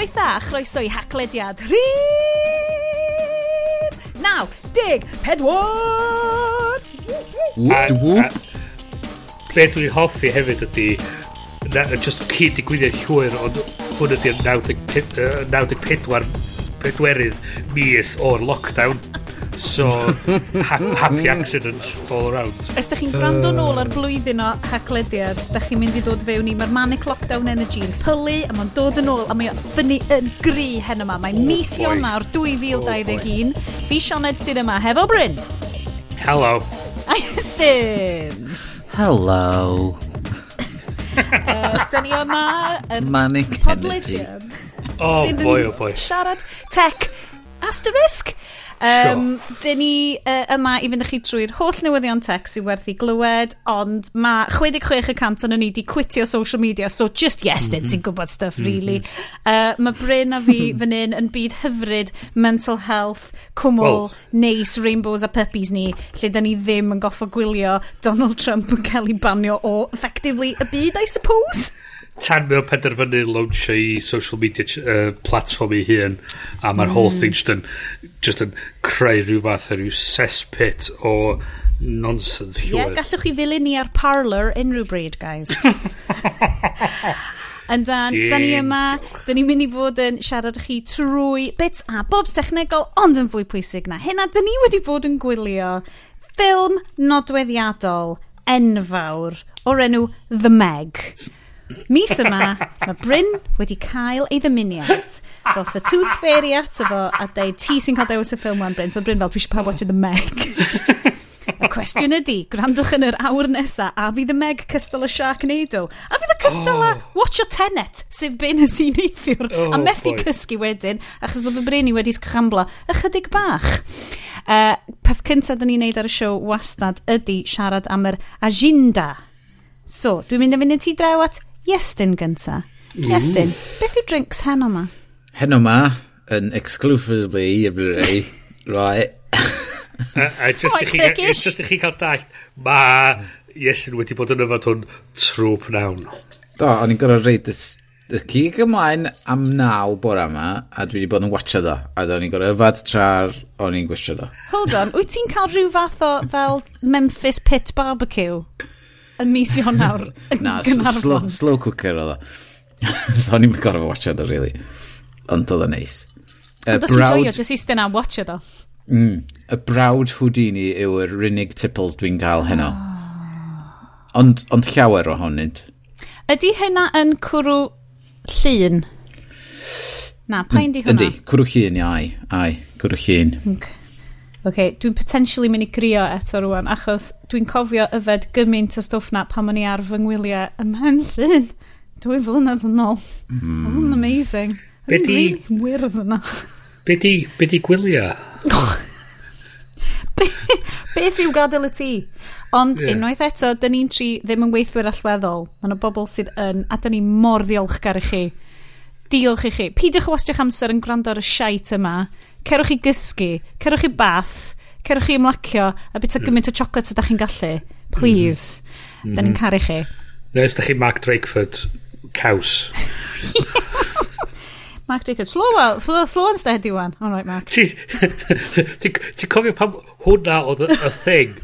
Noswaith dda, chroeso i haclediad rhif! Naw, dig, pedwar! Wwp, wwp. Be dwi'n hoffi hefyd ydy, na, just cyd digwyddiad llwyr, ond hwn ydy'r 94 pedwerydd mis o'r lockdown. So, ha happy accident all around. Os da chi'n gwrando oh. nôl ar blwyddyn o haclediad, da chi'n mynd i ddod fewn i, mae'r manic lockdown energy yn pylu, a mae'n dod yn ôl, a mae fyny yn gri hen yma. Mae oh, mis boy. Ionawr 2021. Fi Sioned sydd yma hefo Bryn. Hello. A Estyn. Hello. uh, da ni yma yn Manic Energy. Oh boy, oh boy. Siarad tech asterisk. Um, sure. Dyn ni uh, yma i fynd â chi trwy'r holl newyddion tech sy'n werth i glywed, ond mae 66% o'n ni wedi quitio social media, so just yes, mm -hmm. sy'n gwybod stuff, really. Mm -hmm. uh, mae Bryn a fi fan hyn yn byd hyfryd, mental health, cwmwl, well, neis, rainbows a puppies ni, lle da ni ddim yn goffo gwylio Donald Trump yn cael ei banio o, effectively, y byd, I suppose? tan mae o'n penderfynu launchio i social media uh, platform i hun a mae'r mm. whole thing just yn, just yn creu rhyw fath o rhyw cesspit o nonsense Ie, yeah, gallwch chi ddilyn ni ar parlor unrhyw bryd, guys. Yn dan, da ni yma, da ni'n mynd i fod yn siarad chi trwy bits a bobs technegol, ond yn fwy pwysig na hynna, da ni wedi bod yn gwylio ffilm nodweddiadol enfawr o'r enw The Meg. Mis yma, mae Bryn wedi cael ei ddymuniad. Ddoth y Tooth Fairy ato fo a dweud, ti sy'n cael dewis y ffilm wan, Bryn. So Bryn fel, dwi eisiau pa watch The Meg. y cwestiwn ydy, gwrandwch yn yr awr nesa, a fydd y Meg cystal y Sharknado? A fydd y cystal oh. a Watch Your Tenet, sef byn y sy'n neithiwr, oh, a methu boy. cysgu wedyn, achos bod fy Bryn i wedi sgambla ychydig bach. Uh, peth cyntaf da ni'n neud ar y siow wastad ydy siarad am yr agenda. So, dwi'n mynd i fynd i ti draw at Iestyn gynta. Mm. Iestyn, beth yw drinks heno ma? Heno ma, yn exclusively i fi, right. A just i chi cael dall, ma Iestyn wedi bod yn yfad hwn trwy pnawn. Do, o'n i'n gorau reid y cig ymlaen am naw bore yma, a dwi wedi bod yn watcha do. A o'n i'n gorau yfad tra'r o'n i'n gwisio do. Hold on, wyt ti'n cael rhyw fath o fel Memphis Pit Barbecue? yn mis Ionawr yn Na, slow, slow cooker oedd o. so o'n i'n gorfod watcha do, really. Ond oedd o'n neis. Uh, Ond os i'n joio, jyst eistedd na watcha o. Mm, y brawd Houdini yw yr unig tipples dwi'n cael heno. Ah. Ond, ond llawer ohonynt. Ydy hynna yn cwrw llun? Na, pa'n di hwnna? Yndi, cwrw llun, ai. Ai, cwrw llun. Okay okay, dwi'n potentially mynd i grio eto rwan, achos dwi'n cofio yfed gymaint o stwff na pan o'n i ar fy ngwyliau ym Mhenllyn. Dwy flynedd yn ôl. Mm. Oedd amazing. Be di... Really wyrdd yna. Be di, be di gwyliau? Beth yw gadael y tŷ? Ond yeah. unwaith eto, dyn ni'n tri ddim yn weithwyr allweddol. Mae yna bobl sydd yn, a dyn ni mor ddiolchgar i chi. Diolch i chi. Pidwch o wastio'ch amser yn gwrando ar y siait yma cerwch i gysgu, cerwch i bath, cerwch i ymlacio, a bita hmm. gymaint o chocolate ydych chi'n gallu. Please. Mm -hmm. Da ni'n hmm. caru chi. Neu ysdych chi Mark Drakeford, caws. Mark Jacob, slow on, slow, slow on steady one. All right, Mark. Ti'n ti cofio pam hwnna oedd y thing?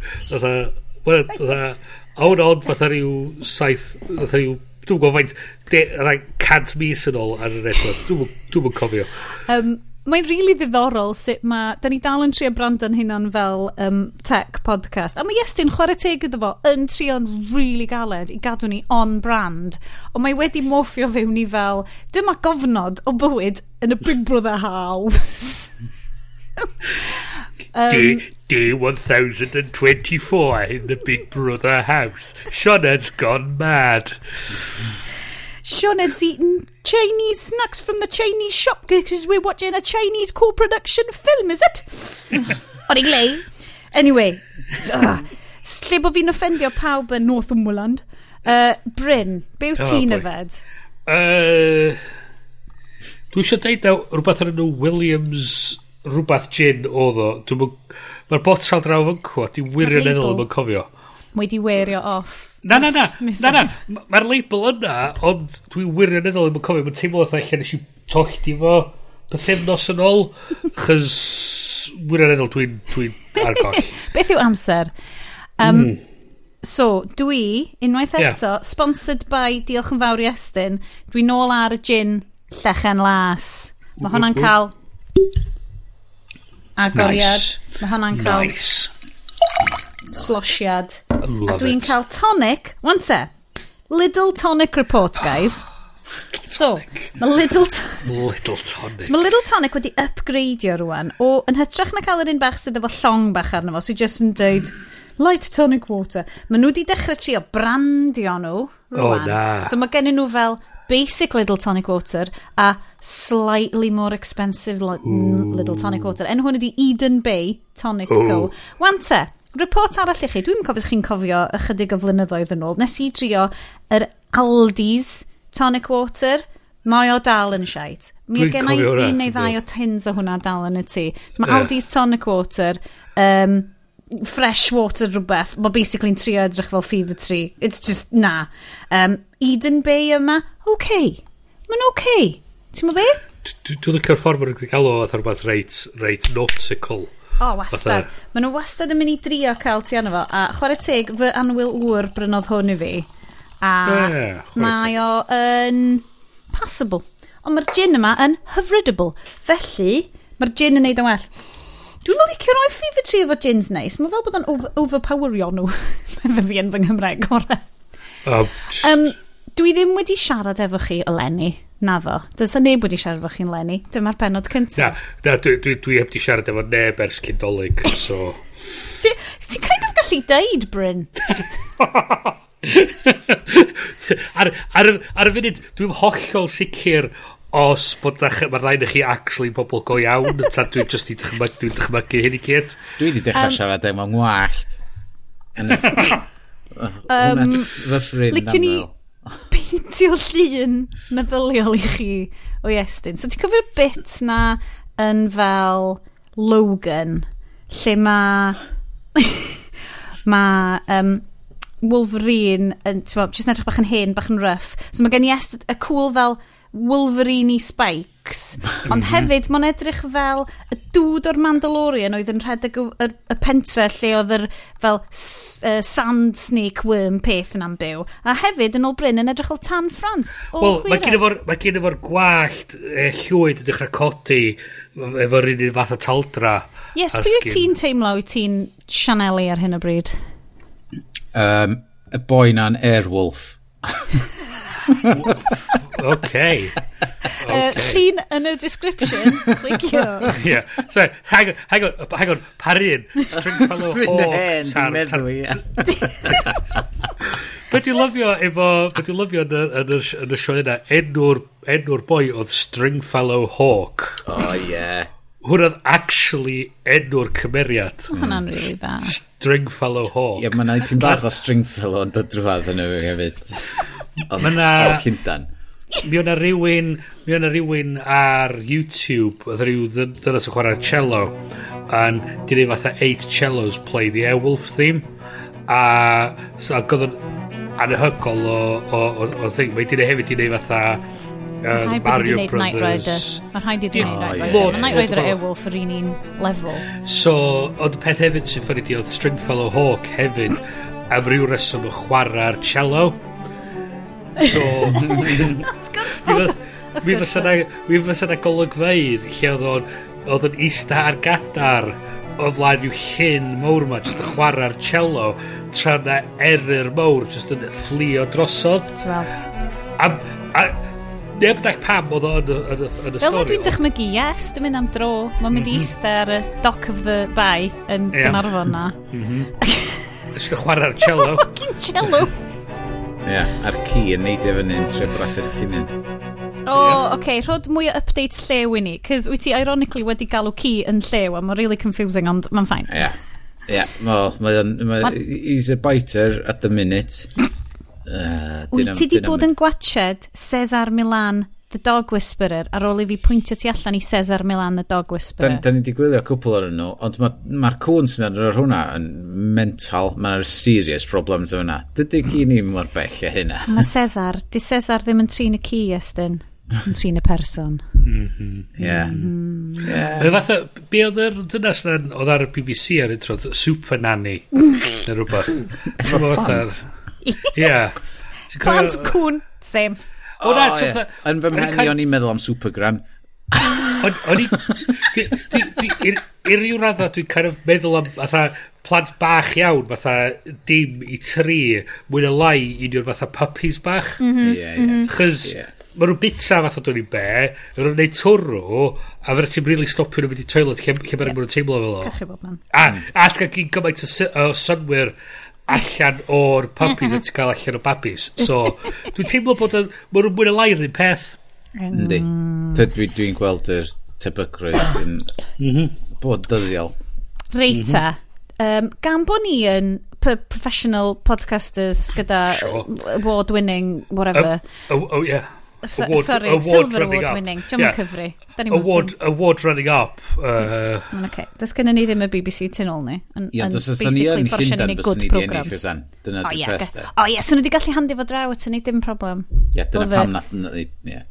Oedd a hwn ond fatha rhyw saith, fatha rhyw, dwi'n gwybod faint, rhaid cant mis yn ôl ar y network. Dwi'n cofio. Um, mae'n rili really ddiddorol sut mae... Da ni dal yn trio brando'n hynna'n fel um, tech podcast. A mae Iestyn chwarae teg gyda fo yn trio'n rili really galed i gadw ni on brand. Ond mae wedi morffio fewn ni fel... Dyma gofnod o bywyd yn y Big Brother House. um, day, 1024 in the Big Brother House. Shauna's gone mad. Sean's eating Chinese snacks from the Chinese shop because we're watching a Chinese co-production film, is it? O'n i'n glei. Anyway, uh, lle bod fi'n offendio pawb yn Northumberland. Uh, Bryn, be wyt ah, ti'n oh, yfed? Uh, Dwi eisiau deud na rhywbeth ar enw Williams rhywbeth gin oedd o. Mae'r botel draw yn cwad, i wirioneddol yn cofio. Mae di weirio off. Na, na, na. mis na, na. Mae'r label yna, ond dwi wirioneddol yn cofio, mae'n teimlo oedd allan nes i tochdi fo pethefnos yn ôl, chys wirioneddol dwi'n dwi ar goll. Beth yw amser? Um, mm. So, dwi, unwaith eto, sponsored by Diolch yn fawr i Estyn, dwi nôl ar y gin llechen las. Mae hwnna'n cael agoriad. Nice. Mae hwnna'n cael nice. slosiad. Love a dwi'n cael tonic, wan te, Little Tonic Report, guys. so, mae Little Tonic... little Tonic. So, mae Little Tonic wedi upgradeio rwan o, yn hytrach na cael yr un bach sydd efo llong bach arno fo, sydd so jyst yn dweud light tonic water. Mae nhw wedi dechrau trio brandio nhw rwan. Oh, na. So, mae gen nhw fel basic little tonic water a slightly more expensive li Ooh. little tonic water. En hwn ydi Eden Bay Tonic Ooh. Go. Wante, Report arall i chi, dwi'n cofio chi'n cofio ychydig o flynyddoedd yn ôl. Nes i drio yr Aldi's tonic water. Mae o dal yn siait. Mi o gen i un neu ddau o tins o hwnna dal yn y tŷ. Mae yeah. Aldi's tonic water, um, fresh water rhywbeth. Mae basically'n trio edrych fel fever tree. It's just na. Um, Eden Bay yma, okay. Mae'n okay. Ti'n mo be? Dwi'n dwi, dwi, dwi, dwi, dwi, dwi, rhywbeth reit, reit nautical. O, oh, wastad. Maen nhw wastad yn mynd i drio cael ti arno fo. A chwarae teg, fy anwyl wr brynodd hwn i fi. A yeah, mae o yn passable. Ond mae'r gin yma yn hyfrydable. Felly, mae'r gin yn neud yn well. Dwi'n meddwl licio roi fi fy tri efo gins neis. Mae fel bod o'n over overpowerio nhw. Medda fi yn fy Nghymraeg gorau. Um, um, dwi ddim wedi siarad efo chi eleni Na ddo. Does Dyna neb wedi siarad efo chi'n lenni. Dyma'r penod cyntaf. Na, na dwi, dwi, dwi heb di siarad efo neb ers cyndolig, so... Ti'n kind of gallu deud, Bryn. ar, ar, ar y funud, dwi'n hollol sicr os bod mae'r rhaid i chi actually pobl go iawn, ta dwi'n just i dychmygu, dwi'n dychmygu hyn i gyd. Dwi wedi dechrau um, siarad efo ngwallt. um, Liciwn ni, peintio llun meddyliol i chi o Iestyn. So ti'n cofio'r bit na yn fel Logan, lle mae... mae um, Wolverine, yn, ti'n meddwl, jyst edrych bach yn hen, bach yn rough. So mae gen i est, y cool fel Wolverine i Spike orcs. Ond mhm. hefyd, mae'n edrych fel y dŵd o'r Mandalorian oedd yn rhedeg y, y, y pentre lle oedd yr fel uh, sand snake worm peth yna'n byw. A hefyd, yn ôl Bryn, yn edrych fel tan Ffrans. Wel, mae gen efo'r efo gwallt e, llwyd yn dechrau codi efo'r un fath o taldra. Yes, pwy wyt ti'n teimlo wyt ti'n Sianeli ar hyn o bryd? Um, y boi na'n Airwolf. okay. Uh, llun yn y description, clicio. yeah, so, hang on, hang on, uh, hang on, parin, string fellow hawk, hen, tar, tar, Be di lyfio efo, be di lyfio yn y sioe yna, enw'r enw boi oedd Stringfellow Hawk. Oh, yeah. Hwn oedd actually enw'r cymeriad. Mae hwnna'n really bad. Stringfellow Hawk. Ie, yeah, mae'n aipyn bach o Stringfellow yn dod drwad yn y hefyd. Oedd na... O, Llundan. Mi o'na rhywun, mi o'na rhywun ar YouTube, oedd rhyw ddynas yn chwarae'r cello, yn dynnu fatha 8 cellos play the Airwolf theme, a, so, a godd yn anhygol o, o, o, o thing. Mae dynnu hefyd i neud fatha uh, Mario Brothers. Mae'n rhaid i ddweud Night Rider. Mae Night Rider a Airwolf yr un un lefel. So, ond peth hefyd sy'n ffynnu di oedd Stringfellow Hawk hefyd am ryw reswm yn chwarae'r cello. Mm So... Mi fysa na, Mi fysa na golygfeidd lle oedd o'n oedd yn eista ar gadar o flaen yw llyn mawr yma jyst yn chwarae'r cello tra na eryr mawr jyst yn fflio drosodd. Ti'n a, a neb dach pam oedd yn, yn, yn y stori fel dwi'n dychmygu yes dwi'n mynd am dro mae'n mynd i mhm. ista ar y dock of the bay yn yeah. Gynarfon na. Mhm. Jyst yn chwarae'r cello. Fucking cello. Ie, a'r ci yn neidio fyny yn trio brasu'r llinyn. O, oh, oce, okay, rhod mwy o updates llew i ni, cys wyt ti ironically wedi galw ci yn llew, a mae'n really confusing, ond mae'n ffain. Ie, ie, well, he's a biter at the minute. Uh, wyt ti di bod yn gwached Cesar Milan The Dog Whisperer ar ôl i fi pwyntio ti allan i Cesar Milan The Dog Whisperer. Da, da ni wedi gwylio cwpl o'r nhw, ond mae'r ma, ma cwn sy'n ar hwnna yn mental, mae'r serious problems o hwnna. Dydy ci ni mor bell e hynna. Mae Cesar, di Cesar ddim yn trin y ci, Estyn. Yn trin y person. Mhm. Ie. Mhm. Yr Fatha, be oedd yr dynas na oedd ar y BBC ar introdd, Super Nanny, neu rhywbeth. Plant. Ie. Plant cwn, same. O, na, oh, yeah. Yn fy mhen i o'n i'n meddwl am Supergram. O'n i... I ryw radda dwi'n kind of meddwl am fatha plant bach iawn, fatha dim i tri, mwy na lai union fatha puppies bach. Mm -hmm. yeah, yeah. Chos mae maen nhw'n bita fatha dwi'n i be, mae nhw'n neud twrw, a mae'n ti'n really stopio nhw fynd i toilet lle, lle yeah. maen nhw'n teimlo fel o. Cachu bob man. A, a ti'n gyn gymaint o synwyr allan o'r puppies a ti'n cael allan o babis. So, dwi'n teimlo bod mae'n mwy na lair un peth. Yndi. Mm. Dwi'n dwi gweld yr tebygrwydd yn mhm. bod dyddiol. Reita, um, mhm. gan bod ni yn professional podcasters gyda sure. award-winning, whatever. Oh, oh, oh yeah award, sorry, award Silver Award up. winning. Diolch yeah. cyfri. Award, been... award running up. Uh... Mm, okay. Does gen ni ddim y BBC tu nôl ni. Yn does ydyn ni yn Llundain, bys ni di ennill fysan. Dyna oh, yeah, O ie, yeah, so nhw wedi gallu handi fo draw at ni, dim problem. Ia, yeah, dyna pam nath ni, ie.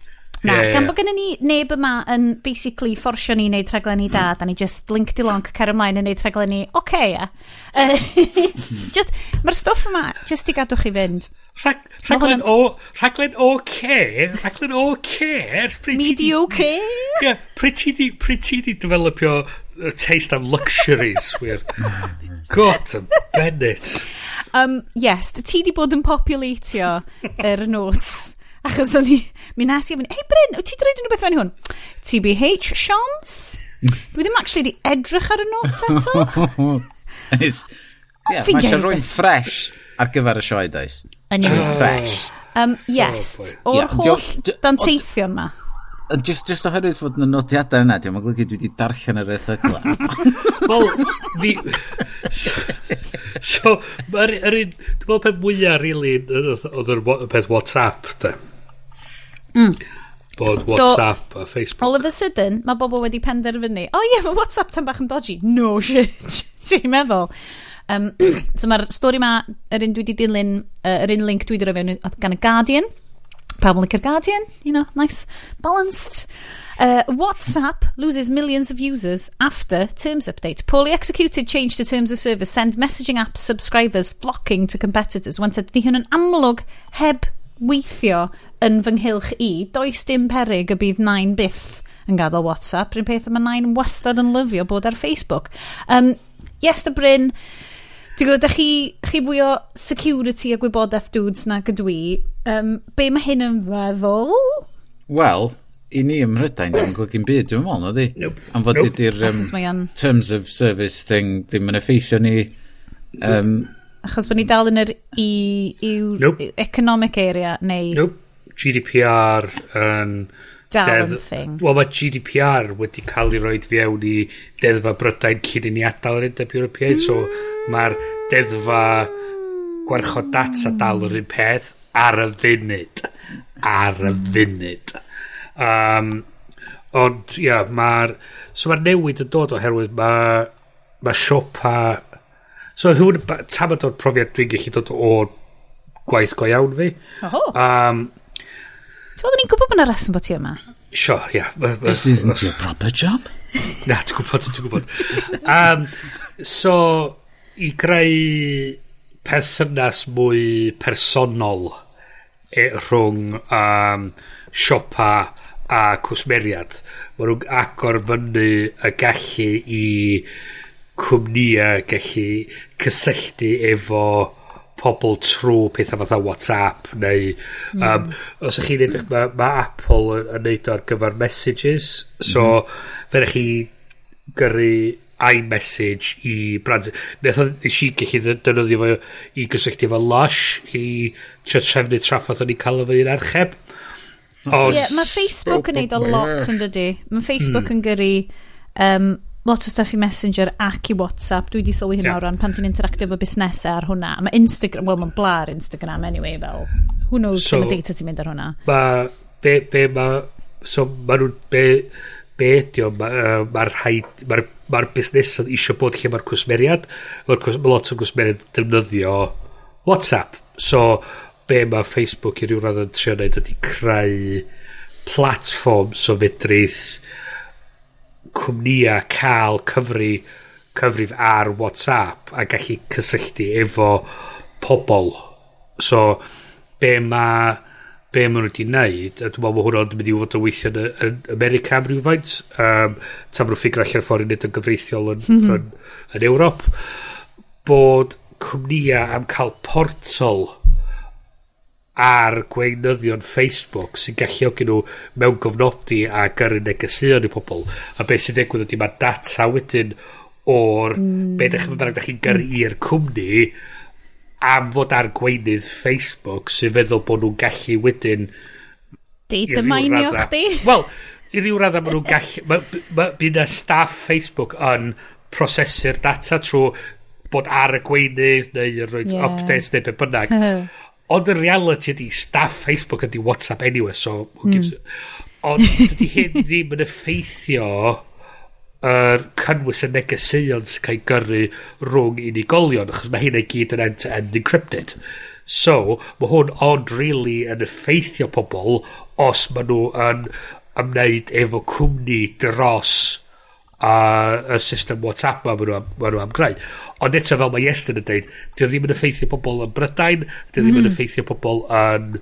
Na, yeah, gan bod gennym ni neb yma yn basically fforsio ni wneud rhaglenni da, da ni just link di lonc cer ymlaen yn neud rhaglenni, oce okay, ia. Yeah. just, mae'r stwff yma, just i gadw chi fynd. Rhag, rhaglen o, rhaglen o ce, rhaglen o ce. Mi di o ce? Ie, pryd ti di developio a taste am luxuries, wir. God, Bennett. Um, yes, ti di bod yn populatio yr er notes Achos o'n i, mi nes i ofyn, hei Bryn, wyt ti dweud unrhyw beth fan hwn? TBH Sean's? Dwi ddim actually di edrych ar y notes eto. yeah, Mae'n siarad rwy'n ffres ar gyfer y sioe, dais. Yn iawn. Ffres. Um, yes, o'r yeah, holl danteithion ma. Just, just oherwydd fod yn y nodiadau yna, diolch yn golygu dwi wedi darllen yr erthygla. Wel, ni... So, yr un... Dwi'n meddwl peth mwyaf, rili, oedd yr peth WhatsApp, da. Mm. Bod WhatsApp so, a Facebook. All of a sudden, mae bobl wedi penderfynu, o oh, ie, yeah, mae WhatsApp tan bach yn dodgy. No shit, ti'n meddwl? Um, so mae'r stori ma, yr un dwi wedi dilyn, uh, yr un link dwi wedi rhoi fewn gan y Guardian. Pawb yn Guardian, you know, nice, balanced. Uh, WhatsApp loses millions of users after terms update. Poorly executed change to terms of service send messaging app subscribers flocking to competitors. Wante, di hwn yn amlwg heb weithio yn fy nghylch i, does dim peryg y bydd nain byth yn gadael WhatsApp. Rwy'n peth yma nain wastad yn lyfio bod ar Facebook. Um, yes, the Bryn, Dwi'n gwybod, chi, chi fwy o security a gwybodaeth dudes na gydw i. Um, be mae hyn yn feddwl? Wel, i ni ym Mhrydain dwi'n gwybod golygu'n byd, dwi'n meddwl, ydy? Nope. Am fod nope. ydy'r um, terms of service thing ddim yn effeithio ni. Um, Achos bod ni dal yn yr i, i'w nope. economic area, neu... Nope. GDPR yn... Dal dedd... thing. Wel, mae GDPR wedi cael ei roed fewn i deddfa Brydain cyn i ni adael yr Undeb Ewropeaidd, so mae'r deddfa gwarchod data dal yr un peth ar y funud. Ar y funud. Um, ond, ia, mae'r... So mae'r newid yn dod oherwydd mae ma siopa... So hwn, tam o'r profiad dwi'n gallu dod o gwaith go iawn fi. Oho. Um, Ti'n meddwl ni'n gwybod bod yna reswm bod ti yma? Sio, ia. This isn't your proper job. Na, ti'n gwybod, ti'n gwybod. Um, so, i greu perthynas mwy personol e, rhwng um, siopa a cwsmeriad. Mae nhw'n agor fyny y gallu i cwmnïau gallu cysylltu efo pobl trwy pethau fatha WhatsApp neu mm. um, os ych chi'n edrych mae ma Apple yn yn neud ar gyfer messages so mm. fe chi gyrru iMessage i brand neth oedd eisiau gallu dynoddio fo i gysylltu efo Lush i trefnu traffodd o'n i cael efo i'n archeb Os... Yeah, mae Facebook yn neud a lot yn dydy. Mae hmm. Facebook yn gyrru um, lot o stuff i Messenger ac i WhatsApp. Dwi wedi sylwi hynna yeah. o ran pan ti'n interactio efo busnesau ar hwnna. Mae Instagram, wel mae'n blar Instagram anyway fel. Who knows so, mae data ti'n mynd ar hwnna. Ma, be, be ma, so ma nhw'n, be, be ydi o, mae'r ma rhaid, mae'r ma busnesau eisiau bod lle mae'r cwsmeriad. Mae ma lot o cwsmeriad defnyddio WhatsApp. So, be mae Facebook i ryw radd yn trio wneud ydi creu platform so fedrith cwmnïa cael cyfri cyfrif ar WhatsApp a gallu cysylltu efo pobl. So, be mae be maen nhw wedi wneud, a dwi'n meddwl bod hwnna'n mynd i fod yn weithio yn, yn America am rhywfaint, um, tam nhw'n ffigur allan ffordd i wneud yn gyfreithiol yn, mm -hmm. yn, yn, Ewrop, bod cwmnïau am cael portol ar gweinyddion Facebook sy'n galluogi nhw mewn gofnodi a gyrru negesion i pobl a beth sy'n digwydd ydy mae data wedyn o'r mm. beth ydych chi'n barod chi'n gyrru i'r cwmni am fod ar gweinydd Facebook sy'n feddwl bod nhw'n gallu wedyn data mainio chdi wel i ryw radda maen nhw'n gallu bydd y staff Facebook yn prosesu'r data trwy bod ar y gweinydd neu yn rhoi yeah. updates neu beth bynnag Ond y reality ydy staff Facebook ydy WhatsApp anyway, so who hmm. gives mm. Ond dydy hyn ddim yn effeithio yr uh, cynnwys y negeseuon sy'n cael gyrru rhwng unigolion, achos mae hynna gyd yn end-to-end encrypted. So, mae hwn ond really yn effeithio pobl os maen nhw yn ymwneud efo cwmni dros a y system WhatsApp ma maen nhw am, ma nhw am greu. Ond eto fel mae Iestyn yn dweud, dio ddim yn effeithio pobl yn Brydain, dio ddim yn hmm. effeithio pobl yn,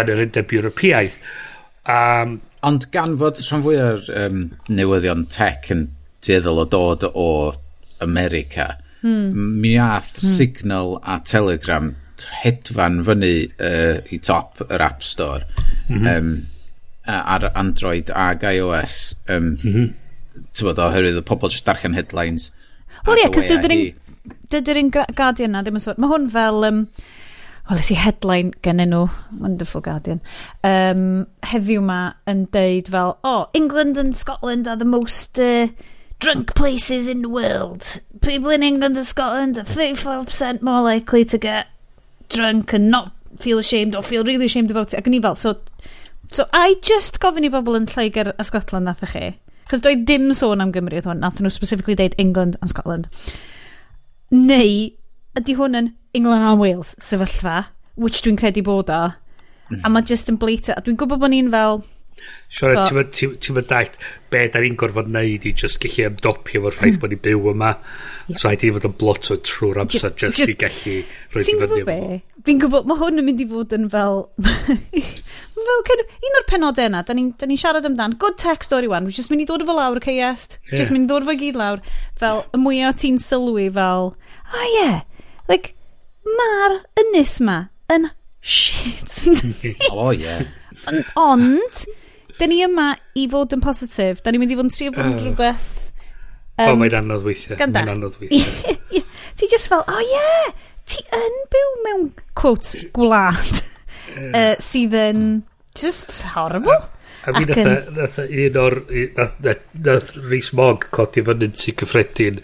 yn yr undeb Ewropeaidd. Um, Ond gan fod rhan fwy o'r um, newyddion tech yn tueddol o dod o America, hmm. mi ath hmm. Signal a Telegram hedfan fyny uh, i top yr App Store mm -hmm. um, ar Android ag iOS um, mm -hmm Tywod, oherwydd y pobl jyst darllen headlines. Wel ie, cos dydy'r un Guardian na ddim yn sôn. Mae hwn fel... Um, Wel, ys i headline gen nhw, Wonderful Guardian, um, heddiw ma yn deud fel, oh, England and Scotland are the most uh, drunk places in the world. People in England and Scotland are 34% more likely to get drunk and not feel ashamed or feel really ashamed about it. Ac yn i fel, so, so I just gofyn i bobl yn Lloegr a Scotland nath chi, Cos doedd dim sôn am Gymru oedd hwn, nath nhw specifically deud England and Scotland. Neu, ydy hwn yn England and Wales sefyllfa, which dwi'n credu bod o, a mae just yn bleita. a dwi'n gwybod bod ni'n fel... Siwr, ti'n mynd dalt be da ni'n gorfod neud i just gallu ymdopio fo'r ffaith bod ni'n byw yma. Yeah. So haid i fod yn blot o trwy'r amser just, just i gallu rhoi. Ti'n gwybod be? Fi'n gwybod, mae hwn yn mynd i fod yn fel... fel kind of, un o'r penodau yna, da ni'n ni, da ni siarad amdan, good tech story wan, just mynd i ddod efo lawr Ceiest, yeah. just mynd i ddod efo gyd lawr, fel, y mwyaf ti'n sylwi fel, ah oh, yeah, like, mae'r ynys ma yn shit. oh, yeah. Ond, da ni yma i fod yn positif, da ni'n mynd i fod yn trio bod yn oh. rhywbeth... Um, oh, mae'n anodd weithiau. Ganda. Mae'n anodd weithiau. ti just fel, oh yeah, ti yn byw mewn, quote, gwlad uh, sydd yn just horrible. A, mi nath, un o'r... Nath, Rhys Mog codi fyny'n sy'n cyffredin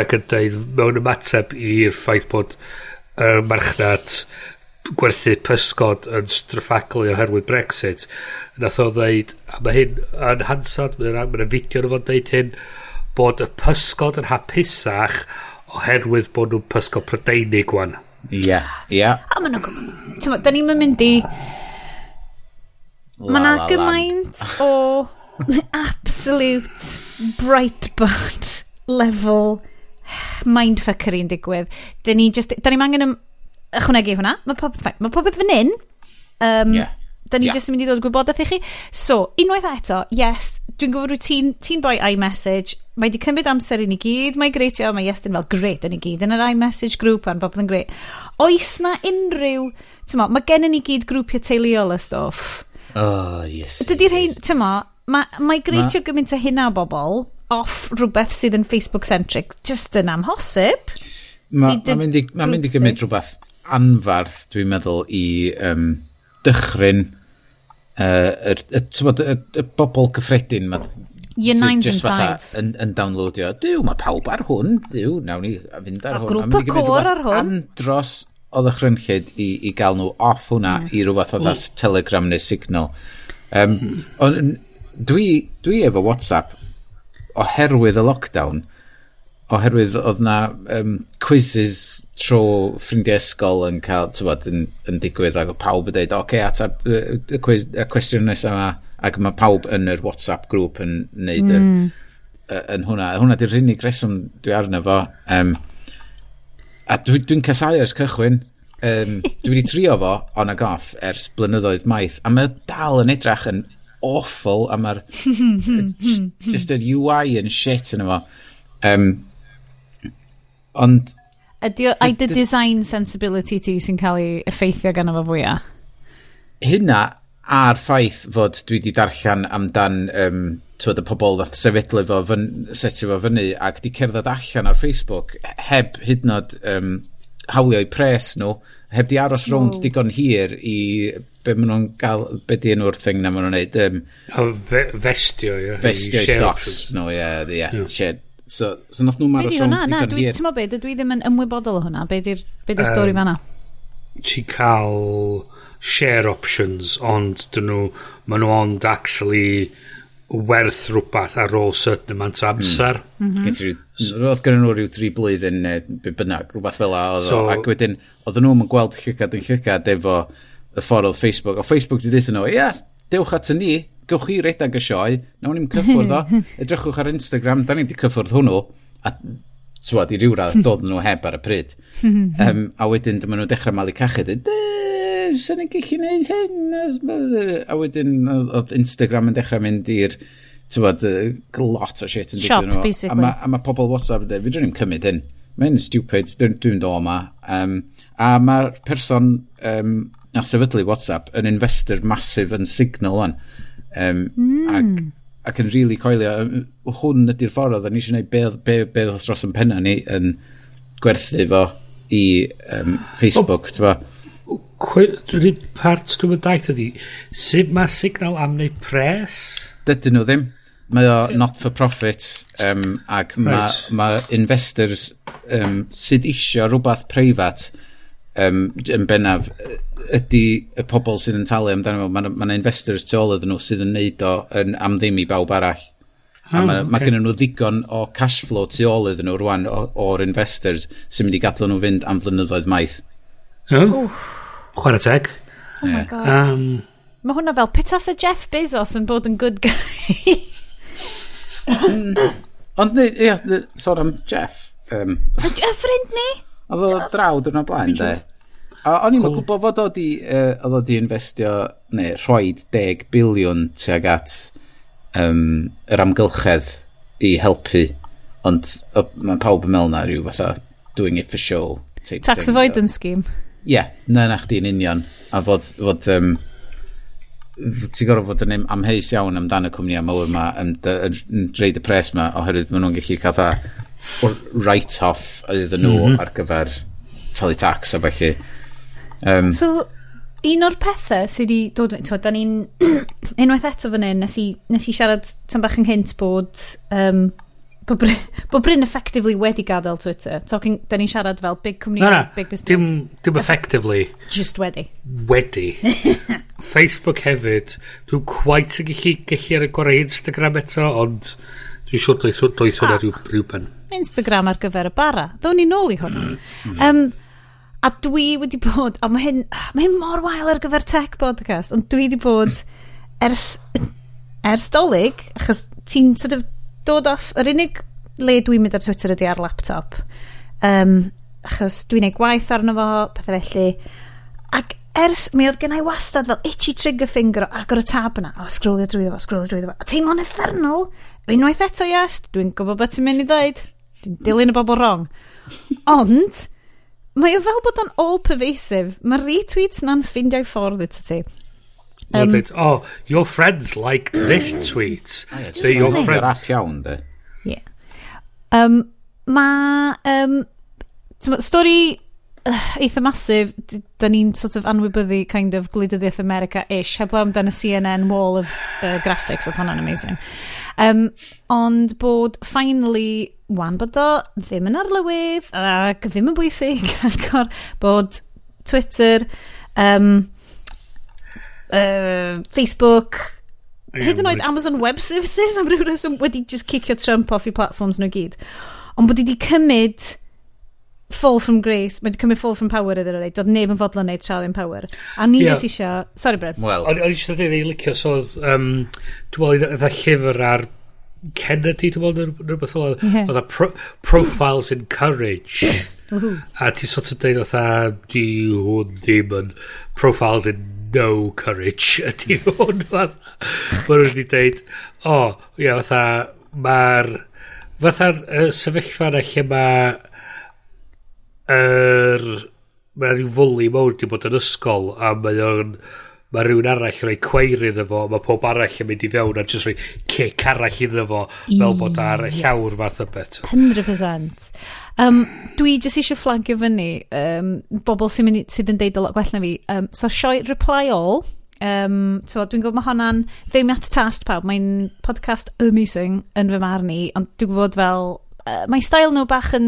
ac yn dweud mewn ymateb i'r ffaith bod y uh, marchnad gwerthu pysgod yn straffaglu oherwydd Brexit. Nath o ddeud a mae hyn yn hansad mae'n ma fideo nhw fo'n deud hyn bod y pysgod yn hapusach oherwydd bod nhw'n pysgod prydeinig wan. Ie, ie. A ma'n nhw'n. Da ni'n mynd i... Mae yna gymaint o absolute Breitbart level mindfuckery yn digwydd. Da ni just, da ni'n angen ychwanegu hwnna. Mae popeth, ma popeth fan hyn. Um, yeah. Da ni yeah. just yn mynd i ddod gwybodaeth i chi. So, unwaith eto, yes, dwi'n gwybod wyt ti'n ti boi iMessage, mae wedi cymryd amser i ni gyd, mae greitio, mae Iestyn fel gret yn i gyd yn yr iMessage grŵp a'n bobl yn gret. Oes na unrhyw, tyma, mae gen i ni gyd grwpiau teuluol y stwff. Oh, yes. Dydy rhain, tyma, mae ma greitio gymaint o hynna o bobl off rhywbeth sydd yn Facebook-centric, just yn amhosib. Mae'n mynd i, ma mynd i gymryd rhywbeth anfarth, dwi'n meddwl, i um, dychryn uh, y, y, y, y, y bobl cyffredin, Your nines and Tides. Yn, yn downloadio, Dyw, mae pawb ar hwn, Dyw, nawn ni fynd ar a hwn. A grŵp y cor ar hwn. Andros o ddychrynllid i, i gael nhw off hwnna mm. i rhywbeth o ddas Telegram neu Signal. Um, on, dwi, dwi efo WhatsApp oherwydd y lockdown, oherwydd oedd na um, quizzes tro ffrindiau ysgol yn cael, tywod, yn, yn digwydd ac pawb yn dweud, oce, okay, ateb y, y, quiz, y cwestiwn nesaf yma, ac mae pawb yn yr WhatsApp grŵp yn neud mm. yr, yn hwnna. Hwnna di'r unig reswm dwi arno fo. Um, a dwi'n dwi, casau ers cychwyn. Um, dwi wedi trio fo on a goff ers blynyddoedd maith, a mae dal yn edrach yn awful, a mae'r just, just yr UI yn shit yn efo. Um, Ond... Ydy ai dy design sensibility ti sy'n cael ei effeithio gan efo fwyaf? Hynna a'r ffaith fod dwi wedi darllen amdan um, twyd y pobl ddath sefydlu fo, fyn, setio fo fyny ac di cerdded allan ar Facebook heb hyd yn oed um, hawlio'i pres nhw, heb di aros rownd no. digon hir i be maen nhw'n gael, be di enw'r thing na maen nhw'n neud. Um, oh, fe, festio, ie. Yeah. Festio i stocks, no, ie, yeah, yeah, yeah. shit So, so nath nhw'n marw sôn... Na, na, dwi, ti'n mo be, dwi ddim yn ymwybodol o hwnna. Be di'r be di stori fanna? Ti cael share options, ond dyn nhw, maen nhw ond actually werth rhywbeth ar ôl certain amount o amser. Mm. Roedd gen nhw rhyw tri blwyddyn neu bynnag, rhywbeth fel a. So, ac wedyn, oedd nhw'n gweld llygad yn llygad efo y ffordd oedd Facebook. O Facebook di ddeithio nhw, ia, dewch at ni, gywch chi redag y sioe, nawn ni'n cyffwrdd o. Edrychwch ar Instagram, da ni wedi cyffwrdd hwnnw, a tywad, i ryw radd dod nhw heb ar y pryd. um, a wedyn, dyma nhw dechrau malu cachu, dweud, sy'n ni'n gallu gwneud hyn? A wedyn, oedd Instagram yn dechrau mynd i'r tywad, lot o shit yn digwydd nhw. Basically. A mae ma pobl WhatsApp yn dweud, fi ddim cymryd hyn. Mae'n stupid, dwi'n dwi dod yma. Um, a mae'r person um, na sefydlu WhatsApp yn investor masif yn Signal o'n. Um, mm. ac, ac yn rili really coelio, hwn ydy'r ffordd oedd ni eisiau gwneud be, be, be oedd dros yn penna ni yn gwerthu fo i um, Facebook, oh. Rwy'n part dwi'n mynd daith ydi, sut mae signal am neu pres? Dydyn nhw ddim. Mae o not for profit um, ac mae right. ma investors um, sydd isio rhywbeth preifat um, yn bennaf, ydy y pobl sydd yn talu amdano fo, mae yna ma investors tu ôl iddyn nhw sydd yn neud o yn am ddim i bawb arall. Oh, a ah, mae okay. ma gennym nhw ddigon o cash flow tu ôl iddyn nhw rwan o'r investors sy'n mynd i gadw nhw fynd am flynyddoedd maith. Oh. Chwarae teg. Oh my god. Um, Mae hwnna fel, pitas y Jeff Bezos yn bod yn good guy. Ond, ie, yeah, sôn am Jeff. Um, y ffrind ni? Oedd o drawd yn o blaen, de. A O'n i'n gwybod fod oedd o di investio, neu rhoed 10 biliwn tuag at um, yr amgylchedd i helpu, ond mae pawb yn meddwl na rhyw fatha doing it for show. Tax thing, avoidance scheme. Ie, yeah, na na chdi union. A fod, fod um, ti'n gorfod fod yn amheus iawn amdano y cwmni am yma yn, yn, yn reid y pres yma oherwydd maen nhw'n gallu cael write-off oedden nhw mm -hmm. ar gyfer talu tax a felly. Um, so, un o'r pethau sydd wedi dod... Tywed, da ni'n... unwaith eto fan hyn, nes i, nes i siarad tan bach yn hynt bod... Um, bod Bryn, bod Bryn effectively wedi gadael Twitter. Talking, da ni'n siarad fel big company, no, no, big business. Dim, dim effectively. Just wedi. Wedi. Facebook hefyd. Dwi'n quite yn gallu, gallu ar y gorau Instagram eto, ond Dwi'n siŵr doeth hwn hwnna ah. rhyw, rhyw ben. Instagram ar gyfer y bara. Ddown ni nôl i hwn. um, a dwi wedi bod... A mae hyn, mae hyn mor wael ar gyfer tech podcast. Ond dwi wedi bod ers, ers dolyg, achos ti'n sort of dod off... Yr unig le dwi'n mynd ar Twitter ydy ar laptop. Um, achos dwi'n ei gwaith arno fo, pethau felly. Ac ers, mi oedd gennau wastad fel itchy trigger finger agor y tab yna, o, sgrwlio drwyddo fo, sgrwlio drwyddo fo, a teimlo'n effernol, unwaith eto, yes, dwi'n gwybod beth ti'n mynd i ddweud, dwi'n dilyn y bobl wrong. Ond, mae o fel bod o'n all-pervasive, mae retweets na'n ffindio'i ffordd eto ti. Um, oh, your friends like this tweet. Oh, They're your friends. iawn, de. Yeah. Um, mae, um, stori eitha masif, da ni'n sort of anwybyddu kind of gwleidyddiaeth America-ish, heblaw amdan y CNN wall of uh, graphics, oedd hwnna'n amazing. Um, ond bod finally, wan bod o ddim yn arlywydd, ac ddim yn bwysig, rhancor, bod Twitter, um, uh, Facebook, hyd yn oed Amazon Web Services am ryw reswm wedi just cicio Trump off i platforms nhw gyd. Ond bod wedi cymryd fall from grace, mae wedi cymryd fall from power iddyn nhw, doedd neb yn fodlon neud Charlie in power. A ni yeah. eisiau, sorry Bryn. Well. O'n eisiau dweud ei licio, so um, dwi'n meddwl, eitha llyfr ar Kennedy, dwi'n meddwl, rhywbeth fel, yeah. oedd pro profiles in courage. a ti sort of dweud oedd a di hwn ddim yn profiles in no courage ydi hwn fath mae nhw wedi dweud o oh, ia fatha mae'r fatha'r uh, sefyllfa na lle mae er, mae rhyw fwli mawr wedi bod yn ysgol a mae o'n mae rhywun arall yn rhoi cweir iddo fo mae pob arall yn mynd i fewn a jyst rhoi cic arall iddo fo fel bod ar yes. llawr fath o beth 100% um, dwi jyst eisiau flagio fyny um, bobl sy'n mynd, sydd yn deud o lot gwell na fi um, so sioi reply all Um, so, dwi'n gwybod mae honna'n ddim at tast pawb. Mae'n podcast amazing yn fy marn i, ond dwi'n gwybod fel... Uh, mae style nhw bach yn...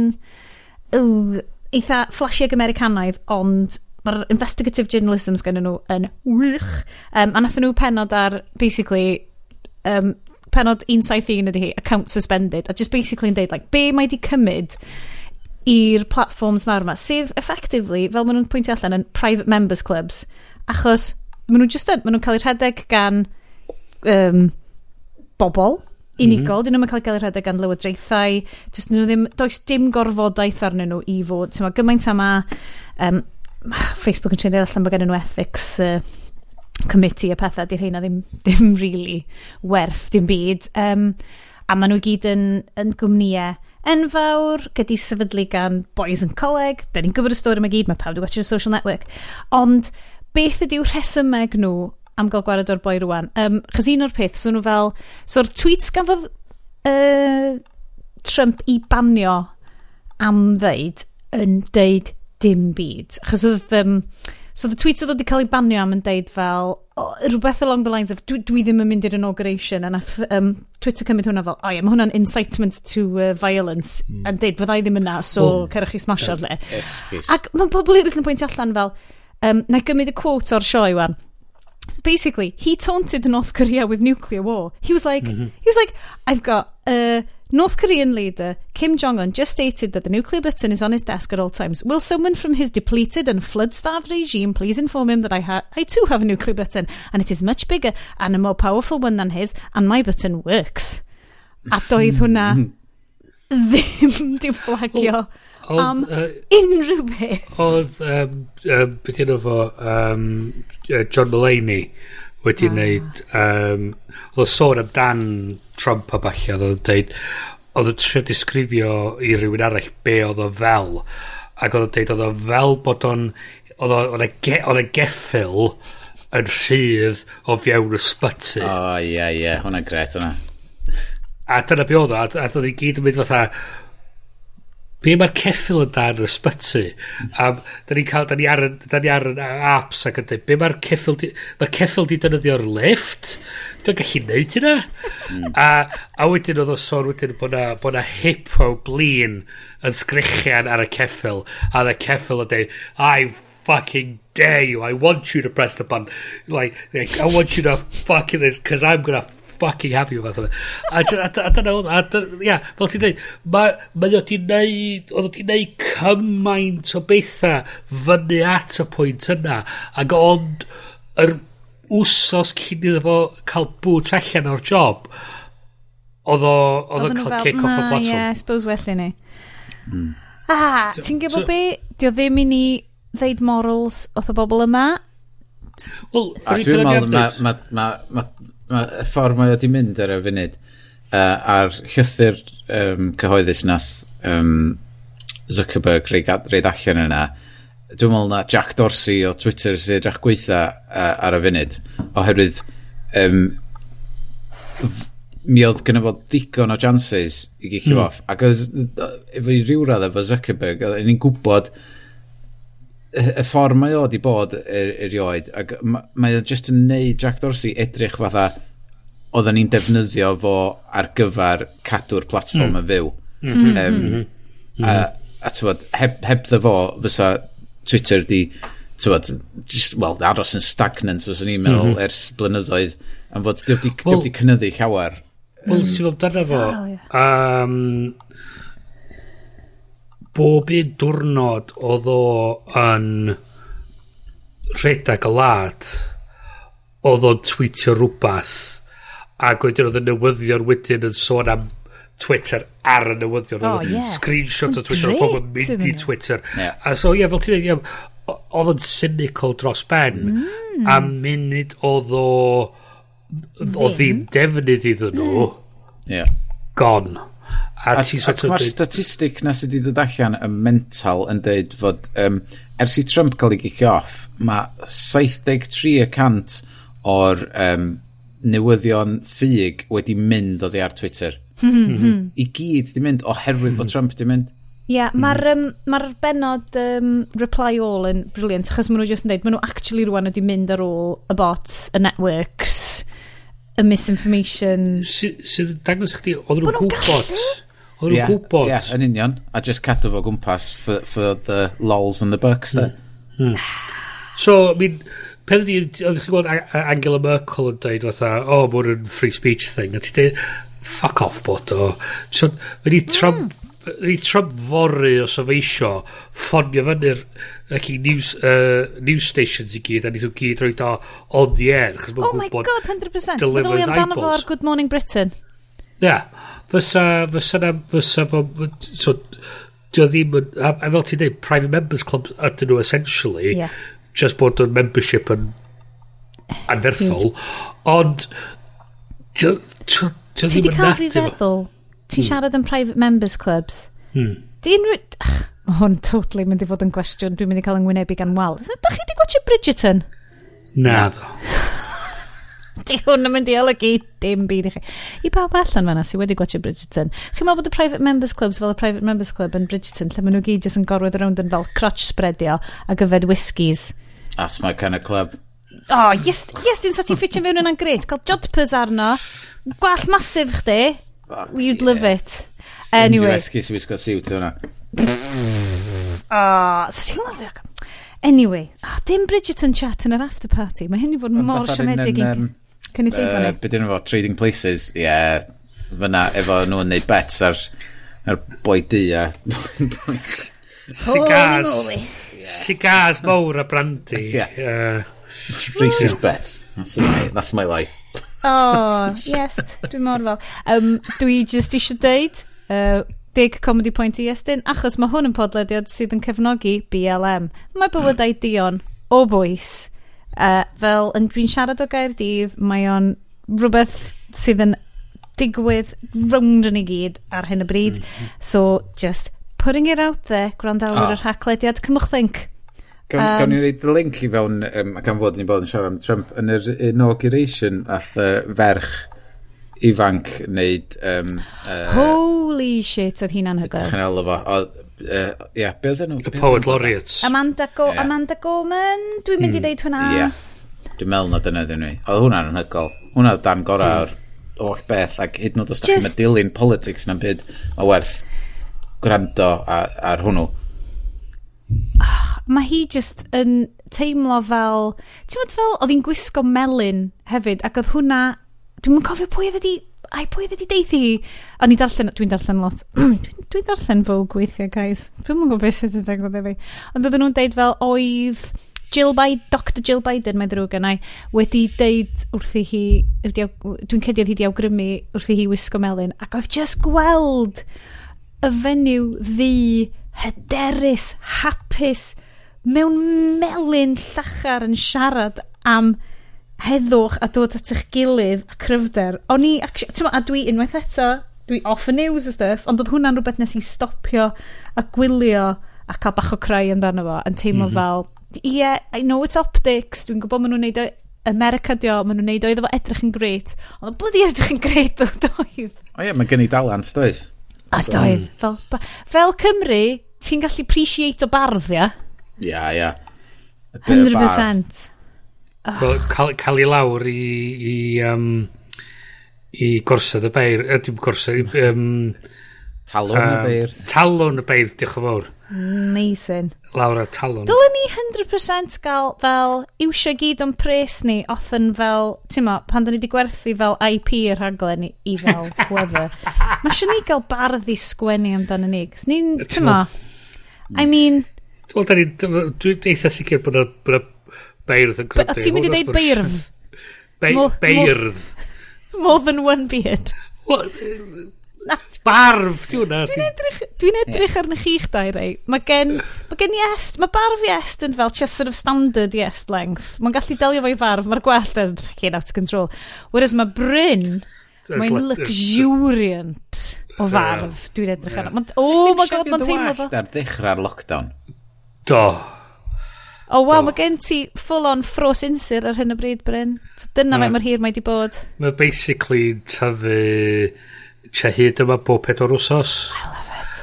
uh, eitha flashy ag Americanaidd, ond mae'r investigative journalisms gen nhw yn wych. Um, a nathon nhw penod ar, basically, um, penod 171 ydy hi, account suspended, a just basically yn deud, like, be mae di cymryd i'r platforms mawr yma, sydd effectively, fel maen nhw'n pwyntio allan, yn private members clubs, achos maen nhw'n just yn, maen nhw'n cael eu rhedeg gan um, bobl, Mhm. unigol, mm. dyn nhw'n cael ei gael eu rhedeg gan lywodraethau, nhw ddim, does dim gorfodaeth arnyn nhw i fod, ti'n gymaint yma, um, Facebook yn treulio allan bod gen nhw ethics uh, committee a pethau, di'r heina ddim, ddim really werth dim byd. Um, a maen nhw gyd yn, yn gwmnïau enfawr, gyda sefydlu gan boys yn coleg, da ni'n gwybod y stori yma gyd, mae pawb wedi watch social network. Ond beth ydyw rhesymeg nhw am gael gwared o'r boi rwan. Um, chos un o'r peth, so nhw fel... So'r tweets gan gafodd uh, Trump i banio am ddeud yn deud dim byd. Chos oedd... Um, so the tweets oedd wedi cael ei banio am yn deud fel oh, rhywbeth along the lines of dwi, dwi ddim yn mynd i'r inauguration a nath um, Twitter cymryd hwnna fel o ie mae hwnna'n incitement to uh, violence mm. a'n deud fyddai ddim yna so Boom. cerwch chi smasho'r le ac mae pobl eraill yn pwynt allan fel um, na gymryd y quote o'r sioe wan So basically, he taunted North Korea with nuclear war. He was like, mm-hmm. he was like, I've got a North Korean leader Kim Jong Un just stated that the nuclear button is on his desk at all times. Will someone from his depleted and flood-starved regime please inform him that I ha- I too have a nuclear button and it is much bigger and a more powerful one than his and my button works. A doedd hwnna ddim di flagio am uh, unrhyw beth. Oedd, um, um, beth yna fo, um, John Mulaney wedi ah. wneud, um, oedd sôn amdan Trump a falle, oedd yn dweud, oedd yn trio disgrifio i rywun arall be oedd o fel, ac oedd yn dweud oedd o fel bod o'n, oedd o'n geffil yn rhydd o fiewn ysbyty. O, oh, ie, yeah, ie, yeah. hwnna'n gret hwnna. A dyna be oedd o, a, a oedd i gyd yn mynd fatha, Be mae'r ceffil yn dan yr ysbyty? Am, da ni'n cael, da ni ar, da ni ar apps ac yn dweud, be mae'r ceffil di... Mae'r ceffil di defnyddio'r lift? Dwi'n gallu neud hynna? a, a wedyn oedd o sôn wedyn bod na, bod na hippo blin yn sgrichian ar y ceffil. A y ceffil yn dweud, I fucking dare you. I want you to press the button. Like, like I want you to fucking this, because I'm gonna fucking have you fath o beth. A dyna hwn, a ia, fel ti'n dweud, mae o di neud, oedd o di neud cymaint o bethau fyny at y pwynt yna, ac ond yr wsos cyn iddo fo cael bwt allan o'r job, oedd o, oedd o'n cael kick off o platform. Ie, I suppose well i ni. Ah, ti'n gwybod so, be? o ddim i ni ddeud morals oedd y bobl yma. Wel, a dwi'n meddwl ma, ma, ma, ma, y ffordd mae o di mynd ar y funud, uh, a'r llythyr um, cyhoeddus nath um, Zuckerberg reid, reid allan yna, dwi'n meddwl na Jack Dorsey o Twitter sy'n edrych gweitha uh, ar y funud, oherwydd um, mi oedd gyda fod digon o chances i gicio mm. off. Ac oedd, efo i ryw radd efo Zuckerberg, oedd ni'n gwybod y ffordd mae o wedi bod er, erioed, ac mae o jyst yn neud Jack Dorsey edrych fatha oedden ni'n defnyddio fo ar gyfer cadw'r platform mm. yn fyw. Mm -hmm. um, mm -hmm. a, mm-hmm. a tywod, heb, heb dda fo, fysa Twitter di, tywod, just, well, aros yn stagnant, fysa ni'n meddwl mm -hmm. ers blynyddoedd, am fod diwb di, well, di cynnyddu llawer. Wel, sy'n fawr darna fo, um, bob un diwrnod oedd o yn rhedeg y lad oedd o'n tweetio rhywbeth ac wedyn oedd y newyddion wedyn yn sôn am Twitter ar y newyddion oh, yeah. screenshot o Twitter o pobl mynd i Twitter yeah. a so ie yeah, fel ti'n dweud oedd o'n cynical dros ben mm. a munud oedd o o ddim defnydd iddyn nhw yeah. gone A, a ti sort of... Mae'r statistic na sydd wedi dod allan y mental yn dweud fod um, ers i Trump cael ei gicio off, mae 73% o'r um, newyddion ffug wedi mynd oddi ar Twitter. I gyd di mynd oherwydd bod Trump di mynd. Ie, yeah, mae'r um, ma benod um, Reply All yn briliant, achos maen nhw jyst yn dweud, maen nhw actually rwan wedi mynd ar ôl y bots, y networks, y misinformation. Sydd yn dangos chdi, oedd nhw'n gwybod... O'n nhw'n gwybod. Ie, yn union. A just cadw fo gwmpas for, for the lols and the bucks, da. Mm. Mm. So, I mean, pen ydy, oedd chi'n gweld Angela Merkel yn dweud fatha, o, oh, mae'n yn free speech thing. A ti dweud, fuck off bod o. So, mae'n i hmm. Trump, mm. Trump fory os o feisio, ffonio fyny'r like, news, uh, news stations i gyd, a ni nhw gyd roed o on the air. Oh my god, 100%. Delivers Meddwl i amdano fo ar Good Morning Britain. Yeah fysa, fysa, na, fysa fo, so, dio ddim yn, a, a fel ti'n dweud, private members clubs ydyn nhw essentially, yeah. just bod yn membership yn anferthol, ond, dio, dio, dio ddim yn nat. Ti di cael fi feddwl, ti'n hmm. siarad yn private members clubs, hmm. di unrhyw, mae hwn totally mynd i fod yn gwestiwn, dwi'n mynd i cael yng Ngwynebu gan wal. Da chi di gwachio Bridgerton? Na, ddo. di hwn yn mynd i olygu dim byd i chi. I bawb allan fanna sydd wedi gwachio Bridgerton. Chi'n meddwl bod y Private Members Clubs fel y Private Members Club yn Bridgerton, lle maen nhw gyd jyst yn gorwedd around yn fel crotch spreadio a gyfed whiskies. That's my kind of club. Oh, yes, yes, dyn sa ti'n ffitio fewn yna'n gret. Cael jodpers arno. Gwall masif chdi. You'd yeah. love it. Anyway. Unrhyw esgus i wisgo siwt hwnna. Oh, sa ti'n lyfio? Anyway, oh, dim Bridgerton chat yn yr after party. Mae hyn i fod mor siomedig i... Um, Cynulleidfa uh, ni. Be dyn nhw fo, Trading Places, ie, yeah, fyna, efo nhw'n neud bets ar, ar boi di a Cigars. Cigars mawr a brandy. Yeah. Uh, Racist bets. That's my, that's my life. oh, yes, dwi'n mor fel. Um, dwi just eisiau deud, uh, dig Comedy Point i Estyn, achos mae hwn yn podlediad sydd yn cefnogi BLM. Mae bywydau Dion o bwys Uh, fel yn dwi'n siarad o gair dydd, mae o'n rhywbeth sydd yn digwydd rownd yn ei gyd ar hyn o bryd. Mm -hmm. So, just putting it out there, gwrandawr oh. Ah. yr haclediad, cymwch link. Gawn um, ni wneud y link i fewn, um, gan fod ni'n bod yn siarad am Trump, yn yr inauguration all uh, ferch ifanc wneud... Um, uh, Holy shit, oedd hi'n anhygoel. Chynel o fo uh, yeah, be oedden nhw? Y Poet Laureates. Amanda, Go yeah. Amanda Gorman, dwi'n mynd i hmm. ddeud hwnna. Yeah. Dwi'n meddwl na dyna dyn ni. Oedd hwnna'n anhygol. Hwnna dan gorau mm. o'r oll beth ac hyd yn oed os da chi'n dilyn politics na'n byd o werth gwrando ar, ar hwnnw. Oh, mae hi just yn teimlo fel... Ti'n meddwl fel, oedd hi'n gwisgo melyn hefyd, ac oedd hwnna... Dwi'n mynd cofio pwy oedd e ydi... Ai, pwy oedd e ydi deithi? hi? A ni darllen... Dwi'n darllen lot. dwi'n dwi darllen Vogue weithiau, guys. Dwi'n mwyn gwybod beth sydd yn dangod e fi. Ond oedden nhw'n deud fel oedd Jill Biden, Dr Jill Biden, mae ddrwg yna, wedi deud wrthi hi, dwi'n cedi oedd hi di awgrymu wrthi hi wisgo melun, ac oedd just gweld y fenyw ddi hyderus, hapus, mewn melun llachar yn siarad am heddwch a dod at eich gilydd a cryfder. O'n i, a dwi unwaith eto, dwi off y news a stuff, ond oedd hwnna'n rhywbeth nes i stopio a gwylio a cael bach o crai amdano fo, yn teimlo mm -hmm. fel, ie, yeah, I know it's optics, dwi'n gwybod maen nhw'n neud o, America dio, maen nhw'n neud o iddo fo edrych yn greit, ond blydi edrych yn greit ddo, doedd. O ie, mae gen i dalans, does? A so, doedd, mm. fel, fel Cymru, ti'n gallu appreciate o bardd, ia? Ia, ia. 100%. Bar. Cael, cael ei lawr i, i um, i gorsedd y beir, er, dim gorsedd, um, Talon um, y beir. Talon y beir, diolch yn fawr. Amazing. Laura Talon. Dylen ni 100% gael fel iwsio gyd o'n pres ni othyn fel, ti'n ma, pan da ni wedi gwerthu fel IP i'r rhaglen i fel whoever. Mae sy'n ni gael bardd i sgwennu amdano ni. Cys ni'n, ti'n ma, I mean... Wel, da ni, dwi'n eitha sicr bod yna beirdd yn grybio. A ti'n mynd i ddeud beirdd? Beirdd. More than one beard. Barf, di hwnna. Dwi'n edrych, dwi edrych yeah. arnych chi'ch dau rei. Mae gen, ma gen iest, mae barf iest yn fel just sort of standard iest length. Mae'n gallu delio fo'i farf, mae'r gwallt yn fucking out of control. Whereas mae bryn, mae'n luxuriant o farf. Dwi'n edrych arno. Oh my god, mae'n teimlo fo. Ar ddechrau'r lockdown. Do. O, oh, waw, mae gen ti full on ffros insir ar hyn o bryd, Bryn. So, dyna no. mae'r hir mae di bod. Mae basically tyfu hyd yma bob pedwar wsos. I love it.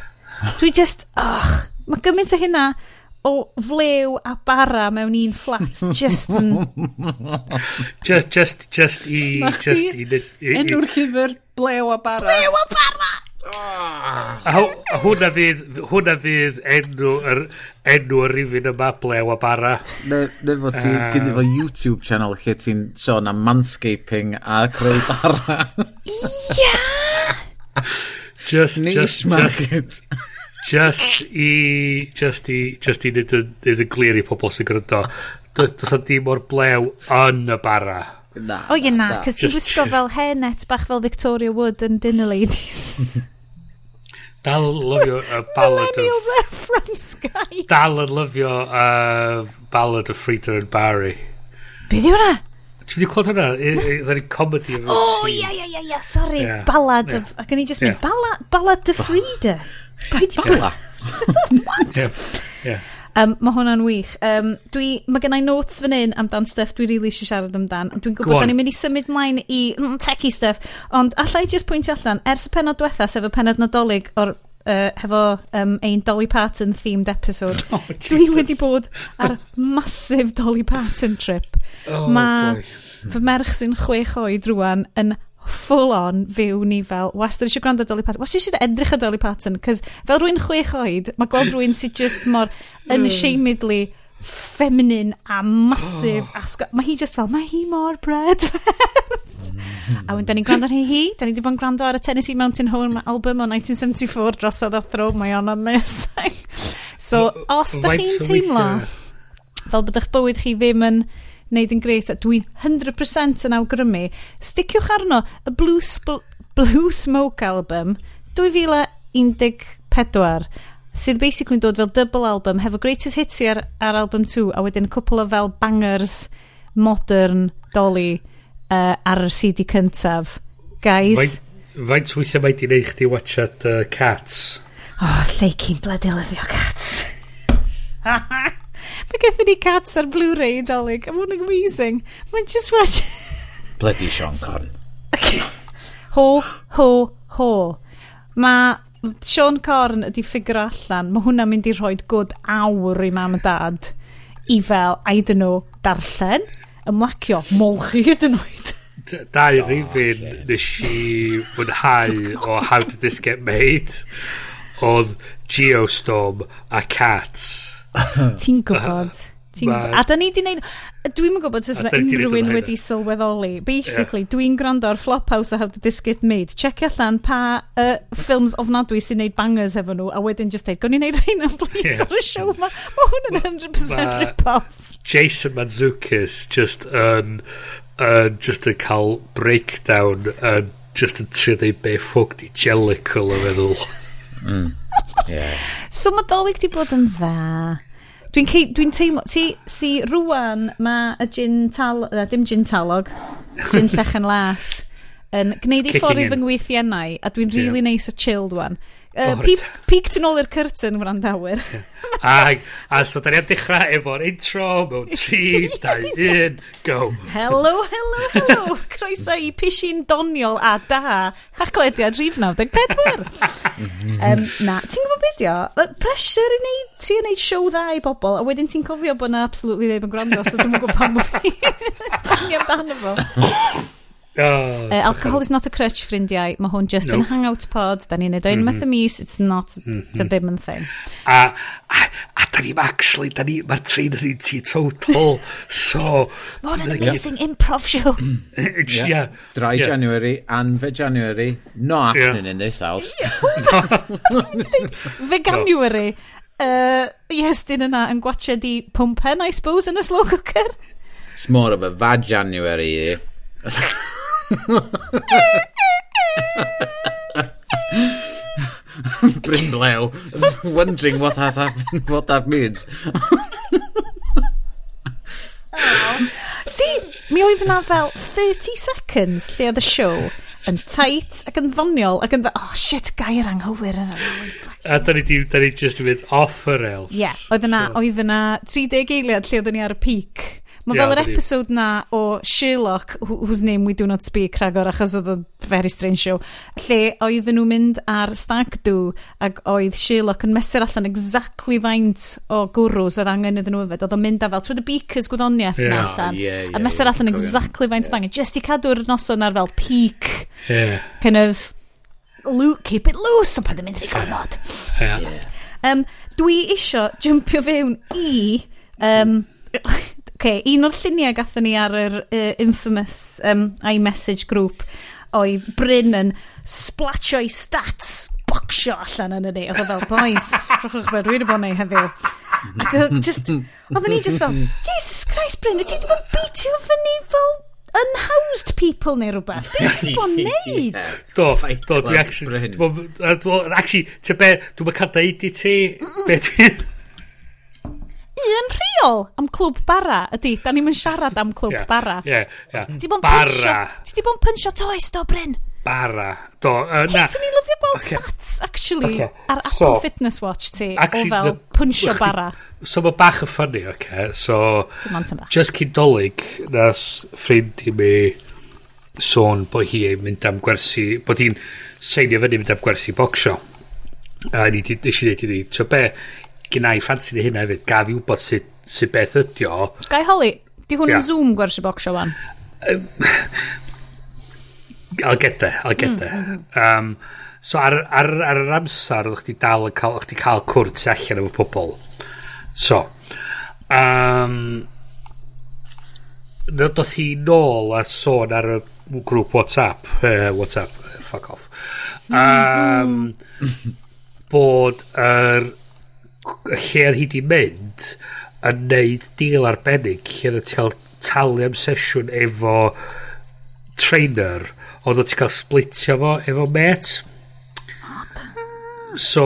Dwi just, och, mae gymaint o hynna o flew a bara mewn un fflat just yn... just, just, just i... Just i... Enw'r llyfr, blew a bara. Blew a bara! A hwnna fydd, hwnna fydd enw, yr, enw yr rifin y mablew a bara. Neu fod ti'n uh, gynnu fo YouTube channel lle ti'n sôn am manscaping a creu bara. Ia! Just, just, just, just i, just i, just i nid yn glir i pobl sy'n gryndo. Does na dim o'r blew yn y bara. Na. O ie na, cos ti'n gwisgo fel hairnet bach fel Victoria Wood yn dinner ladies. Dal yn lyfio uh, y ballad Millennial of... reference, guys. Dal yn lyfio uh, ballad of Frida and Barry. Be di hwnna? Ti'n mynd i clod hwnna? Dda'n i'n comedy of... Oh, ia, ia, ia, ia, sorry. Yeah. Ballad yeah. of... Ac o'n i just yeah. mynd, ballad, ballad of Frida. Ballad? What? Yeah. yeah. Um, mae hwnna'n wych. Um, dwi, mae gennau notes fan hyn amdan stuff dwi really eisiau siarad amdan. Dwi'n gwybod Go da ni'n mynd i symud mlaen i mm, techie stuff. Ond allai just pwyntio allan, ers y penod diwetha, sef y penod nadolig o'r uh, hefo um, ein Dolly Parton themed episode. Oh, Jesus. dwi wedi bod ar massive Dolly Parton trip. Oh, Mae fy merch sy'n chwech oed rwan yn full on fyw ni fel, wastad eisiau gwrando Dolly Parton, wastad eisiau edrych ar Dolly Parton, cos fel rwy'n chwech oed, mae gweld rwy'n sy'n just mor hmm. unashamedly feminine a massive oh. asgol. Mae hi just fel, mae hi mor bred. a wedyn, da ni'n gwrando ar hi hi. Da ni wedi bod yn gwrando ar y Tennessee Mountain Home album o 1974 drosodd a throw Mae o'n amazing. so, os da chi'n teimlo fel bod eich bywyd chi ddim yn wneud yn greit a dwi'n 100% yn awgrymu. Sticiwch arno y Blue, Sp Blue Smoke album 2014 sydd basically'n dod fel double album hefo greatest hits ar, ar album 2 a wedyn cwpl o fel bangers modern dolly uh, ar y CD cyntaf. Guys? Faint weithiau mae di wneud chdi watchat uh, Cats? Oh, Leikin bledi lyfio Cats. Mae gethon ni cats ar Blu-ray dolyg. I'm on amazing. Mae'n just watch... Bloody Sean Conn. ho, ho, ho. Mae Sean Corn ydi ffigur allan, mae hwnna'n mynd i rhoi good awr i mam a dad i fel, I don't know, darllen, ymlacio, molchi hyd yn oed. Da i rifin nes i mwynhau o How Did This Get Made oedd Geostorm a Cats Ti'n gwybod. Ti'n gwybod. A da ni di neud... dwi'n yn gwybod os yna unrhywun wedi sylweddoli. Basically, yeah. dwi'n gwrando ar Flophouse a How to Disc Get Made. Check allan pa uh, ffilms ofnadwy sy'n neud bangers efo nhw a wedyn just deud, gwn i'n neud rhain am blis yeah. ar y siow ma. Mae hwn yn 100% rip-off. Jason Manzukis just yn... Um, uh, just yn cael breakdown yn uh, just yn trio dweud be ffwg di Jellicle yn meddwl. Mm yeah. So mae Dolig di bod yn dda. Dwi'n dwi, dwi teimlo... Ti, si, rwan mae y gin tal... Uh, dim gin talog. Gin llechen las. Yn gwneud i ffordd i fy ngweithiennau. A dwi'n really yeah. nice a chilled wan. Uh, peak, peak to nôl i'r curtain fwn andawyr. a, a so, da ni am dechrau efo'r intro mewn 3, 2, 1, go. Hello, hello, hello. Croeso i pishin doniol a da. Haclediad rhif 94. um, mhm. na, ti'n gwybod beth dio? Pressure i neud, yn neud show dda i bobl, a wedyn ti'n cofio bod na absolutely ddim yn gwrando, so dwi'n gwybod pam mo fi. Dwi'n amdano fo. Oh, uh, alcohol is not a crutch, ffrindiau. Mae hwn just nope. yn hangout pod. Da ni'n neud o'n mm -hmm. mis. It's not... Mm -hmm. It's ddim yn thing. A, a, a da ni'n actually... Da ni... Mae'r train yn un total. so... Mae hwn yn amazing yeah. improv show. Mm. yeah. yeah. Dry yeah. January, and anfe January. No happening yeah. in this house. Veganuary. No. Uh, yes, dyn yna yn gwachio di pumpen, I suppose, yn y slow cooker. It's more of a va January, eh? Brynlew, wondering what that, happened, what that means. Oh. See, mi oedd yna fel 30 seconds lle oedd y show yn tight ac yn ddoniol ac yn dda, oh shit, gair anghywir yna. A da ni, da ni just yn mynd off yr el. Ie, yeah, oedd yna, so. oedd yna 30 eiliad lle oedd ni ar y peak Mae yeah, fel yr episode na o Sherlock, whose name we do not speak, rhagor, achos oedd o'n very strange show, lle oedden nhw'n mynd ar stag do, ac oedd Sherlock yn mesur allan exactly faint o gwrws oedd angen iddyn nhw yfed. Oedd o'n mynd â fel, twyd y beakers gwyddoniaeth yeah, na allan, yeah, yeah, a mesur yeah, allan yeah, exactly faint yeah. oedd angen, Just i cadw'r noson ar fel peak, yeah. kind of, loot, keep it loose, ond pan ddim yn ddigonod. Yeah. yeah. Um, dwi isio jumpio fewn i... Um, okay, un o'r lluniau gathon ni ar yr uh, infamous um, iMessage group oedd Bryn yn splatio'i stats bocsio allan yn yni. Oedd o fel, boys, drwchwch beth, dwi wedi bod neu heddiw. Ac oedd just, oedd ni just fel, Jesus Christ, Bryn, ti wedi bod beatio fyny fel unhoused people neu rhywbeth. Be ti'n bod neud? Do, do, dwi actually, actually, ti'n be, dwi'n cadw i ti, be dwi'n un rheol am clwb bara ydy, da ni'n siarad am clwb yeah, bara. Ie, yeah, ie. Yeah. Ti bara. pynsio, Ti di bo'n pynsio toes do, Bryn? Bara. Do, uh, na. Swn i'n lyfio gweld okay. stats, actually, okay. ar Apple so, Fitness Watch ti, actually, o fel the, pynsio bara. So mae bach yn ffynnu, oce. Okay? So, just cyn dolyg, nath ffrind i mi sôn bod hi yn mynd am gwersi, bod hi'n seinio fyny mynd am gwersi bocsio. A ni di, nes i ddeud i ni, so be, gynna i ffansi di hynna hefyd, gaf i wybod sut, sut beth ydi o. Gai holi, di hwn yeah. yn Zoom gwersi bocsio fan? I'll get there, I'll get there. Mm, um, so ar, ar, ar yr amser, oedd chdi dal yn cael, chdi cael cwrt allan efo pobl. So, um, doth hi nôl a sôn ar y grŵp WhatsApp, uh, WhatsApp, fuck off, um, bod yr er, lle ar hyd i mynd yn neud deal arbennig lle oedd ti'n cael talu am sesiwn efo trainer ond oedd ti'n cael splitio fo efo met. So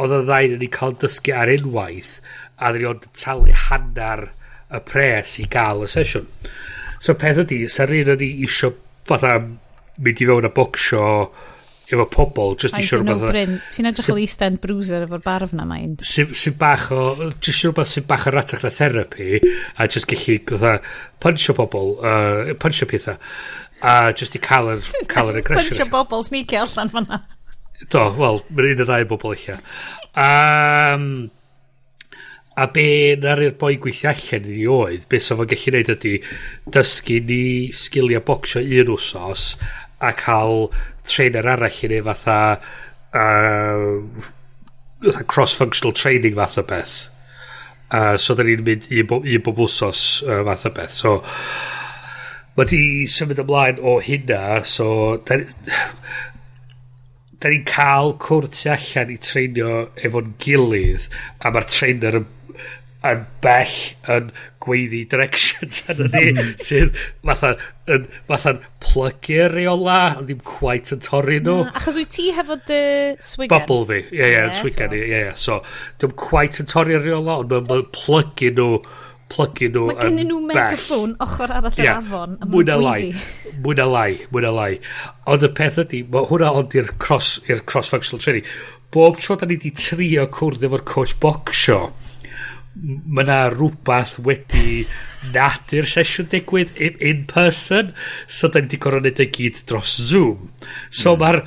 oedd y ddain yn ei cael dysgu ar unwaith a ddyn nhw'n talu hanner y pres i gael y sesiwn. So peth ydy sa'r un yn ei isio fatha mynd i fewn a bocsio efo pobl just i siwr beth ti'n edrych o East End Bruiser efo'r barf na mae'n sy'n bach o just siwr beth sy'n bach o ratach na therapi a just gallu punchio pobl uh, punchio pethau a just i cael yr cael yr aggression. Punchio bobl sneaky allan fanna. Do wel mae'n un o ddau bobl eich um, a be na'r i'r boi gweithio allan i ni oedd? Be sef o'n gallu neud ydy dysgu ni sgiliau bocsio un wsos a cael trainer arall i ni fatha uh, fatha cross-functional training fath o beth. Uh, so, da ni'n mynd i, bo, i bob wsos uh, fath o beth. So, mae di symud ymlaen o hynna, so, da, da ni'n cael cwrt allan i treinio efo'n gilydd, a mae'r trainer yn yn bell yn gweiddi directions hmm. yn ni, sydd fatha'n fatha plygu reola, ond ddim quite yn torri nhw. Na, achos wyt ti hefo dy swigan? Bubble fi, ie, yeah, ie, yeah, swigan i, ie, ie. So, ddim quite yn torri reola, ond mae'n ma plygu nhw, plygu nhw Mae gen nhw megaphone ochr arall yr yeah, afon. Mwy na lai, mwy na lai, mwy na lai. Ond y peth ydy, mae hwnna ond i'r cross i'r cross functional training. Bob tro da ni di trio cwrdd efo'r coach bocsio, mae yna rhywbeth wedi nad i'r sesiwn digwydd in, in person so da ni wedi gorfod neud y gyd dros Zoom. So mm. mae'r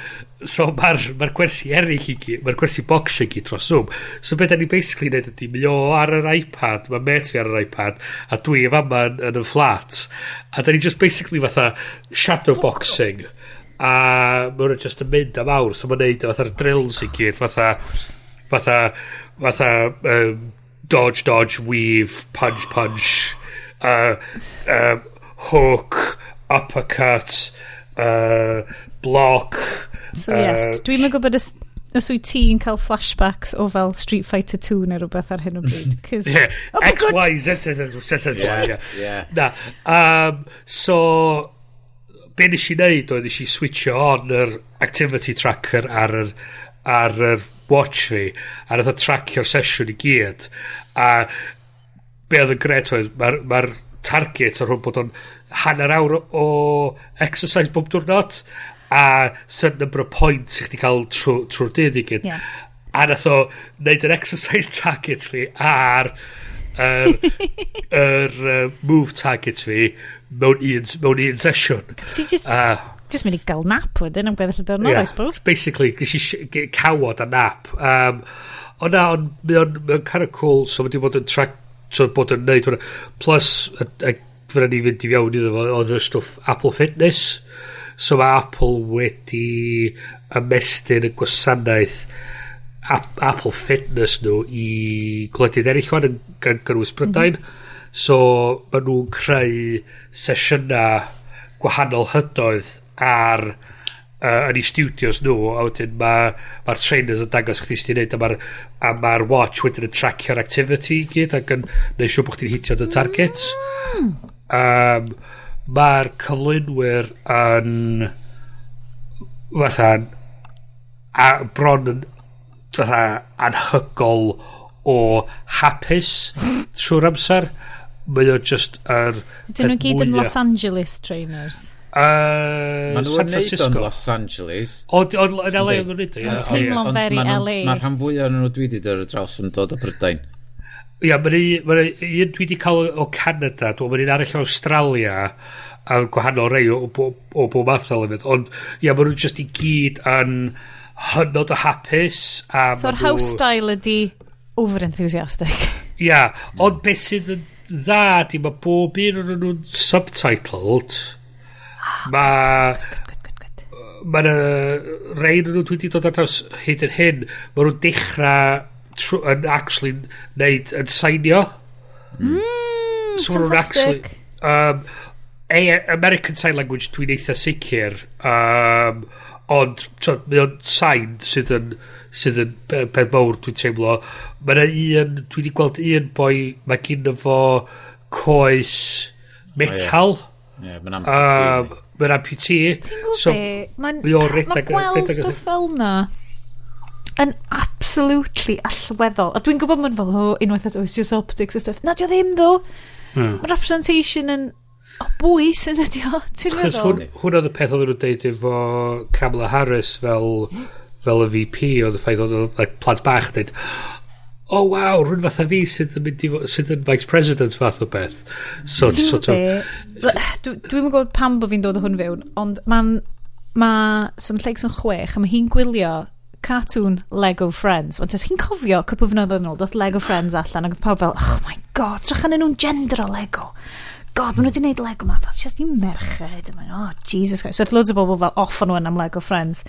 so mae'r ma gwersi eraill i gyd mae'r gwersi box i gyd dros Zoom. So beth da ni basically neud ydy mi o ar yr iPad mae met fi ar yr iPad a dwi efo yma yn, yn y flat. A da ni just basically fatha shadow boxing a mae'n just yn mynd am awr so mae'n neud fatha'r drills i gyd fatha fatha fatha um, dodge, dodge, weave, punch, punch, uh, uh, hook, uppercut, uh, block. So uh, yes, dwi'n meddwl bod os wyt ti'n cael flashbacks o fel Street Fighter 2 neu rhywbeth ar hyn o bryd. yeah. oh X, God. Y, Z, Z, Z, Z, Z, yeah, yeah. Na. Um, so, be nes i wneud oedd nes i switcho on yr activity tracker ar yr, ar yr watch fi a nath o tracio'r sesiwn i gyd a be oedd yn gret oedd mae'r ma target o rhwng bod o'n hanner awr o exercise bob diwrnod a certain number of points i chdi cael trwy'r trw dydd i gyd yeah. a nath o wneud yr exercise target fi a'r yr er, er, move target fi mewn un, mewn un sesiwn. Ti just... Uh, Just mynd i gael nap wedyn am gweddill y dyrnod, yeah. I suppose. Basically, gys i cawod a nap. Um, ond na, ond mae o'n on, kind of cool, so mae di bod yn track, so bod yn neud hwnna. Plus, fydda ni fynd i fiawn iddo fo, oedd y stwff Apple Fitness. So mae Apple wedi ymestyn y gwasanaeth ap Apple Fitness nhw i gwledydd eraill wan yn gynnwys Brydain. Mm -hmm. So, maen nhw'n creu sesiynau gwahanol hydoedd ar uh, yn eu studios nhw a wedyn mae'r ma trainers yn dangos chdi sy'n neud a mae'r ma watch wedyn yn tracio'r activity i gyd ac yn neud siw bod chdi'n hitio dy target um, mae'r cyflwynwyr yn fatha a bron yn fatha anhygol o hapus trwy'r amser. Mae o just yr er, Dyn nhw gyd yn Los Angeles trainers? Uh, Maen nhw'n neud o'n Los Angeles. O, o yn LA yn gwneud o, ie. Teimlo'n very LA. Mae'r rhan fwy o'n nhw dwi wedi dod o draws yn dod o Brydain. Ia, mae'n un dwi wedi cael o Canada, dwi'n mynd i'n arall o Australia, a gwahanol rei o, o, o bob math o lefydd. Ond, ia, maen nhw'n just i gyd yn hynod o hapus. So'r house style ydi over-enthusiastic. Ia, ond beth sydd yn dda, di mae bob un o'n nhw'n subtitled Mae... Mae yna rhain nhw dwi wedi dod ar draws hyd yn hyn. Mae nhw'n dechrau yn actually neud yn sainio. Mm, so nhw'n fantastic. Um, A, American Sign Language dwi'n eitha sicr. Um, ond, tro, mae o'n sain sydd yn sydd yn peth mawr dwi'n teimlo. Mae yna un, dwi wedi gweld un boi, mae gyda fo coes metal. Oh, yeah. Yeah, mae'n amputee. Mae'n amputee. Ti'n gwybod so, Mae'n ma gweld stwff fel na yn absolutely allweddol. A dwi'n gwybod mae'n fel, oh, unwaith at oes, just optics a stuff. Na, di o ddim, ddo. Hmm. Mae'r representation yn o bwys yn ydi o, ti'n meddwl? Hwn, hwn oedd y peth oedd nhw'n deud efo Kamala Harris fel, fel y VP, oedd y ffaith oedd y like, plant bach yn deud, o oh, waw, rhywun fatha fi sydd yn mynd i sydd yn vice president fath o beth. So, Ti'n sort of... Dwi'n yn gwybod pam bod fi'n dod o hwn fewn, ond mae'n... Mae Swn Lleigs yn chwech, a mae hi'n gwylio cartoon Lego Friends. Ond chi'n cofio cwpl fynoedd yn ôl, doth Lego Friends allan, ac oedd pawb fel, oh my god, trach yn nhw'n gender o Lego. God, maen nhw wedi gwneud Lego ma, fel, just i merched. Oh, Jesus Christ. So, oedd loads o bobl fel off on nhw am Lego Friends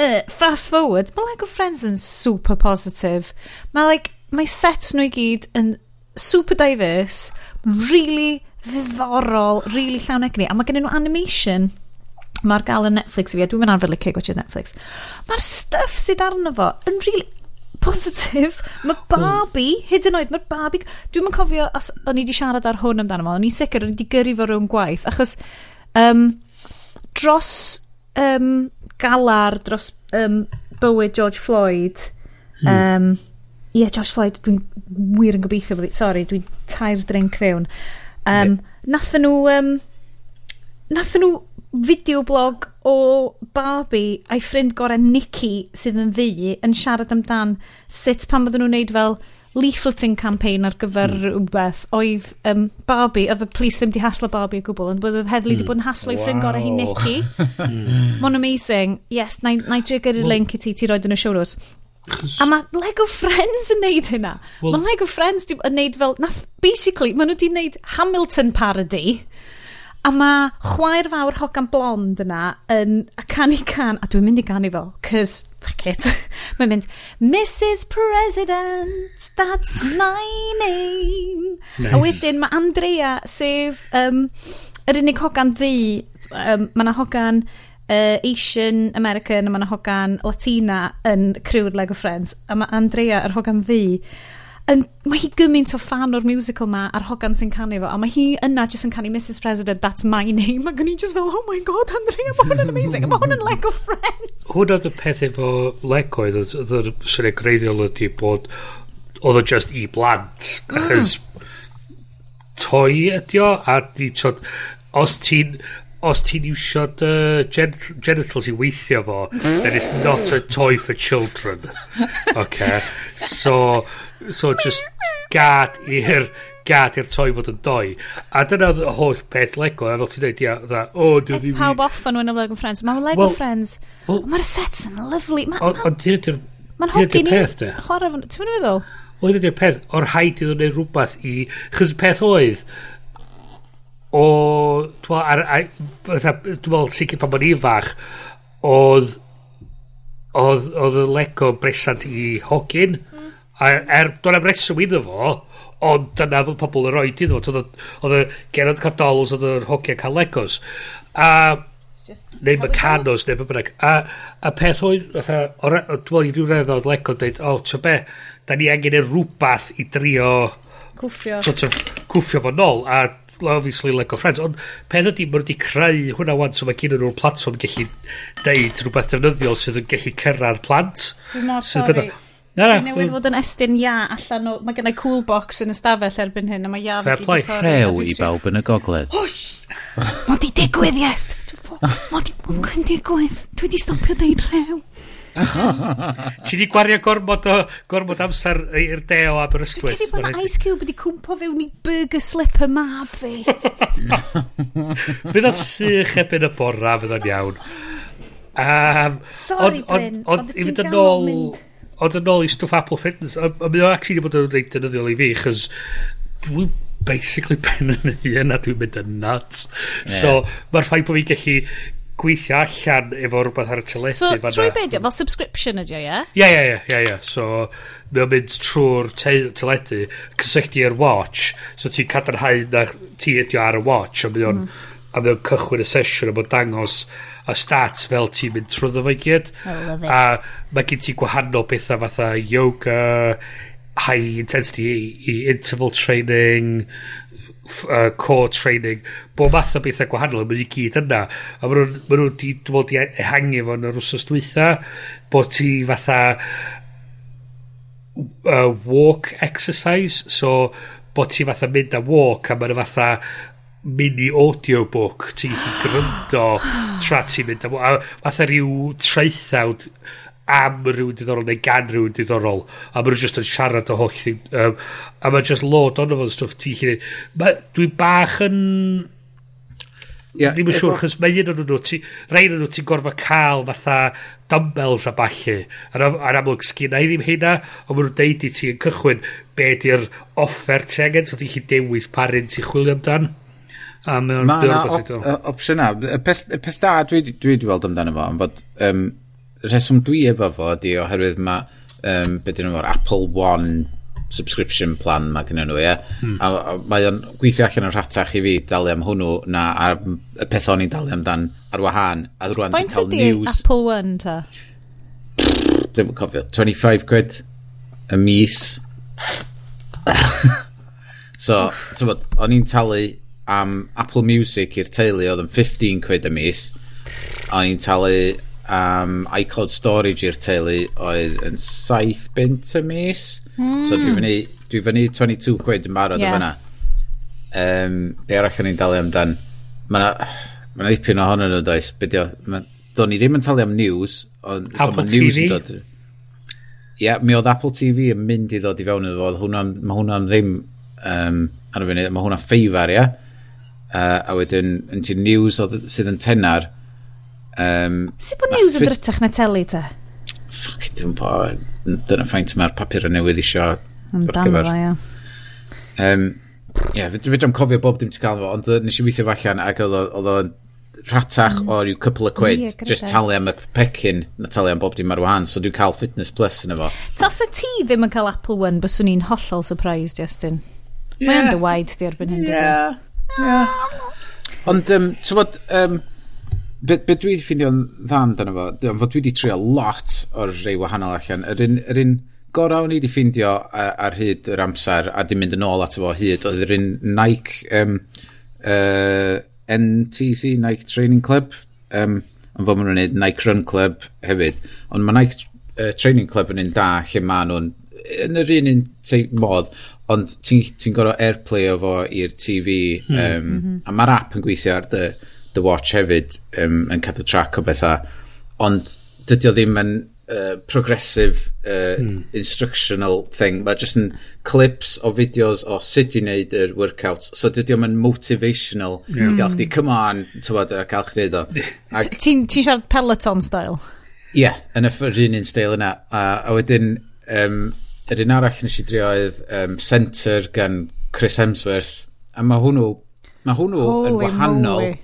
uh, fast forward, mae Lego Friends yn super positive. Mae like, mae set nhw i gyd yn super diverse, really ddiddorol, really llawn egni, a mae gen nhw animation mae'r gael yn Netflix i fi, a dwi'n mynd arfer licio gwachio Netflix. Mae'r stuff sydd arno fo yn really positif. Mae hmm. Barbie, hyd yn oed, mae'r Barbie... Dwi'n mynd cofio, os o'n i wedi siarad ar hwn amdano fo, o'n i sicr, o'n i wedi gyrru fo rhwng gwaith, achos um, dros um, galar dros um, bywyd George Floyd. Um, Ie, yeah, George Floyd, dwi'n wir yn gobeithio bod i... Sorry, dwi'n tair drink fewn. Um, yeah. Nathen nhw... Um, nathen nhw fideoblog o Barbie a'i ffrind gorau Nicky sydd yn ddi yn siarad amdan sut pan bydden nhw'n neud fel leafleting campaign ar gyfer mm. rhywbeth oedd um, Barbie, oedd y police ddim di haslo Barbie o gwbl, ond oedd Hedley mm. di bod yn haslo i ffrind gorau hi Nicky. Mae'n amazing. Yes, na i trigger y link i ti, ti roed yn y siwrws. A mae Lego Friends yn neud hynna. Well, mae Lego Friends yn neud fel... Nath, basically, maen nhw wedi neud Hamilton parody. A mae chwaer fawr hogan blond yna yn a canu can, a dwi'n mynd i canu fo, cys, fuck it, mae'n mynd, Mrs President, that's my name. Nice. A wedyn mae Andrea, sef um, yr unig hogan ddi, um, mae yna hogan uh, Asian American a mae yna hogan Latina yn cryw'r Lego Friends, a mae Andrea, yr hogan ddi, yn, mae hi gymaint o fan o'r musical ma a'r hogan sy'n canu fo a mae hi yna jyst yn canu Mrs President That's My Name. Ac o'n i just fel oh my god Andrea mae hwn yn amazing mae hwn yn Lego Friends hwn oedd y peth efo Lego oedd? Oedd yr syniad greiddiol ydi bod oedd o just i blant mm. achos toi ydi o a di tod os ti'n os ti'n iwsio dy gen genitals i weithio fo, then it's not a toy for children. Okay. So, so just gad i'r gad i'r toy fod yn doi. A dyna oedd y holl peth Lego, a fel ti'n dweud, ia, dda, o, oh, dwi ddim... Pawb off yn wyn Lego Friends. Mae'n Lego well, Friends. Well, Mae'r sets yn lyflu. Ond ti'n ydy'r... Mae'n hogyn i chwarae... Ti'n mynd i feddwl? Wel, ydy'r peth, o'r haid i ddod wneud rhywbeth i... Chos peth oedd, o... Dwi'n meddwl sicr pan bod bo'n fach oedd oedd oedd y Lego bresant i hogyn. A er do'n am reswm iddo fo ond dyna bod pobl yn roed iddo fo. Oedd y Gerard Cardolos oedd yr hogyn cael Legos. A neu Mecanos neu bynnag. A, a peth oedd dwi'n meddwl i ryw redd oedd Lego dweud o oh, ti'n be da ni angen e rhywbeth i drio cwffio. sort of, cwffio fo nôl. A obviously Lego Friends, ond pen ydy, maen nhw wedi creu hwnna wan, so mae gen nhw'r platform gallu deud rhywbeth defnyddiol sydd yn gallu cyrra'r plant. Dwi'n mor sori. Na, na. newydd fod yn estyn ia allan o... Mae gennau cool box yn ystafell erbyn hyn, a mae ia... Fair play. Rhew i bawb yn y gogledd. Hwsh! Mo di digwydd, yes! Mae di digwydd. Dwi di stopio deud rhew. Ti di gwario gormod o gormod amser i'r de o Aberystwyth. Dwi'n credu bod Ice Cube wedi cwmpo fewn i burger slipper mab fi. Fydd o'n sych ebyn y bora, fydd o'n iawn. Um, Sorry, Bryn, ond i fynd yn ôl... Ond yn ôl i stwff Apple Fitness, a mi o'n actually bod yn reit dynyddiol i fi, chys dwi'n basically pen yn hun a dwi'n mynd yn nuts. Yeah. So, mae'r ffaith bod fi'n gallu gweithio allan efo rhywbeth ar y teledu. So, fanna. trwy beidio, fel subscription ydi o, ie? Ie, ie, ie, ie. ie. So, mae'n mynd trwy'r te teledu, cysylltu i'r watch, so ti'n cadarnhau na ti ydi ar y watch, a mae o'n mm. a mae o'n cychwyn y sesiwn, a mae'n dangos y stats fel ti'n mynd trwy i gyd. A mae gen ti gwahanol bethau fatha yoga, high intensity i, i interval training, uh, core training, bob math o bethau gwahanol, mae'n i gyd yna. A maen nhw'n ma nhw di, dwi'n meddwl, di e, ehangu fo yn yr wsos dwytha, bod ti fatha uh, walk exercise, so bod ti fatha mynd a walk, a mae'n fatha mini audiobook ti'n gallu gryndo tra ti'n mynd a, a fatha rhyw traethawd am rhywun diddorol neu gan rhywun diddorol a maen nhw just yn siarad o holl thing um, a maen just lod ond o'n stwff ti chi'n neud. Dwi bach yn yeah, ddim yn siŵr chos mae un o'n nhw rhaid o'n nhw ti'n gorfod cael fatha dumbbells a balli a'r amlwg sgyn i ddim hynna ond maen nhw'n deud i ti yn cychwyn be di'r offer ti angen so ti'n chi dewis parin ti'n chwilio amdan. A mae o'n opsiwn na y peth da dwi wedi weld amdano fo am fod um, rheswm dwi efo fo ydi oherwydd mae, um, beth yw'n Apple One subscription plan mae gen nhw, ie. Hmm. A, a mae o'n gweithio allan yn rhatach i fi dalu am hwnnw na ar y peth o'n i'n dalu amdan ar wahân. A rwan dwi'n cael news... Apple One ta? Dwi'n cofio, 25 quid y mis. so, ti'n bod, o'n i'n talu am Apple Music i'r teulu oedd yn 15 quid y mis. O'n i'n talu am iCloud storage i'r teulu oedd yn 7 bint y mis. Mm. So dwi hmm. fyny, dwi fyny 22 quid yn barod yeah. yma. Um, be arall o'n i'n dalu amdan? Mae'na ma ddipyn ma ohonyn nhw does. Bydio, ma, do'n i ddim yn talu am news. Ond, Apple so news TV? Dod, Ie, yeah, mi oedd Apple TV yn mynd i ddod i fewn iddo fo. Mae hwnna'n ddim um, ar y funud. Mae hwnna ffeifar, ia? Yeah? Uh, a wedyn, yn ti news oedd, sydd yn tenar, Um, Sut bod news yn drytach na teli te? Ffuck, dwi'n po. Dyna ffaint mae'r papur yn newydd isio. Amdano fo, ia. Um, Ie, yeah, fi ddim cofio bob dim ti'n cael fo, ond nes i weithio allan ac oedd o'n rhatach mm. o ryw couple of quid, yeah, just talu am y pecyn na talu am bob dim ar wahan, so dwi'n cael Fitness Plus yn efo. Tas y ti ddim yn cael Apple One, byswn ni'n hollol surprised, Justin. Yeah. Mae'n dy waid di erbyn hyn, yeah. Ond, um, ti'n bod, um, be, be dwi wedi ffeindio'n dda amdano fo, dwi'n fod dwi wedi trio lot o'r rei wahanol allan. Yr un, yr un gorau o'n i wedi ffeindio ar, ar hyd yr amser a di mynd yn ôl ato fo hyd, oedd yr un Nike um, uh, NTC, Nike Training Club, um, ond fod maen nhw'n gwneud Nike Run Club hefyd. Ond mae Nike uh, Training Club yn un da lle maen nhw'n yn yr un un modd, ond ti'n ti, gorau airplay o fo i'r TV um, mm -hmm. Mhm. a mae'r app yn gweithio ar dy The Watch hefyd um, yn cadw track o bethau, ond dydy o ddim yn uh, progressive uh, hmm. instructional thing. Mae jyst yn clips o fideos o sut i wneud yr workouts. So dydy o'n motivational yeah. i gael chdi, hmm. come on, tywod, a cael chdi o. Ti'n ti siarad Peloton style? Ie, yeah, yn y un un style yna. A, a wedyn, um, yr un arall nes i drio oedd um, Center gan Chris Hemsworth. A mae hwnnw, mae hwnnw Holy yn wahanol. Moly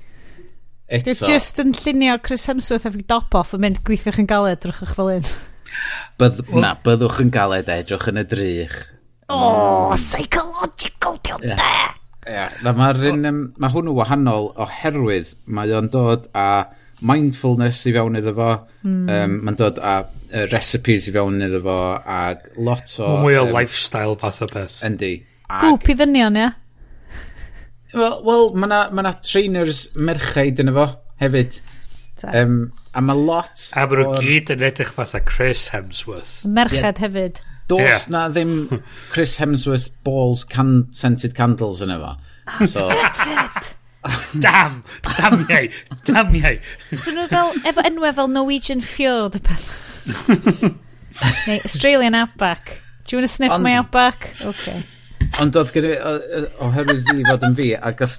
Eto. Dwi'n just yn llunio Chris Hemsworth efo'i dop-off yn mynd gweithio'ch yn galed drwchwch fel un. Bydd, na, byddwch yn galed edrych yn y drych. Oh, psychological diolch yeah. yeah. Na, mae'r un, um, mae hwnnw wahanol oherwydd mae o'n dod a mindfulness i fewn iddo fo, mm. um, mae'n dod a uh, recipes i fewn iddo fo, ac lot o... Mwy o um, lifestyle fath o beth. Yndi. Gwp i ddynion, ie? Yeah? Wel, well, mae yna ma trainers merchaid yn efo hefyd. Um, a mae lot... A maen nhw gyd yn edrych fatha Chris Hemsworth. Merched yeah. hefyd. Dos yeah. na ddim Chris Hemsworth balls can scented candles yn efo. Ah, so... That's dam! Dam iau! Dam iau! so nhw fel, efo enwau fel Norwegian Fjord Neu Australian Outback. Do you want to sniff Ond... my Outback? Okay. Ond oedd gyda fi, oherwydd fi fod yn fi, ac os...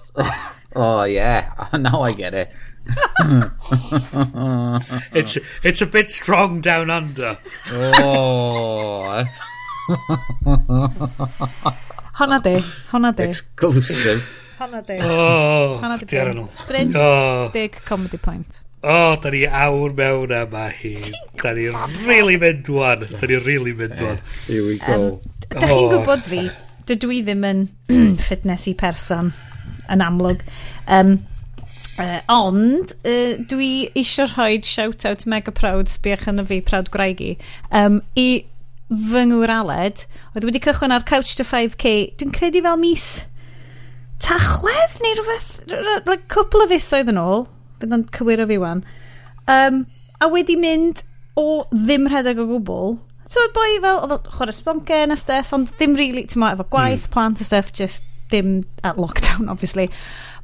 Oh, yeah, now I get it. it's, it's a bit strong down under. oh. Honna di, honna di. Exclusive. Honna di. Oh, honna di. Bryn, oh. big comedy point. O, oh, da ni awr mewn yma hi. Da ni really mynd eh, dwan. Da ni really mynd dwan. Here we go. Um, da chi'n oh. gwybod fi, dydw i ddim yn fitnessi person yn amlwg. Um, uh, ond, uh, dwi eisiau rhoi shout-out mega proud, sbiach yn y fi, proud gwraegi, um, i fy ngwraled, oedd wedi cychwyn ar Couch to 5K, dwi'n credu fel mis tachwedd neu rhywbeth, like, couple o fusoedd yn ôl, fydd o'n cywiro fi wan, um, a wedi mynd o ddim rhedeg o gwbl Ti'n boi fel, oedd chwarae sboncen a stuff, ond ddim really, ti'n efo gwaith, mm. plant a stuff, just dim at lockdown, obviously.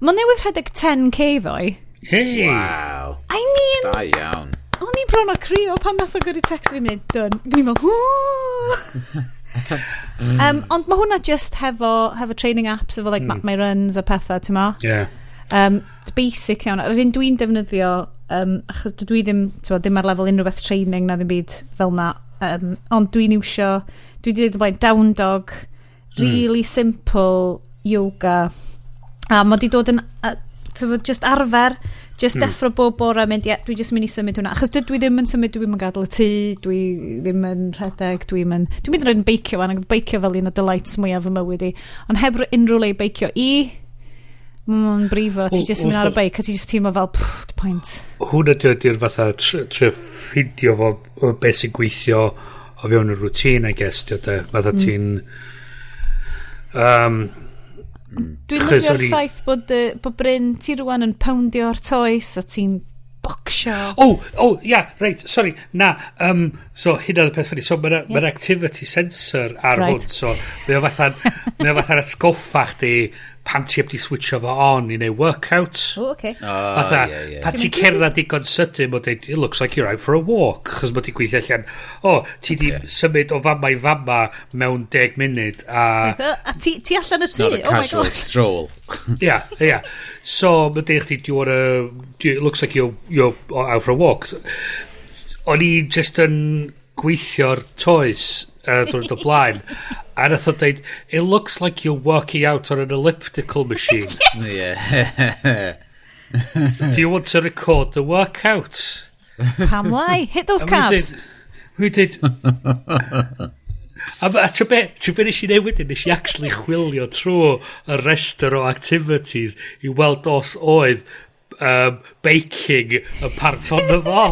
Mae newydd rhedeg 10k ddoi. Hey! Wow! I mean... Da iawn. O'n i bron o crio pan nath o gyrru text fi'n mynd, done. Fi'n fel, um, ond mae hwnna just hefo, hefo training apps, efo like mm. map my runs a pethau, ti'n ma? Yeah. Um, basic iawn. Yr un dwi'n defnyddio, um, achos dwi ddim, ti'n ddim ar lefel unrhyw beth training na ddim byd fel na Um, ond dwi'n iwsio, dwi wedi dweud blaen down dog, hmm. really mm. simple yoga. A mae wedi dod yn, uh, just arfer, just mm. deffro bob bore mynd, yeah, dwi just mynd i symud hwnna. Achos dwi ddim yn symud, dwi ddim yn gadael y tŷ, dwi ddim yn rhedeg, dwi'n ddim yn... Dwi'n mynd yn beicio fan, ac beicio fel un o delights mwyaf fy mywyd i. Ond heb unrhyw le beicio i mae'n brifo, ti jyst yn mynd ar y beic a ti jyst teimlo fel, pfff, pwynt. Hwn ydy ydy'r fatha trio ffindio fo beth sy'n gweithio o fewn y rŵtín, I guess, dio de. Fatha mm. ti'n... Um, Dwi'n lyfio'r i... ffaith bod, uh, bod Bryn, ti rwan yn poundio'r toes a ti'n bocsio. O, o, ia, reit, sorry, na, um, so hynna oedd y peth ffynnu, so mae'r yeah. ma activity sensor ar right. hwn, so mae o fatha'n, mae o fatha'n atgoffa chdi, pan ti wedi switcho fo on i neud workout. O, oce. Oh, Fatha, yeah, yeah. pan ti cerdded digon sydyn, mae'n dweud, it looks like you're out for a walk, chos mae ti'n gweithio allan, o, oh, ti okay. di symud o fama i fama mewn deg munud, a... a ti, ti allan y tŷ, oh my god. It's not a casual stroll. yeah, yeah. So, mae'n dweud chdi, do you wanna, do you, it looks like you're, you're out for a walk. O'n i just yn gweithio'r toes uh, dwrnod o blaen. A nath o dweud, it looks like you're working out on an elliptical machine. yeah. Do you want to record the workout? Pam lai, hit those calves. We did... A, a tra be, tra be nes i neud wedyn, nes i actually chwilio trwy y rester o activities i weld os oedd um, baking yn part o'n y fo.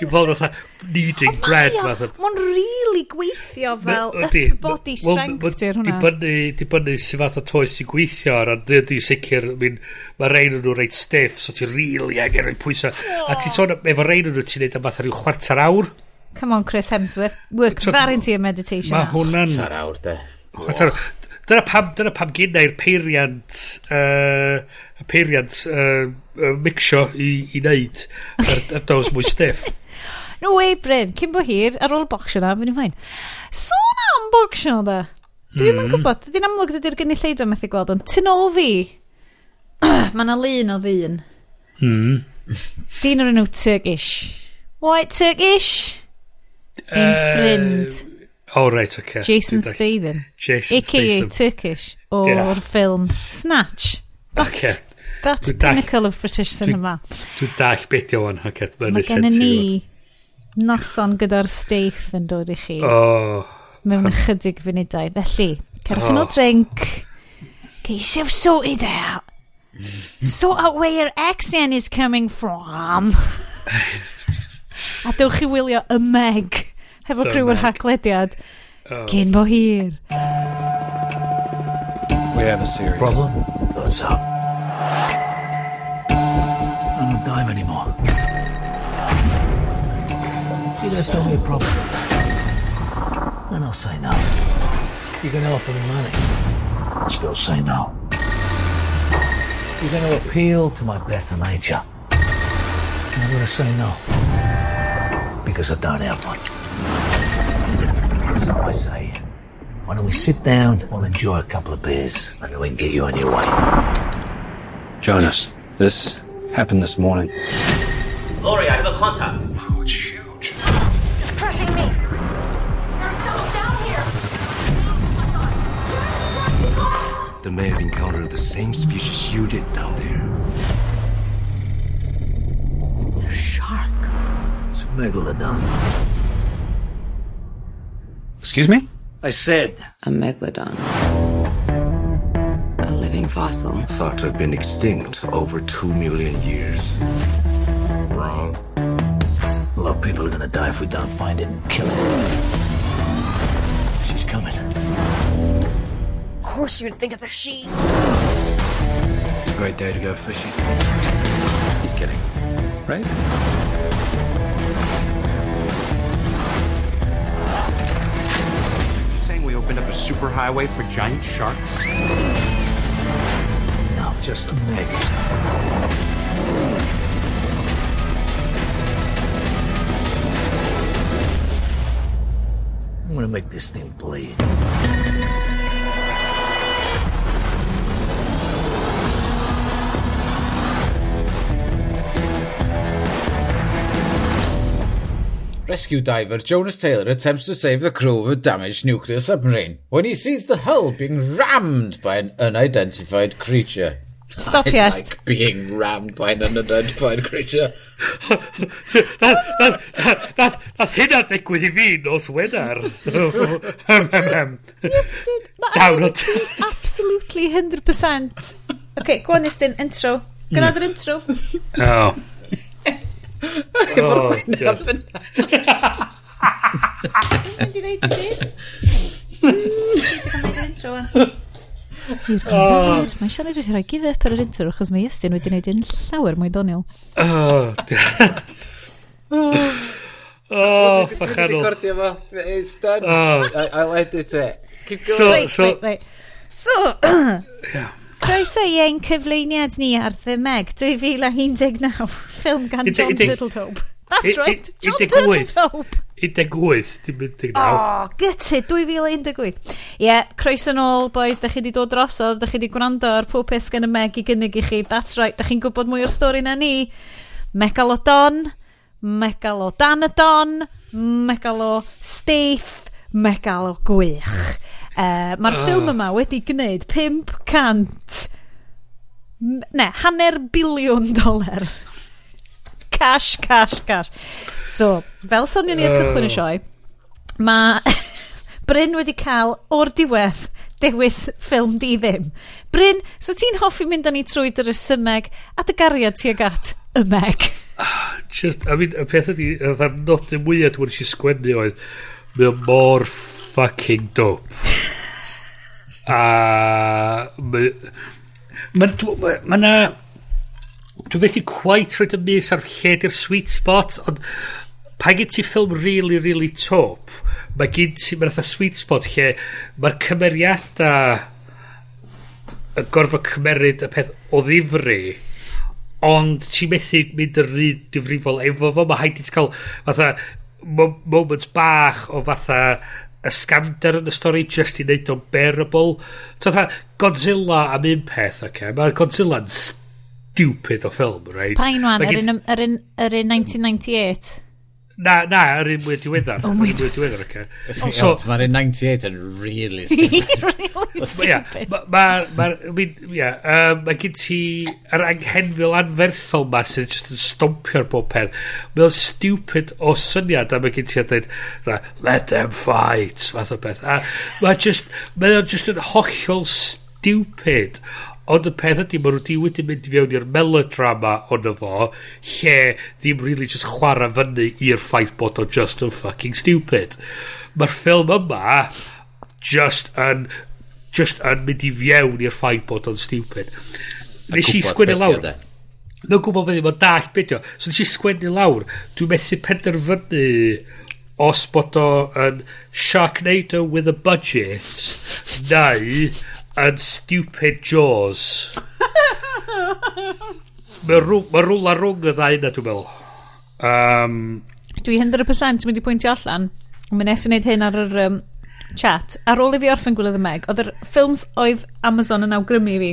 I fod o'n kneading bread. Mae'n really gweithio fel upper body strength ti'r hwnna. Di bynnu sy'n fath o toes sy'n gweithio ar ond ydy sicr, mae rhain nhw reit stiff, so ti'n really angen rhaid pwysau. A ti sôn, efo rhain nhw ti'n neud am fath rhyw chwarter awr. Come on Chris Hemsworth, work so, that into your meditation. Mae hwnna'n... Chwarter awr de. Chwarter awr. Dyna pam, dyna pam gynnau'r peiriant... Uh, peiriant uh, uh, mixio i, i wneud ar, ar dos mwy stiff. No way, Bryn. Cyn bo hir, ar ôl bocsio na, mynd i'n fain. Sôn am bocsio da. Dwi'n mm. gwybod, dwi'n amlwg dydy'r gynulleidfa methu gweld, ond tyn o fi, mae na lun o ddyn. Mm. Dyn o'r enw Turkish. White Turkish? Un uh, ffrind. Oh, right, okay. Jason Statham. Jason AKA Statham. Turkish o'r yeah. ffilm Snatch. Okay. That's the pinnacle of British cinema. Dwi'n dall beth yw o'n. Mae gen ni noson gyda'r steith yn dod i chi. Oh. Mewn ychydig funudau. Felly, cerwch yn oh. o drink. Ceisiwch sorted out. Sort out where your accent is coming from. A dewch chi wylio y Meg hefo grwy'r haglediad oh. cyn bo hir. We have a serious problem. What's up? I don't dime anymore. You gonna tell me a problem? And I'll say no. You're gonna offer me money? I'll still say no. You're gonna appeal to my better nature? And I'm gonna say no. Because I don't have one. So I say, why don't we sit down, we'll enjoy a couple of beers, and then we can get you on your way. Jonas, this happened this morning. Lori, I have a contact. Oh, it's huge. It's crushing me. There's someone down here. They may have encountered the same species you did down there. It's a shark. It's a megalodon. Excuse me? I said, A megalodon. A living fossil. Thought to have been extinct over two million years. Wrong. a lot of people are gonna die if we don't find it and kill it. She's coming. Of course you would think it's a she. It's a great day to go fishing. He's kidding. Right? You saying we opened up a superhighway for giant sharks? Just a meg. I'm gonna make this thing bleed. Rescue diver Jonas Taylor attempts to save the crew of a damaged nuclear submarine when he sees the hull being rammed by an unidentified creature. Stop I yes. like being rammed by an unidentified creature. Nath hynna ddigwydd i fi nos wenar. yes, did. Down at... Absolutely 100%. OK, go on, Estyn, intro. Gwnaed yr intro. Oh. Efo'r gwyneb oh, yna. Dwi'n mynd i ddeud, dwi'n mynd i ddeud intro. I'r gwrandawyr, oh. mae Sianed wedi rhoi give up ar yr intro achos mae Iestyn wedi gwneud un llawer mwy doniol. Oh, oh, oh ffachanol. Dwi wedi recordio fo. It's done. Oh. I, I'll edit it. Keep going. So, wait, so, wait, wait. So, yeah. Croeso i ein cyflwyniad ni ar The Meg 2019, ffilm gan John Turtletaube. That's right. John Turtletaube. 18, dim 19. O, gytu, 2018. Ie, yeah, croes yn ôl, boys, da chi wedi dod drosodd, da chi wedi gwrando ar pob peth gen y Meg i gynnig i chi. That's right, da chi'n gwybod mwy o'r stori na ni. Megalodon, Megalodanodon, Megalo Staith, Megalo Gwych. Uh, Mae'r uh. ffilm yma wedi gwneud 500 ne, hanner biliwn doler cash, cash, cash. So, fel sonion ni ar cychwyn y oh. sioe, mae Bryn wedi cael o'r diwedd dewis ffilm di ddim. Bryn, so ti'n hoffi mynd â ni trwy dy resymeg a dy gariad tuag at y meg? Ah, Just, I mean, y peth ydi, y ddarnodau mwyaf dwi'n eisiau sgwennu oedd, mae mor fucking dope. a... Mae ma, ma, ma, dwi'n methu quite rhaid y mis ar lle di'r sweet spot, ond pa gen ti ffilm really, really top, mae gen ti, mae'n fatha sweet spot lle mae'r cymeriadau y gorfod cymeryd y peth o ddifri, ond ti methu mynd yr un difrifol efo fo, mae haid i ti cael fatha moments bach o fatha y scamder yn y stori just i wneud o'n bearable. So, fatha, Godzilla am un peth. Okay? Mae Godzilla'n stupid o ffilm, right? Pa un wan? Yr un, yr, un, yr un 1998? Na, na, yr un mwy diweddar. Oh my god. Mwy diweddar, oce. So, Mae'r un 98 yn really stupid. really stupid. Mae gen ti yr anghenfil anferthol ma sydd just yn stompio'r bob peth. Mae'n stupid o syniad a mae gen ti a dweud, let them fight, fath o beth. Mae'n just, mae'n just yn hollol stupid. Ond y peth ydy, mae nhw di wedi mynd fewn i'r melodrama ond fo, lle ddim really just chwarae fyny i'r ffaith bod o just yn fucking stupid. Mae'r ffilm yma just yn, just yn mynd i fewn i'r ffaith bod o'n stupid. Nes i sgwynnu lawr. Mae'n gwybod beth mae'n dall beth o. So nes i sgwennu lawr, dwi'n methu penderfynu os bod o'n Sharknado with a budget neu yn stupid Jaws. Mae rwla rwng y ddau yna, dwi'n meddwl. Um, Dwi 100% yn mynd i pwyntio allan. Mae nes i wneud hyn ar yr um, chat. Ar ôl i fi orffen Gwylydd y Meg, oedd yr ffilms oedd Amazon yn awgrymu fi.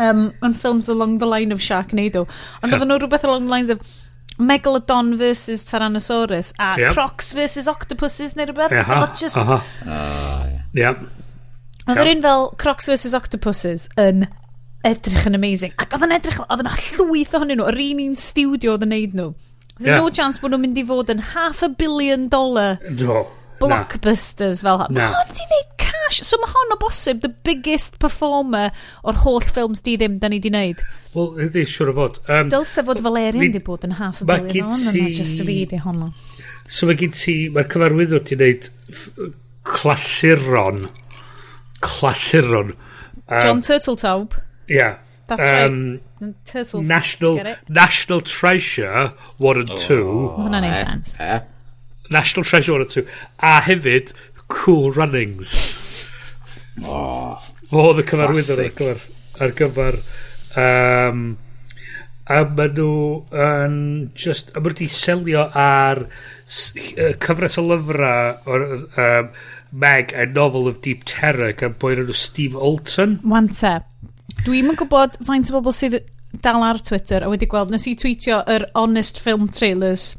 Um, yn ffilms along the line of Sharknado. Ond yeah. nhw rhywbeth along the lines of Megalodon versus Tyrannosaurus a yep. Crocs versus Octopuses neu rhywbeth. Aha, aha. Uh, yeah. Mae'n un fel Crocs vs Octopuses yn edrych yn amazing. Ac oedd yn edrych, oedd yna llwyth ohonyn nhw, yr un un studio oedd yn neud nhw. Oedd yeah. no chance bod nhw'n mynd i fod yn half a billion dollar no, blockbusters na. fel hwn. Mae hwn di wneud cash. So mae hon o bosib the biggest performer o'r holl ffilms di ddim da ni di wneud. Wel, ydy, siwr o fod. Um, Dylse fod Valerian mi, di bod yn half a billion o'n yna, just a fi di honno. So mae gen ti, mae'r cyfarwyddwr di wneud clasuron clasuron. Um, John Turtletaub. Yeah. That's um, right. Turtles. National, National Treasure 1 and 2. Oh, Hwna neud sense. Eh. eh. National Treasure 1 and 2. A hefyd, Cool Runnings. Oh, Fo oedd y cyfarwyddwr ar gyfer... Ar gyfer um, a maen nhw yn just, a maen nhw wedi selio ar uh, cyfres o lyfrau um, Meg, a novel of deep terror gan boi'n nhw Steve Alton. Wante. dwi'n yn gwybod faint o bobl sydd dal ar Twitter a wedi gweld nes i tweetio yr honest film trailers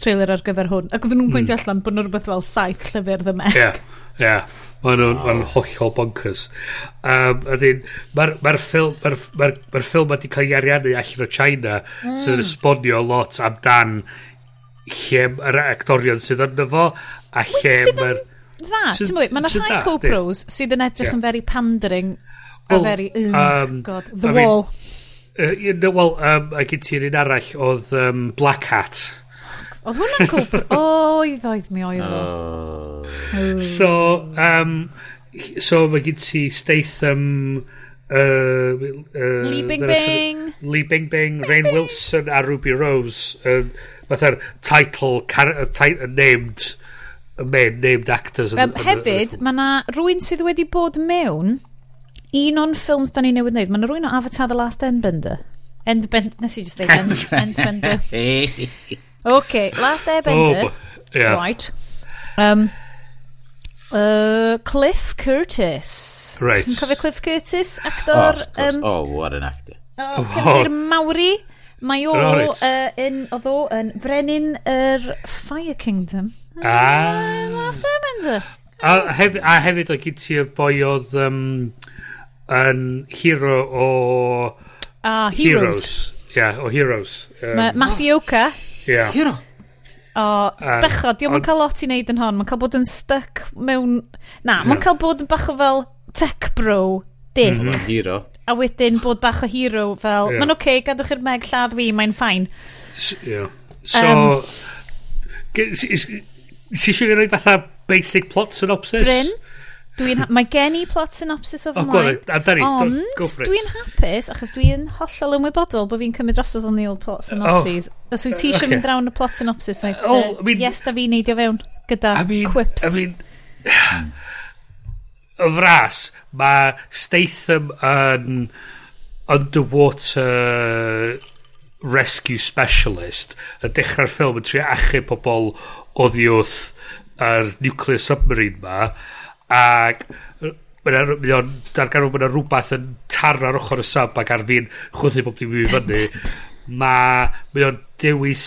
trailer ar gyfer hwn ac oedden nhw'n pwyntio mm. allan bod nhw'n rhywbeth fel saith llyfr The Meg. Ie, yeah, ie. Yeah. Mae nhw'n oh. ma hollol bonkers. Um, Mae'r ma ffilm ma ma ma ffilm wedi cael ei ariannu allan o China mm. sy'n esbonio lot amdan lle mae'r actorion sydd yn fo a lle mae'r... Dda, so, ti'n bwy, mae yna so rhai co-pros sydd yn edrych yeah. yn very pandering well, a very, uh, um, god, the I wall. Uh, you know, Wel, um, a gyd ti'n un arall oedd um, Black Hat. Oedd hwnna'n co-pro? Oedd, oedd mi oedd. Oh. So, um, so mae gyd ti Statham... Uh, uh, Lee Bing Bing Lee Bing Bing Rain Wilson a Ruby Rose uh, fatha'r title car, uh, named men named actors um, yn, hefyd mae na rwy'n sydd wedi bod mewn un o'n ffilms da ni newydd wneud mae na rwy'n o Avatar The Last Endbender Endbender nes i just dweud end, Endbender OK Last Airbender oh, yeah. right um, Uh, Cliff Curtis. Right. Yn cofio Cliff Curtis, actor... Oh, um, oh what an actor. Oh, Cymru'r Mawri. Mae o uh, yn, oedd o yn Brenin yr Fire Kingdom. Ah. Last Airbender. A, hef, a hefyd o gyd ti'r boi oedd um, yn hero o... Ah, Heroes. Ia, yeah, o Heroes. Um, Ma Masioka. Yeah. Hero. O, um, bechod, diolch yn cael lot i wneud yn hon. Mae'n cael bod yn stuck mewn... Na, mae'n cael bod yn bach o fel tech bro dick. Mm -hmm. Hero a wedyn bod bach o hero fel, yeah. mae'n oce, okay, gadwch i'r meg lladd fi, mae'n ffain. S yeah. So, um, si eisiau gwneud fatha basic plot synopsis? Bryn, dwi'n mae gen i plot synopsis o fy mlaen. Oh, amdani, ond dwi'n hapus, achos dwi'n hollol ymwybodol bod fi'n cymryd drosodd o'n niwl plot oh. synopsis. Oh, Os wyt ti eisiau okay. mynd drawn y plot synopsis, like, oh, uh, I mean, yes, da fi neidio fewn gyda I mean, quips. I mean, y fras, mae Statham yn underwater rescue specialist yn dechrau'r ffilm yn trio achub pobl oddi wrth yr nuclear submarine ma ac mae o'n darganfod bod yna rhywbeth yn taro ar ochr y sub ac ar fi'n chwthu bob dim i fyny. Mae mae o'n dewis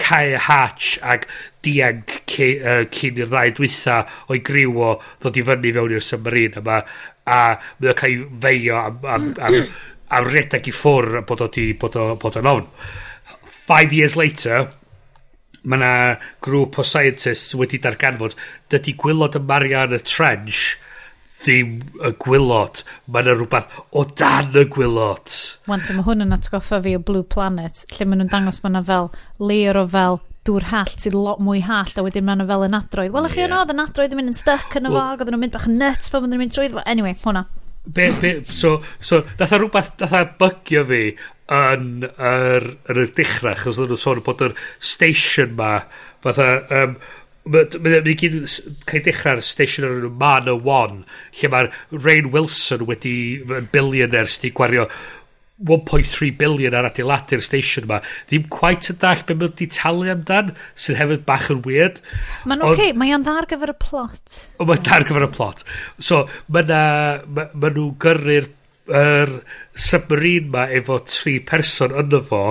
cae hatch ac dianc uh, cyn i'r ddau dwytha o'i griw o ddod i fyny fewn i'r submarine yma a mae o'n cael feio am, am, am, am redag i ffwr bod o'n bod o, bod o'n ofn. Five years later, mae yna grŵp o scientists wedi darganfod dydy gwylod y Mariana Trench ddim y gwylod. Mae yna rhywbeth o dan y gwylod. Wanta, mae hwn yn atgoffa fi o Blue Planet, lle maen nhw'n dangos mae yna fel layer o fel dŵr hall sydd lot mwy hall a wedyn maen nhw fel yn adroedd. Wel, yeah. chi yno, oedd yn adroedd yn mynd yn stuck yn y well, fo, oedd nhw'n mynd bach yn nuts pan oedd nhw'n mynd trwy fo. Anyway, hwnna. Be, be, so, so nath a rhywbeth, nath a bygio fi yn yr, yn yr dechrau, chos oedd nhw'n sôn bod yr station ma, fatha, um, Mae'n mynd i gyd cael dechrau'r station o'r Man o One, lle mae'r Rain Wilson wedi yn billionaire sydd wedi gwario 1.3 billion ar adeiladu'r station yma. Ddim quite yn dall beth mae'n di talu amdan, sydd hefyd bach yn weird. Mae'n oce, okay, mae'n dda ar gyfer y plot. O, mae'n dda gyfer y plot. So, mae'n ma, ma nhw gyrru'r er submarine ma efo tri person yno fo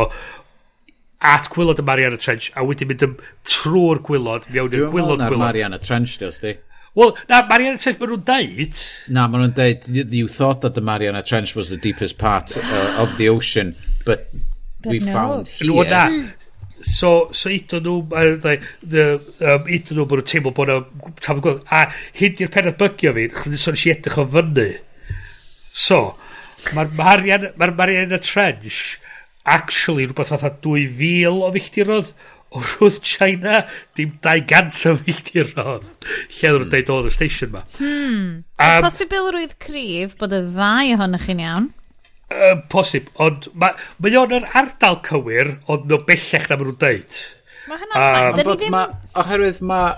at gwylod y Mariana Trench a wedyn mynd trwy'r gwylod mewn i'r gwylod gwylod. Mariana Trench, dos di? Wel, na, Mariana Trench mae nhw'n deud. Na, maen nhw'n deud, you thought that the Mariana Trench was the deepest part uh, of the ocean, but, but we no. found here. No, na. So, so iddyn nhw, um, iddyn nhw bod nhw'n teimlo bod nhw'n tam gweld, a hyd i'r penod bygio fi, chyddi sôn eisiau edrych o fyny. So, mae'r Mariana, ma Mariana Trench, actually rhywbeth fatha 2000 o filltirodd o rwth China, dim 200 o filltirodd. Lle oedd nhw'n deud oedd y station ma. Hmm. Um, Posibilrwydd cryf bod y ddau ohonych chi'n iawn. Uh, posib, ond mae ma o'n yr ardal cywir, ond no bellach na maen nhw'n deud. Mae hynna'n um, ffain. Ddim... Ma, oherwydd mae...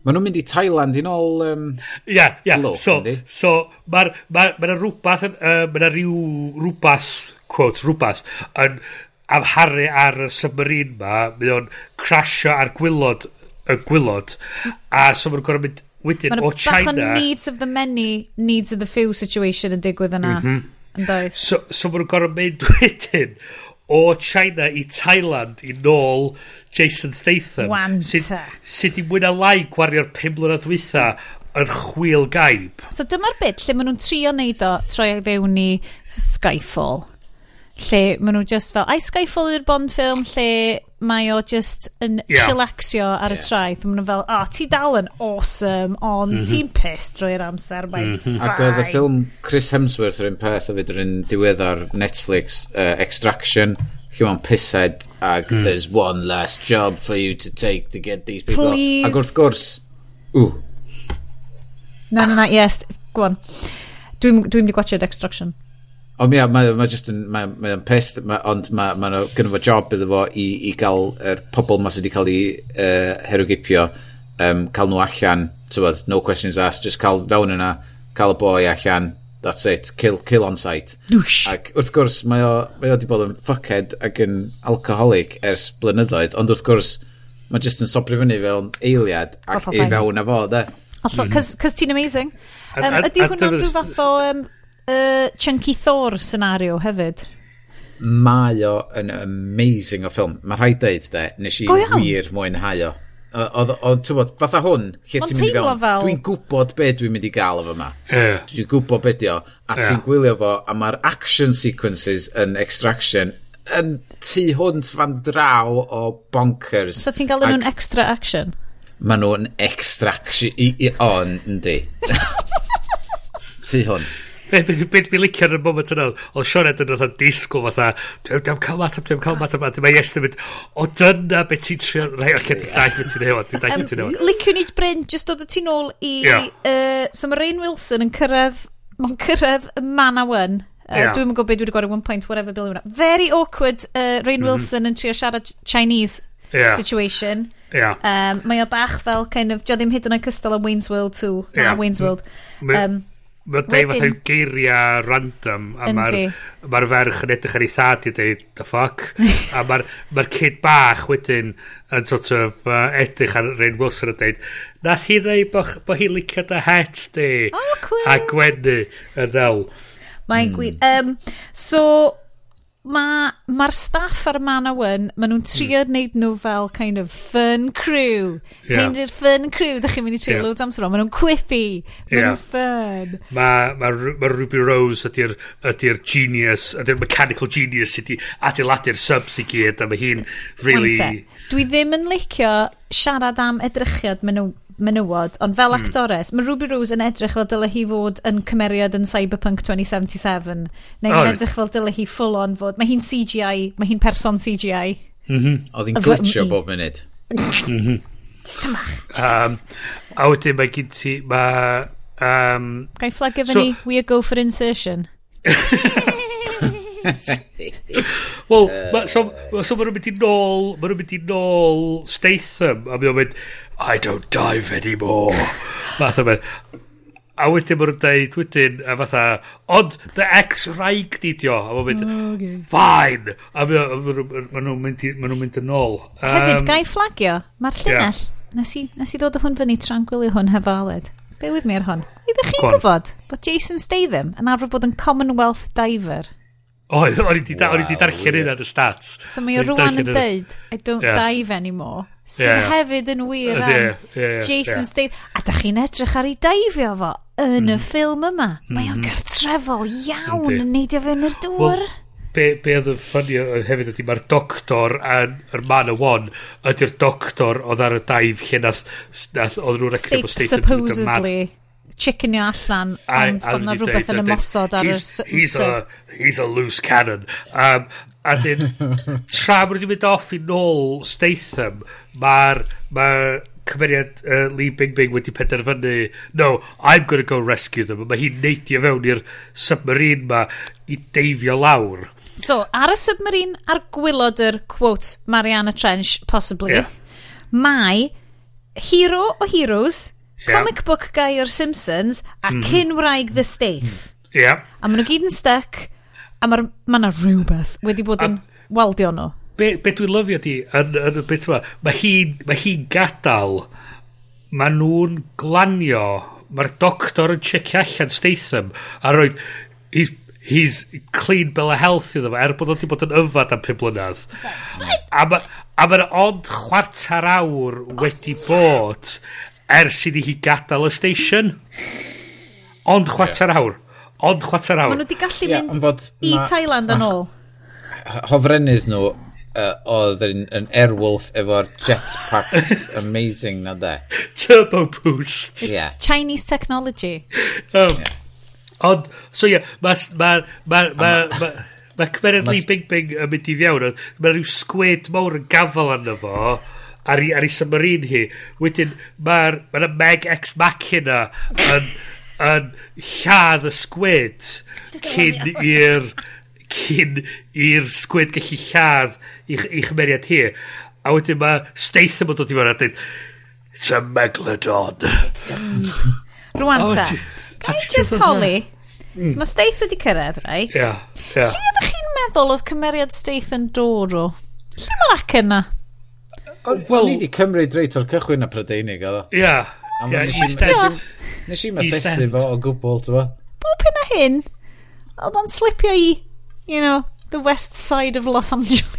Maen nhw'n mynd i Thailand i nôl... Um, ia. Yeah, yeah. Low, so, so mae'r ma, ma, ma rhywbeth... Uh, mae rhyw rhywbeth quote, rhywbeth, yn amharu ar y submarine ma, mae o'n crasio ar gwylod, y gwylod, a so mae'n gorau mynd wedyn o China... Mae'n bach o needs of the many, needs of the few situation yn digwydd yna. Mm -hmm. Yn so, so mae'n gorau mynd wedyn o China i Thailand i nôl Jason Statham. Wanta. sydd sy i mwyn a lai gwario'r 5 mlynedd dwytha yr chwil gaib. So dyma'r bit lle maen nhw'n trio neud o troi e fewn i Skyfall lle maen nhw just fel, ai Skyfall yw'r Bond ffilm lle mae o just yn yeah. chillaxio ar yeah. y traeth. Maen nhw fel, o, oh, ti dal yn awesome, ond mm -hmm. ti'n pissed drwy'r amser, mae'n mm -hmm. Ac oedd y ffilm Chris Hemsworth yr un peth o fyd yr un diweddar Netflix, uh, Extraction, lle mae'n pissed ac mm. there's one last job for you to take to get these people. Please. Ac wrth gwrs, ww. Na, na, na, yes, go on. Dwi'n dwi mynd i gwachio'r Extraction. Ond ia, mae, ma just yn, mae, ma o'n pest, ma, ond mae, ma mae gynnu fo job iddo fo i, i gael yr er pobl ma sydd wedi cael ei uh, herwgipio, um, cael nhw allan, tywod, no questions asked, just cael fewn yna, cael y boi allan, that's it, kill, kill on sight. Nwsh. Ac wrth gwrs, mae o, mae o wedi bod yn fuckhead ac yn alcoholic ers blynyddoedd, ond wrth gwrs, mae just yn sobri fyny fel eiliad ac i fewn a fo, de. Cos ti'n amazing. Um, ydy hwnna'n rhyw fath o um, uh, Chunky Thor scenario hefyd. Mae o yn amazing o ffilm. Mae rhaid deud, de, nes i wir mwynhau o. Oedd, ti'n bod, fatha hwn, lle ti'n mynd i fewn, fel... dwi'n gwybod be dwi'n mynd i gael efo yma. Yeah. Dwi'n gwybod be di o, a yeah. ti'n gwylio fo, a mae'r action sequences yn Extraction yn tu hwnt fan draw o bonkers. So ti'n gael nhw'n extra action? Mae nhw'n extra action, i, i, o, yndi. tu hwnt. Beth fi'n licio yn y moment yna, oedd Sean yn oedd yn disgwyl fatha, dwi'n cael matab, dwi'n cael matab, dwi'n mae Iestyn mynd, o dyna beth ti'n trio, rai o'r cedd, dwi'n beth ti'n newid, dwi'n beth ti'n newid. Licio ni Bryn, jyst dod o tu nôl i, so mae Rain Wilson yn cyrraedd, mae'n cyrraedd y man a Yeah. Uh, Dwi'n gwybod beth dwi wedi gwario 1 point, whatever, billion. Very awkward, uh, Rain mhm. Wilson mm -hmm. yn trio siarad Chinese yeah. situation. Yeah. Um, mae o bach fel, kind of, jo ddim hyd yn oed cystal o Wayne's World 2, yeah. Wayne's World. Um, Mae dau fath o geiriau random a mae'r ma ferch yn edrych ar ei thad i dweud the fuck a mae'r ma kid bach wedyn yn sort of uh, edrych ar Rain Wilson a dweud nath hi ddeud bo, bo hi'n licio dy het di oh, cool. a gwenu yn ddel Mae'n mm. gwir. Um, so, mae'r ma staff ar y man Manawan, maen nhw'n trio mm. wneud nhw fel kind of fun crew. Yeah. Hyn i'r fun crew, ddech chi'n mynd i trio yeah. loads amser o. Maen nhw'n quippy, maen yeah. nhw'n fun. Mae ma, ma Ruby Rose ydy'r ydy genius, ydy'r mechanical genius sydd wedi adeiladu'r subs i gyd, a mae hi'n really... Dwi ddim yn licio siarad am edrychiad maen nhw menywod, ond fel mm. actores, mae Ruby Rose yn edrych fel dyle hi fod yn cymeriad yn Cyberpunk 2077, neu hi'n oh. edrych fel dyle hi full on fod, mae hi'n CGI, mae hi'n person CGI. Mm -hmm. Oedd hi'n glitchio bob munud. Just -hmm. Um, a wedyn mae gyd ti, mae... Um, Ga'i fflag efo so, ni, we go for insertion. Wel, uh, ma, so, ma, so maen nhw'n mynd i nôl, maen nhw'n mynd i nôl Statham, a maen nhw'n mynd, I don't dive anymore. Math o beth. A wedyn maen nhw'n dweud wedyn, a fatha, ond dy ex-raig di dio. A maen nhw'n mynd, fine. A maen nhw'n mynd, ma nhw'n mynd yn ôl. Um, Hefyd, gai fflagio, mae'r llinell. Nes i, nes i ddod o hwn fyny tra'n gwylio hwn hefo Aled. Be wyth mi ar hwn? Ydych chi'n gwybod bod Jason Statham yn arfer bod yn Commonwealth diver? Oedd, o'n i wedi wow, darllen hynna yn y stats. So mae o rwan yn deud, I don't yeah. dive anymore. Sy'n yeah. hefyd yn wir am yeah, yeah, Jason yeah. Statham. A da chi'n edrych ar ei daifio fo yn mm. y ffilm yma. Mae o'n mm-hmm. gartrefol iawn yn neidio fewn i'r dŵr. Well, be, be oedd yn ffynnu oedd hefyd ydy mae'r doctor a'r man y won ydy'r doctor oedd ar y daif lle nath, nath oedd nhw'n recruit Supposedly chickenio allan, ond oedd na rhywbeth yn ymosod ar y... He's, a, he's a loose cannon. Um, a dyn, tra mwyn wedi mynd off i nôl Statham, mae'r ma cymeriad uh, Lee Bing Bing wedi penderfynu, no, I'm gonna go rescue them. Mae hi'n neidio fewn i'r submarine ma i deifio lawr. So, ar y submarine, ar gwylod yr, quote, Mariana Trench, possibly, yeah. mae hero o heroes, yeah. comic book guy o'r Simpsons a mm -hmm. cyn wraig The Staith. Ie. Yeah. A maen nhw gyd yn stuck a mae yna rhywbeth wedi bod yn waldio nhw. Be, be dwi'n lyfio di, yn, yn, be yma, mae hi'n ma hi gadael, mae nhw'n glanio, mae'r doctor yn checio allan Statham a roed, he's, he's clean bill of health iddo fo, er bod o wedi bod yn yfad am 5 blynedd. A mae'n ma ond chwarter awr oh, wedi bod ers iddi hi gadael y station. Ond chwarter awr. Ond chwarter awr. Maen nhw wedi gallu yeah, mynd bod, i ma, Thailand yn ôl. Hofrennydd nhw uh, oedd yn, yn airwolf efo'r jetpack amazing na de. Turbo boost. It's yeah. Chinese technology. Oh. Um, yeah. Ond, so ie, yeah, mae ma, ma, ma, ma, ma, ma Bing Bing yn mynd i fiawn. Mae rhyw squid mawr yn gafel arno fo ar ei, ar ei submarine hi. Wedyn, mae'r ma, Meg Ex Machina yn, yn lladd y squid cyn i'r cyn i'r squid gallu lladd i'ch, ich meriad hi. A wedyn mae Statham yn dod i fod a dweud it's a megalodon. Rwan oh, ta, can you just holi? So mm. mae Stath wedi cyrraedd, right? Ia, yeah, ia. Yeah. Lle ydych chi'n meddwl oedd cymeriad Stath yn dod o? Lle mae'r ac yna? Wel, ni wedi cymryd reit o'r cychwyn y Prydeinig, oedd o. Ia. Nes i methethu fo o gwbl, ti'n fo? Bob hyn a hyn, oedd o'n slipio i, you know, the west side of Los Angeles.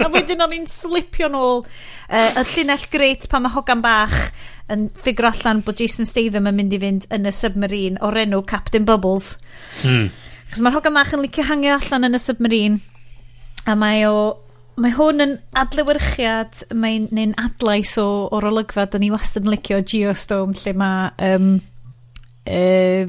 a wedyn o'n i'n slipio nôl uh, y llinell greit pan mae hogan bach yn ffigur allan bod Jason Statham yn mynd i fynd yn y submarine o'r enw Captain Bubbles. Hmm. Cos mae'r hogan bach yn licio hangio allan yn y submarine a mae o mae hwn yn adlewyrchiad mae'n neu'n adlais o o'r olygfa da ni wastad yn licio Geostorm lle mae um, uh,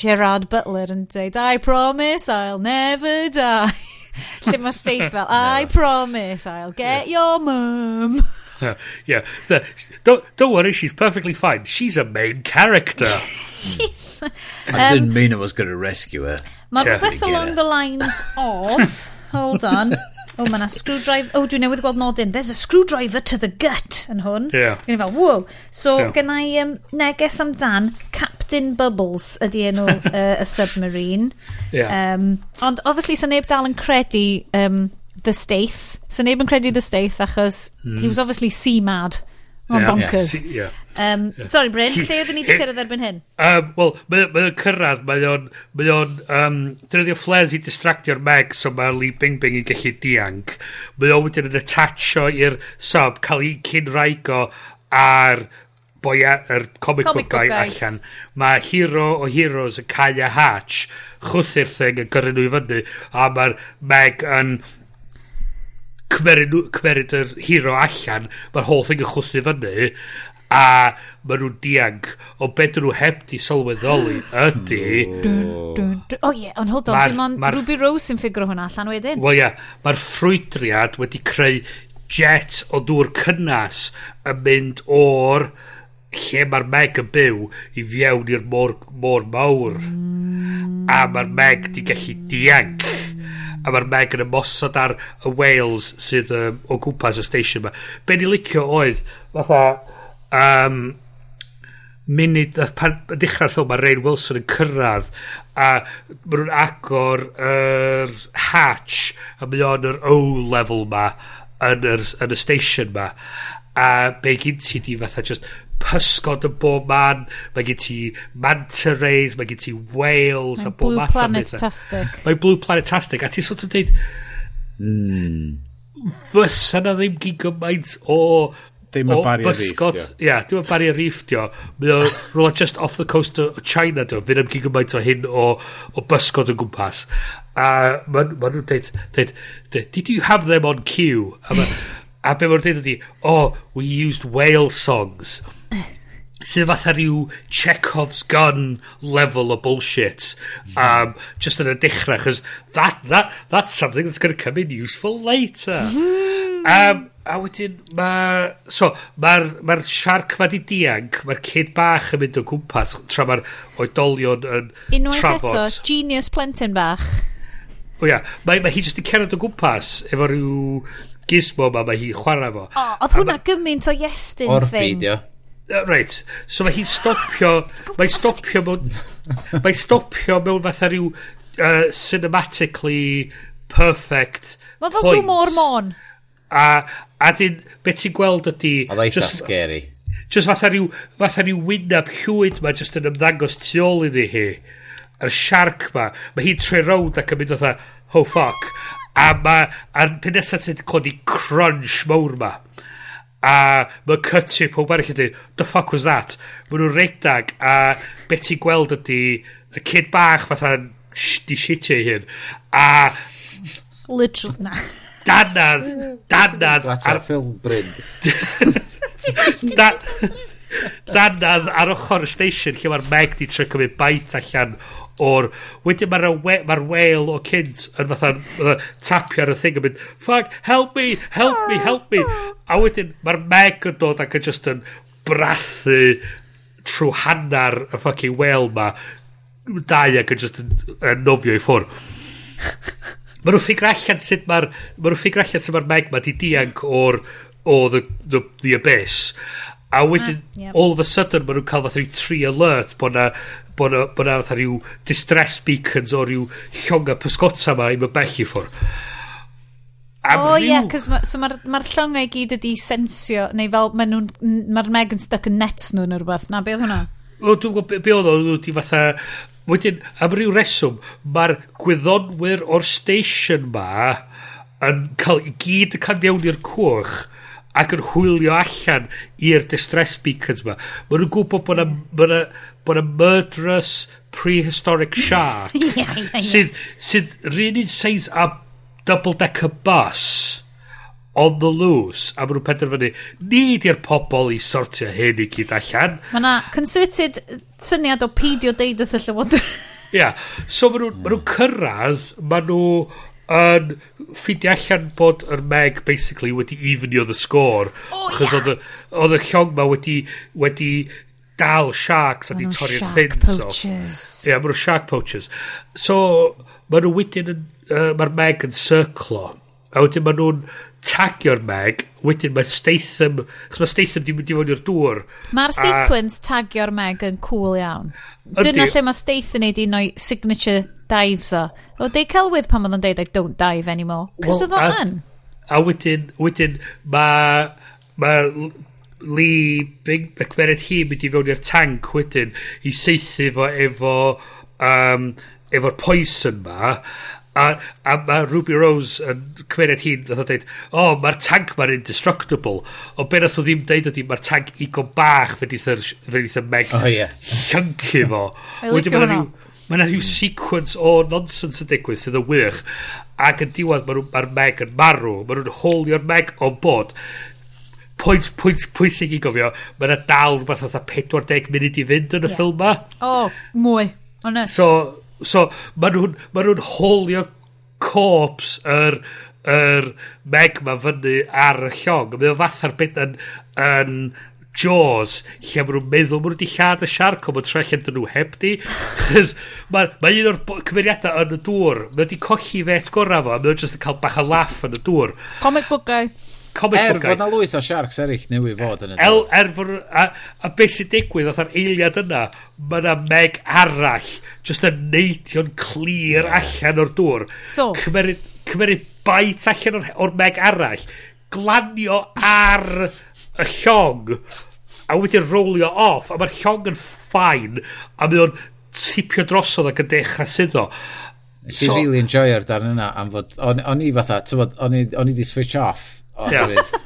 Gerard Butler yn dweud I promise I'll never die lle mae Steve fel I promise I'll get your mum yeah. The, don't, don't worry, she's perfectly fine. She's a main character. she's, um, I didn't um, mean I was going to rescue her. Mae yeah. rhywbeth along the lines of... Hold on. O, oh, mae yna screwdriver... O, oh, dwi'n newydd gweld nodyn. There's a screwdriver to the gut yn hwn. Yeah. Gwneud fel, wow. So, yeah. gen i um, neges amdan Captain Bubbles ydi enw uh, y submarine. Yeah. Um, ond, obviously, sy'n neb dal yn credu um, The Staith. Sy'n neb yn credu The Staith achos mm. he was obviously sea mad. Mae'n yeah. bonkers. Yes. Yeah. Um. Sorry, Bryn, lle oedden ni wedi cyrraedd erbyn hyn? Um, Wel, mae o'n cyrraedd, mae o'n... Mae o'n... Um, Dyna flares i distractio'r Meg, so mae Lee Bing Bing yn gallu dianc. Mae o'n wedyn yn attachio i'r sub, cael ei cynraigo ar boi yr comic, comic book guy, guy allan. Mae hero o heroes yn cael a hatch, chwthu'r thing yn gyrru nhw i fyny, a mae'r Meg yn cymerid, cymerid yr hero allan, mae'r holl thing yn chwthu fyny, a maen nhw'n dianc. O beth nhw heb di sylweddoli ydy o ie ond hold on dim ond Ruby Rose yn ffigro hwnna allan wedyn. Wel ie mae'r ffrwydriad wedi creu jet o dŵr cynnas yn mynd o'r lle mae'r Meg yn byw i fiewn i'r môr, môr mawr. Mm. a mae'r Meg di gallu dianc. mm a mae'r Meg yn ymosod ar y Wales sydd um, o gwmpas y station yma. Be ni licio oedd, fatha, um, munud, pan dechrau'r ffilm, mae Rain Wilson yn cyrraedd a maen nhw'n agor yr er hatch a mae o'n yr O-level ma yn, yr, yn y station ma a be gyn ti di fatha just pysgod yn bob man, mae gen ti Manta Rays, mae gen ti whales a bob math o Planet-tastic. Mae Blue planetastic a ti sort of dweud, mm. fysa na ddim gyn gymaint o dim y bari bysgod, ia, yeah, dim y bari a rifftio. Mae o rola just off the coast o China, do, fydd ymgyn gymaint o hyn o, o bysgod o gwmpas. A maen ma nhw'n dweud, dweud, did you have them on cue? A, ma, a be maen nhw'n dweud ydi, oh, we used whale songs sydd fatha rhyw Chekhov's gun level o bullshit um, just yn y dechrau chos that, that, that's something that's going to come in useful later. Um, a wedyn mae so mae'r ma siarc ma di diag mae'r kid bach yn mynd o gwmpas tra mae'r oedolion yn unwaith trafod. eto genius plentyn bach. O ia mae, mae hi just yn cerdded o gwmpas efo rhyw gizmo ma mae hi chwarae fo. O, oedd hwnna gymaint o iestyn thing. orbid ia. Right, so mae hi'n stopio, mae'n stopio mewn, mae'n stopio mewn fatha rhyw uh, cinematically perfect Mae fel zoom o'r mon. A, a dyn, beth ti'n gweld ydy... Oedd eitha just- scary. Just fatha rhyw, fatha rhyw wynab llwyd ma just yn ymddangos tu ôl iddi hi. Yr siarc ma. Mae hi'n tre rownd ac yn mynd fatha, oh fuck. A ma, a'r pyn nesaf ti'n clod i crunch mawr ma a mae cutio pob arall ydy, the fuck was that? Mae nhw'n redag, a beth ti'n gweld ydy, y kid bach fatha, di shitio i hyn, a... Literal na. Danad, danad... Ar ffilm Bryn. Danad ar ochr y station lle mae'r Meg di trio cymryd bait allan o'r... Wedyn mae'r we, ma whale o cynt yn fatha, fatha tapio ar y thing yn mynd, fuck, help me, help me, help me. A wedyn mae'r meg yn dod ac yn just yn brathu trwy hannar y fucking whale ma dau ac yn just yn, yn nofio i ffwr. Mae nhw'n ffigur allan sut mae'r mae nhw'n ffigur allan sut mae'r meg ma di dianc o'r o the, the, the abyss. A wedyn, ah, yep. all of a sudden, mae nhw'n cael fath rhyw tri alert bod na bod na, bo na fatha rhyw distress beacons o rhyw llonga pysgota ma i mynd bell i ffwr. Am o oh, ie, yeah, cos ma, so mae'r ma, ma llongau gyd ydi sensio, neu fel mae'r ma Meg yn stuck yn nets nhw neu rhywbeth, na, be oedd hwnna? O, dwi'n gwybod be oedd o, nhw wedi fatha... Wedyn, am ryw reswm, mae'r gwyddonwyr o'r station ma yn cael i gyd yn cael mewn i'r cwch ac yn hwylio allan i'r distress beacons ma. Mae nhw'n gwybod bod yna bod y murderous prehistoric shark yeah, yeah, yeah. sydd, sydd rhan un seis a double-decker bus on the loose a maen nhw'n penderfynu ni di'r pobol i sortio hyn i gyd allan mae na concerted syniad o peidio deud y llywodraeth Ia, yeah. so maen nhw'n ma nhw cyrraedd, maen nhw yn ffidio allan bod yr Meg basically wedi evenio the score. Oh, Chos yeah. oedd y llong ma wedi, wedi dal sharks a di torri'r fins poachers. Ie, yeah, maen nhw shark poachers. So, maen nhw wedyn yn, uh, mae'r meg yn circlo. A wedyn maen nhw'n tagio'r meg, wedyn mae Statham, chos mae Statham di mynd i fod i'r dŵr. Mae'r sequence tagio'r meg yn cool iawn. Dyna lle mae Statham neud un o'i signature dives o. O, dei Celwydd pan oedd yn deud, like, don't dive anymore. Cos well, oedd o'n. A wedyn, wedyn, mae ma Lee Big McFerrin hi mynd i fewn i'r tank wedyn i seithi fo efo um, efo'r poison ma a, a mae Ruby Rose yn cymeriad hi'n dda dweud o oh, mae'r tank ma'n indestructible. O be nath o ddim deud ydy mae'r tank igon bach fe ddeith y meg oh, yeah. llyncu fo. Wedyn mae'n rhyw mae yna rhyw sequence o nonsense yn digwydd sydd yn wych ac yn diwedd mae'r ma, ma meg yn marw mae nhw'n holio'r meg o bod pwynt, pwynt pwysig i gofio, mae yna dal rhywbeth oedd 40 munud i fynd yn y yeah. ffilm ma. O, oh, mwy, honest. So, so mae nhw'n ma nhw holio corps yr er, meg ma fyny ar y llong. Mae o fatha'r bit yn, yn Jaws, lle maen nhw'n meddwl maen nhw wedi lladd y siarc mae'n tre lle nhw heb di. mae ma un o'r cymeriadau yn y dŵr, mae wedi colli fe etgorau fo, a mae o'n just yn cael bach o laff yn y dŵr. Comic book guy comic er, bookau. Er fod na lwyth o sharks eraill newydd fod yn y El, Er fod... A, a beth sy'n digwydd oedd ar eiliad yna, mae na meg arall just yn neidio'n clir yeah. allan o'r dŵr. So... Cymeryd, cymeryd bait allan o'r, or meg arall, glanio ar y llong, a wedyn rolio off, a mae'r llong yn ffain, a mae o'n tipio drosodd ac yn dechrau syddo. Nes so, i really enjoy'r darn yna am fod, o'n, on i fatha, tyfod, o'n i, on i di switch off Oherwydd...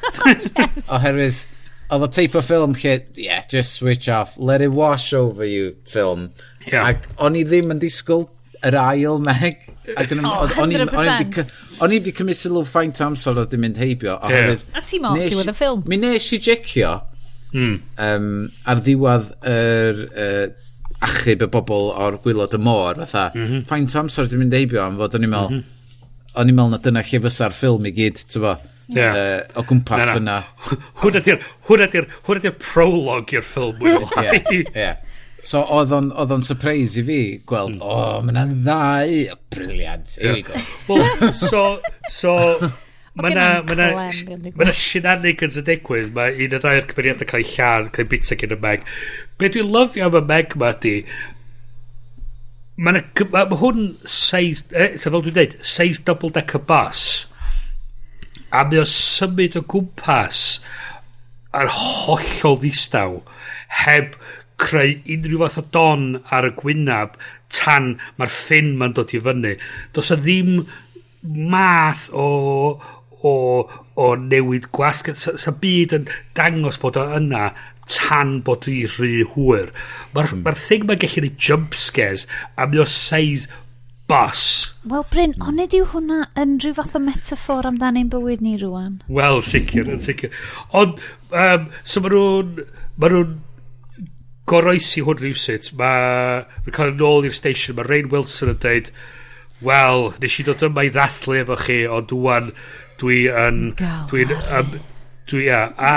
yes. Oherwydd, oedd o teip o ffilm lle, yeah, just switch off, let it wash over you ffilm. Yeah. Ac o'n i ddim yn disgwyl yr ail meg. Ac yn- Oh, oedd- o'n i wedi cymryd sylw ffaint amser oedd yn mynd heibio. Yeah. A ti mo, diwedd y ffilm. Mi nes i jecio mm. um, ar ddiwedd yr... Uh, achub y bobl o'r gwylod y môr fatha mm -hmm. faint o amser dwi'n mynd eibio am fod o'n i'n meddwl mm -hmm. o'n i'n meddwl na dyna lle fysa'r ffilm i gyd ti'n yeah. uh, o gwmpas na, na. fyna. Hwna di'r prolog i'r ffilm yeah, yeah. So oedd o'n surprise i fi gweld, hmm. o, oh, mae yna ddau Here we go. Well, so, so Mae yna ma ma shenanigans y digwydd, mae un o ddau'r cymeriadau cael ei llan, cael ei bita gen y Meg. Be dwi'n lyfio am y Meg ma di, mae ma, ma hwn seis, eh, so fel dwi'n dweud, seis double decker bus a mae o symud o gwmpas a'r hollol ddistaw heb creu unrhyw fath o don ar y gwynab tan mae'r ffin ma'n dod i fyny. Does a ddim math o, o, o newid gwasg. Sa, sa byd yn dangos bod o yna tan bod i rhy hwyr. Mae'r mm. ma thing mae'n gallu gwneud jump scares a mae o seis bus. Wel, Bryn, ond ydy hwnna yn rhyw fath o metafor amdano ein bywyd ni rwan? Wel, sicr, yn sicr. Ond, um, so maen nhw'n... Maen nhw'n goroesi hwn rhywsut. Mae'n cael yn ôl i'r station. Mae Rain Wilson yn dweud, wel, nes i dod yma i ddathlu efo chi, ond dwan dwi yn... Dwi Dwi'n... Um, dwi, ia, a,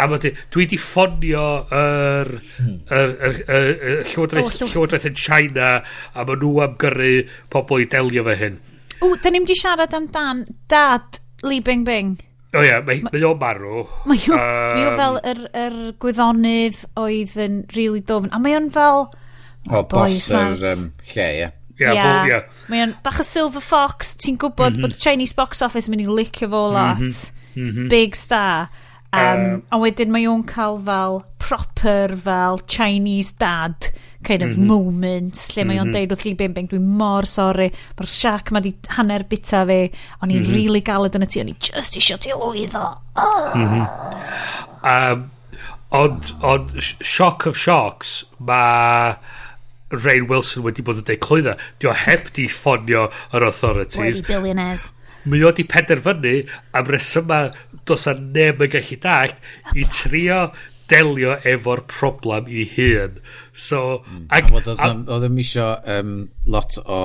A ma di, dwi di ffonio yr, hmm. yr, yr, yr, yr llywodraeth, oh, llywodraeth yn China a ma nhw am gyrru pobl i delio fe hyn. O, da ni'n di siarad amdan dad Li Bing Bing. O ia, mae ma, o'n marw. Mae o'n um, fel yr, yr gwyddonydd oedd yn really dofn. A mae o'n fel... O, oh bos yr um, lle, ie. Ie, ia. Mae o'n bach o Silver Fox, ti'n gwybod mm -hmm. bod y Chinese Box Office yn mynd i licio fo lot. Mm -hmm. Big star. Um, a wedyn mae o'n cael fel proper fel Chinese dad kind of mm -hmm. moment lle mae o'n mm -hmm. deud wrth Lee Bimbing dwi'n mor sori mae'r siac mae di hanner bita fi o'n i'n mm -hmm. really galed yn y tu o'n i just isio ti lwyddo oh. mm -hmm. um, ond ond shock of shocks mae Rain Wilson wedi bod yn deud clwydda dio heb di ffonio yr authorities wedi billionaires mae o i penderfynu am resyma dos a neb yn gallu dallt i trio delio efo'r problem i hun. So, mm. ag... Oedd ym isio um, lot o...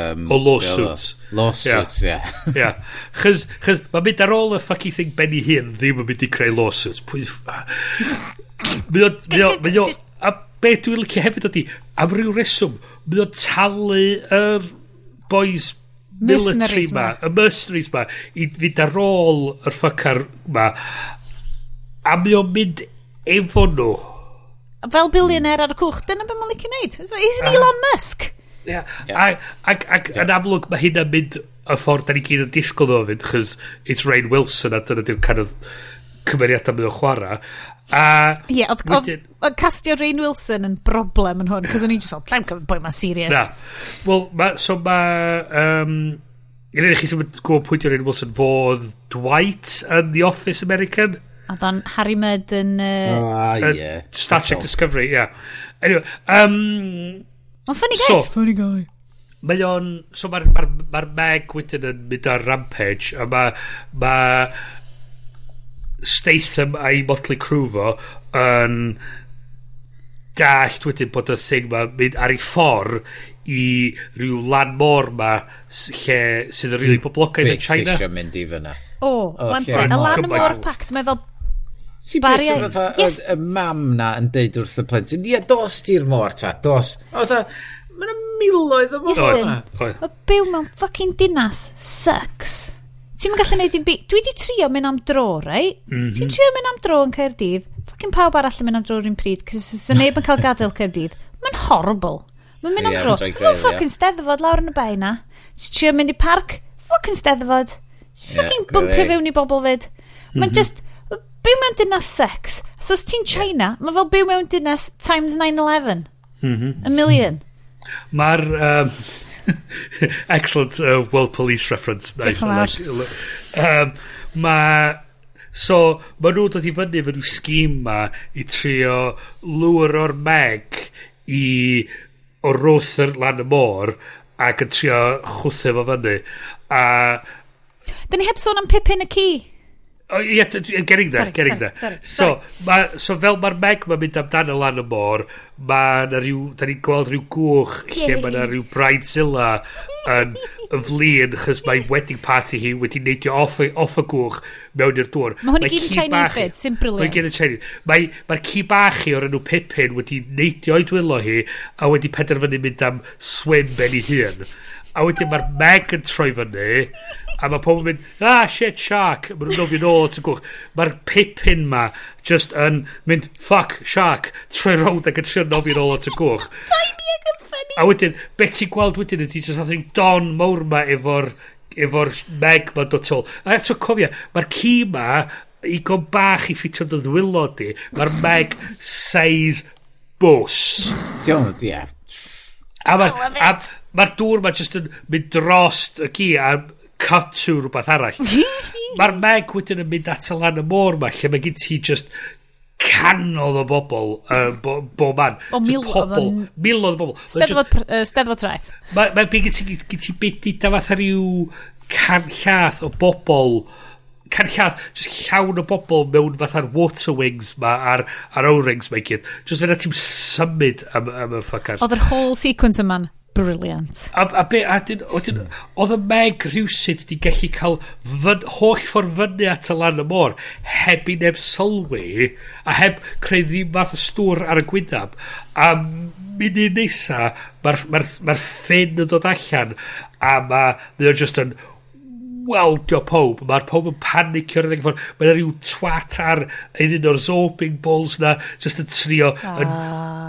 Um, o lawsuits. Lawsuits, ie. Yeah. yeah. Chys, chys mae mynd ar ôl y ffucking thing Benny hun ddim yn mynd i creu lawsuits. Pwy... Mae o... Mi o... A be dwi'n licio hefyd ydy, am ryw reswm, mae o talu yr er boys military ma, y mercenaries ma, i fynd ar ôl yr ffucar ma, a mi o'n mynd efo nhw. Fel billionaire ar y cwch, dyna beth mae'n licio neud. He's an ah. Elon Musk. Yeah. Yeah. Ac, ac yeah. yn amlwg mae hynna'n mynd y ffordd da ni gyd yn disgwyl o fynd, chys it's Rain Wilson a dyna di'r kind of cymeriadau mynd o chwarae. A... Ie, yeah, oedd castio Rain Wilson yn broblem yn hwn, cos o'n i'n just fel, llawn cymryd boi ma'n serious. Na. Wel, ma, so mae... Um, Yn eich chi sy'n gwybod pwynt di'r Rain Wilson fodd Dwight yn The Office American. Oedd o'n Harry Mudd yn... Uh, oh, uh, yeah. Star Trek Discovery, ie. Yeah. Anyway, um, Mae'n funny guy. So, funny guy. Mae o'n... So mae'r ma, ma, ma Meg wedyn yn mynd ar Rampage a mae... Ma, Statham a'i Motley Crue fo yn dallt wedyn bod y thing ma mynd ar ei ffordd i ryw lan môr ma lle sydd yn rili poblogaidd yn China. Dwi'n mynd i fyna. O, oh, wante, y lan môr pact, mae fel Si bariau. Yes. Y mam na yn deud wrth y plentyn, ie, dos ti'r môr ta, dos. Oedd Mae mae'n miloedd o môr yma. Y byw mewn fucking dinas. Sucks. Ti'n gallu neud i'n byd. Dwi di trio mynd am dro, right? Mm -hmm. Ti'n trio mynd am dro yn Caerdydd? Fucking pawb arall yn mynd am dro rhywun pryd, cys sy'n neb yn cael gadael Caerdydd. Mae'n horrible. Mae'n mynd am dro. Mae'n fucking steddfod lawr yn y bai na. Ti'n trio mynd i parc? Fucking steddfod. Fucking ffucking yeah, bwmpio fewn i bobl fyd. Mae'n mhm. just... Byw mewn dinas sex. So os ti'n China, mae fel byw mewn dinas times 9-11. Mm. A million. Mae'r... Um, Excellent uh, World Police reference. Nice. Like, um, mae... So, mae nhw'n dod i fyny fy nhw sgîm ma i trio lwyr o'r meg i o'r roth lan y môr ac yn trio chwthu fo fyny. A... Dyn ni heb sôn am Pippin y Ci. O, ie, getting sorry, there. Sorry, So, ma, so fel mae'r meg mae'n mynd amdano lan y môr, mae na rhyw, da ni'n gweld rhyw gwch lle mae na rhyw bridezilla yn y flin, chys mae wedding party hi wedi neidio off, off y gwch mewn i'r dŵr. Mae hwn i gyd yn Chinese bach, fed, sy'n brilliant. Mae'n gyd yn Chinese. Mae'r mae ci bach hi o'r enw Pippin wedi neidio o'i dwylo hi a wedi penderfynu mynd am swim ben i hun. A wedyn mae'r meg yn troi fyny A mae pobl yn mynd, ah, shit, shark. Mae nhw'n nofio nôl at y gwch. Mae'r pipin ma just yn mynd, fuck, shark. Troi rownd ac yn trio nofio nôl at y gwch. Tiny ac yn ffynnu. A wedyn, beth ti'n gweld wedyn ydy, just athyn don mawr ma efo'r efo'r meg ma'n dod tol. A eto cofio, mae'r ci ma i gon bach i ffitio dy ddwylo di, mae'r meg size bws. Diolch, ia. A mae'r ma dŵr ma just yn mynd drost y ci a cut to rhywbeth arall. Mae'r Meg wedyn yn mynd at y lan y môr ma, lle mae gen ti just canodd o bobl uh, bo, bo man. O mil, pobl, milodd o bobl. Steddfod, uh, steddfod traeth. Mae ma, gen ti, gen ti bedida fath ar yw can llath o bobl can llath, just llawn o bobl mewn fatha'r water wings ma a'r, ar o-rings mae gyd. Just fyna ti'n symud am, am y ffacars. Oedd yr whole sequence yma'n. Brilliant. A, a be, a dyn, dyn, oedd y Meg rhywsyd di gallu cael fyn, holl ffordd fyny at y lan y môr heb i neb sylwi a heb creu ddim math o stwr ar y gwynaf. A munud nesa, mae'r ma r, ma, r, ma r ffyn yn dod allan a mae ma, just yn weldio pob, mae'r pob yn panicio yn ffordd, mae'n rhyw twat ar un un o'r zorbing balls na, just yn trio, ah. yn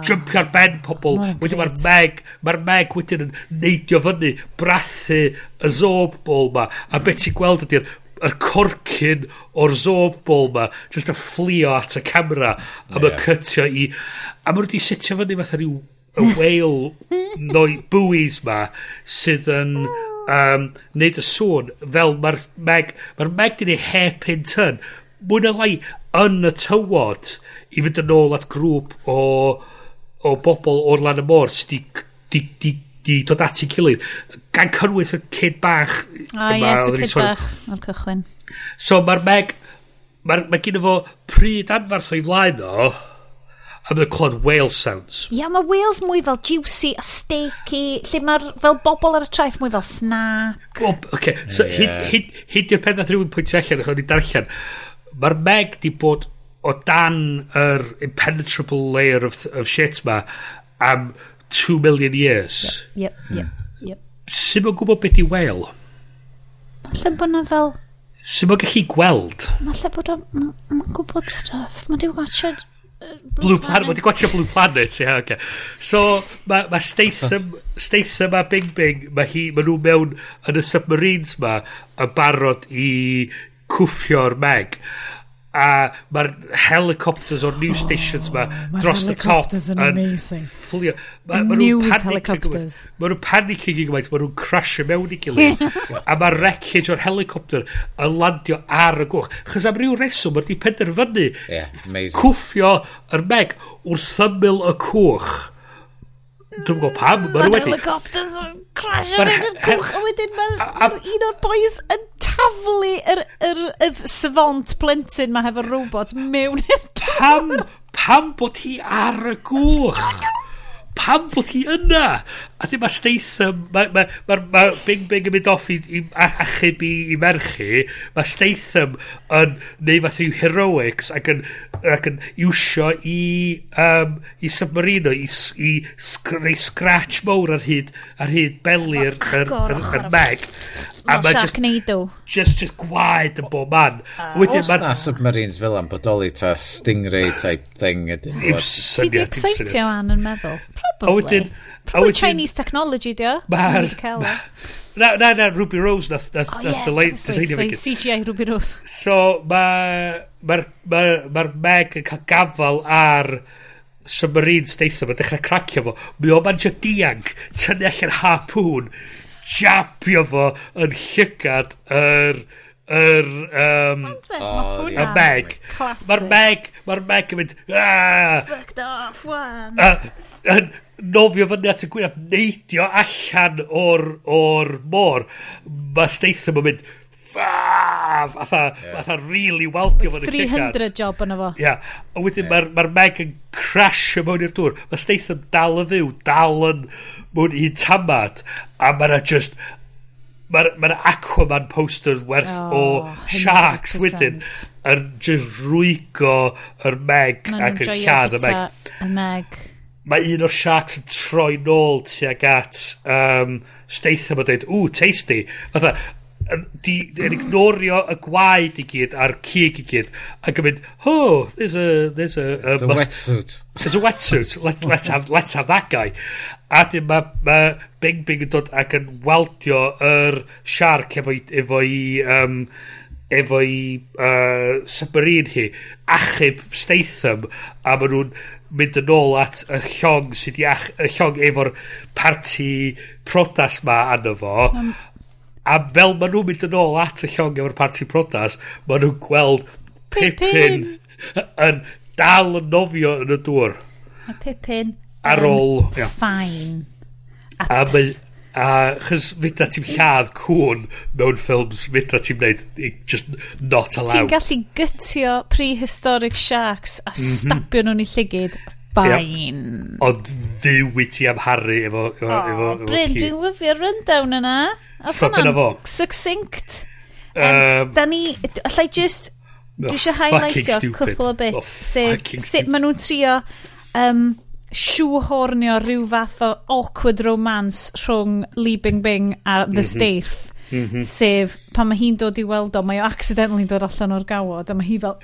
jumpio ar ben pobl, wedyn mae'r meg, mae'r meg wedyn yn neidio fyny, brathu y zorb ball ma, a beth ti'n gweld ydy'r yr corcyn o'r zob ball ma just a fflio at y camera a yeah. mae cytio i a mae wedi setio fyny fatha rhyw y whale noi, buoys ma sydd yn um, neud y sŵn fel mae'r Meg mae'r Meg dyn ni hep in turn. Mwy na lai yn y tywod i fynd yn ôl at grŵp o o bobl o'r lan y môr sydd di, di, di, di dod at ei gilydd. Gan cynnwys y cyd bach a ah, yes, y cyd bach o'r cychwyn. So mae'r Meg mae, ma gen fo pryd anfarth o'i flaen o a mae'n clod whale sounds. Ia, yeah, mae whales mwy fel juicy a steaky, lle mae'r fel bobl ar y traeth mwy fel snack. Well, okay, so yeah. hyd, hyd, hyd i'r peth nath rhywun pwyntio allan, achos ni darllen, mae'r Meg di bod o dan yr impenetrable layer of, of shit ma am 2 million years. Yep, yep, yep. yep. Sut gwybod beth i whale? Falle bod na fel... Sut mae'n gallu gweld? Falle bod o'n... Mae'n gwybod stuff. Mae dwi'n gwachod Blue Planet, wedi gwachio Blue Planet, ie, yeah, okay. So, mae ma Statham, Statham a Bing Bing, mae hi, mae nhw mewn yn y submarines ma, yn barod i cwffio'r meg a mae'r helicopters o'r news oh, stations ma oh, dros y top helicopters yn amazing. fflio. Ma, ma news helicopters. Mae nhw'n panicking i gymaint. Mae nhw'n crasio mewn i gilydd. A mae'r wreckage o'r helicopter yn landio ar y gwch. Chys am ryw reswm mae'r di penderfynu yeah, amazing. cwffio yr meg wrth ymyl y cwch. Dwi'n gwybod pam, mae nhw wedi... Mae'r helicopters yn crasio yn y cwch, a wedyn mae'r un o'r boys yn taflu yr, yr, yr savant plentyn mae hefo robot mewn i'r Pam, pam bod hi ar y gwch? pam bod hi yna? A dim ma Statham, mae ma, ma, ma Bing Bing yn mynd off i, i achub i, i merchu, mae Statham yn neud fath rhyw heroics ac yn, ac yn iwsio i, um, i submarino, i, i sgr, scratch mowr ar hyd, ar hyd belir yr, yr, yr, yr meg. A mae just... Sharknado. Just, just gwaed yn bob man. Uh, Wedyn mae'r Na submarines fel am bodoli ta stingray type thing. Ti di excitio an yn meddwl? Probably. a wedyn Probably Chinese technology, di o? Na, na, na, Ruby Rose nath, nath, oh, nath yeah, the late designer so, CGI Ruby Rose. So, mae'r ma, ma, ma, ma Meg yn cael gafal ar submarine deitha, mae'n dechrau cracio fo. Mae o'n manjo diag, tynnu allan harpoon, japio fo yn llygad yr... yr... Um, oh, y Meg. Mae'r Meg, mae'r Meg yn mynd... Ah! Fucked off, wan. Yn nofio fyny at y gwynaf, neidio allan o'r, or môr. Mae Statham yn mynd ffaf, fatha, yeah. really weldio fo'n y 300 job yna fo. Ia, yeah. a wedyn yeah. mae'r ma Meg yn crasio mewn i'r dŵr. Mae Statham dal yn fyw, dal yn mewn i tamad, a mae'na just, mae'r ma, Aquaman posters werth oh, o sharks wedyn yn just rwygo yr Meg Man ac yn lladd y Meg. Y Meg. Mae un o'r sharks yn troi nôl tuag at um, Statham a dweud, ww, tasty. Fatha, di, yn ignorio y gwaed i gyd a'r cig i gyd ac yn mynd, oh, there's a there's a, a, there's a wetsuit. There's a wetsuit, let's, let's, have, let's have that guy. A dyn mae ma Bing Bing yn dod ac yn waldio yr siarc efo, efo i um, efo i uh, submarine hi achub Statham a maen nhw'n mynd yn ôl at y llong sydd i ach, y llong efo'r parti prodas ma anno fo. Um, A fel maen nhw'n mynd yn ôl at y llong efo'r parti prodas, maen nhw'n gweld Pippin yn dal yn nofio yn y dŵr. A Pippin ar ôl... Ffain. A, mae, a chys fydda ti'n lladd cwn mewn ffilms fydda ti'n neud just not allowed ti'n gallu gytio prehistoric sharks a mm -hmm. stapio nhw'n i llygyd Bain. Yep. Ond ddiw i ti amharu efo... efo, oh, efo, efo Bryn, dwi'n lyfio'r rundown yna. A so dyna fo. Succinct. Um, da ni... allai just... oh, dwi eisiau highlightio cwpl o bits. Oh, sut maen nhw'n trio um, siwhornio rhyw fath o awkward romance rhwng Lee Bing Bing a The mm -hmm. Staith. Mm -hmm. Sef, pan mae hi'n dod i weld o, mae o accidentally dod allan o'r gawod, a mae hi fel...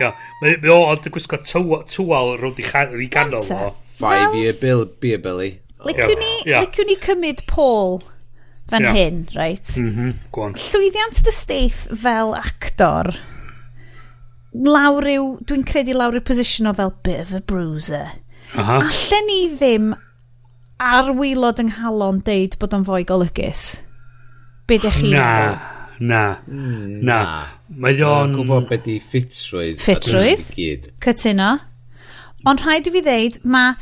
Ia. Mae ma o ond yn gwisgo tywal rwnd i, i ganol o. Five year bill, beer belly. Liciwn ni, yeah. liciwn ni cymryd Paul fan yeah. hyn, right? Mm -hmm. Go on. Llwyddiant dy steith fel actor. Lawr yw, dwi'n credu lawr yw position o fel bit of a bruiser. Aha. Allen ni ddim ar wylod yng Nghalon deud bod o'n fwy golygus. Be dech chi? Na na, mm, na. na. Mae o'n... Mae'n gwybod beth i ffitrwydd. Ffitrwydd, cytuno. Ond rhaid i fi ddeud, mae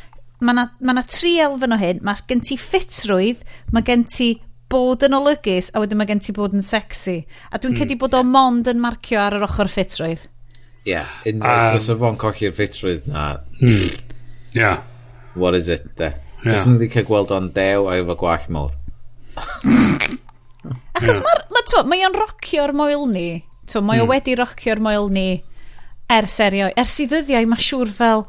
Mae na, ma na tri elfen o hyn. Mae gen ti ffitrwydd, mae gen ti bod yn olygus, a wedyn mae gen ti bod yn sexy. A dwi'n mm. cedi bod o mond yn marcio ar yr ochr ffitrwydd. Ie, yeah, unwaith um, fysa fo'n colli'r ffitrwydd na. Mm. Yeah. What is it, de? Yeah. Just yn cael gweld o'n dew a efo gwach mawr. Achos yeah. mae ma o'n rocio'r moel ni. Twa, mae mm. o wedi rocio'r moel ni ers erio. Ers i ddyddiau, mae siŵr fel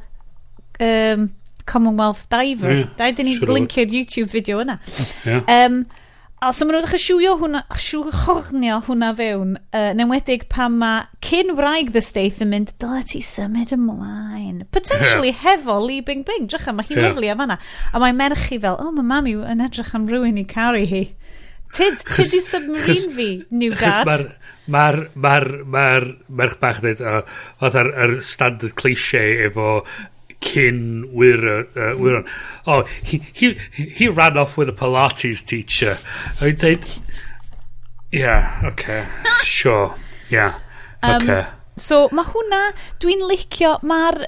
um, Commonwealth Diver. Yeah. Da ydyn ni sure blincio'r YouTube fideo yna. Yeah. Um, a so maen nhw'n dechrau siwio hwnna, siwchornio hwnna fewn, uh, yn enwedig pan mae cyn wraig the staith yn mynd, dyle ti symud ymlaen. Potentially yeah. hefo Lee Bing Bing, drycha, mae hi yeah. lyflu am fanna. A mae merch i fel, oh, mae mami yn edrych am rhywun i caru hi. Tyd, tyd i submarine fi, new dad. Mae'r mae'r mae'r mae'r merch bach dweud, oedd ar, ar standard cliché efo cyn wir, uh, wiron. Oh, he, he, he ran off with a Pilates teacher. A i dweud, yeah, okay, sure, yeah, okay. So, mae hwnna, dwi'n licio, mae'r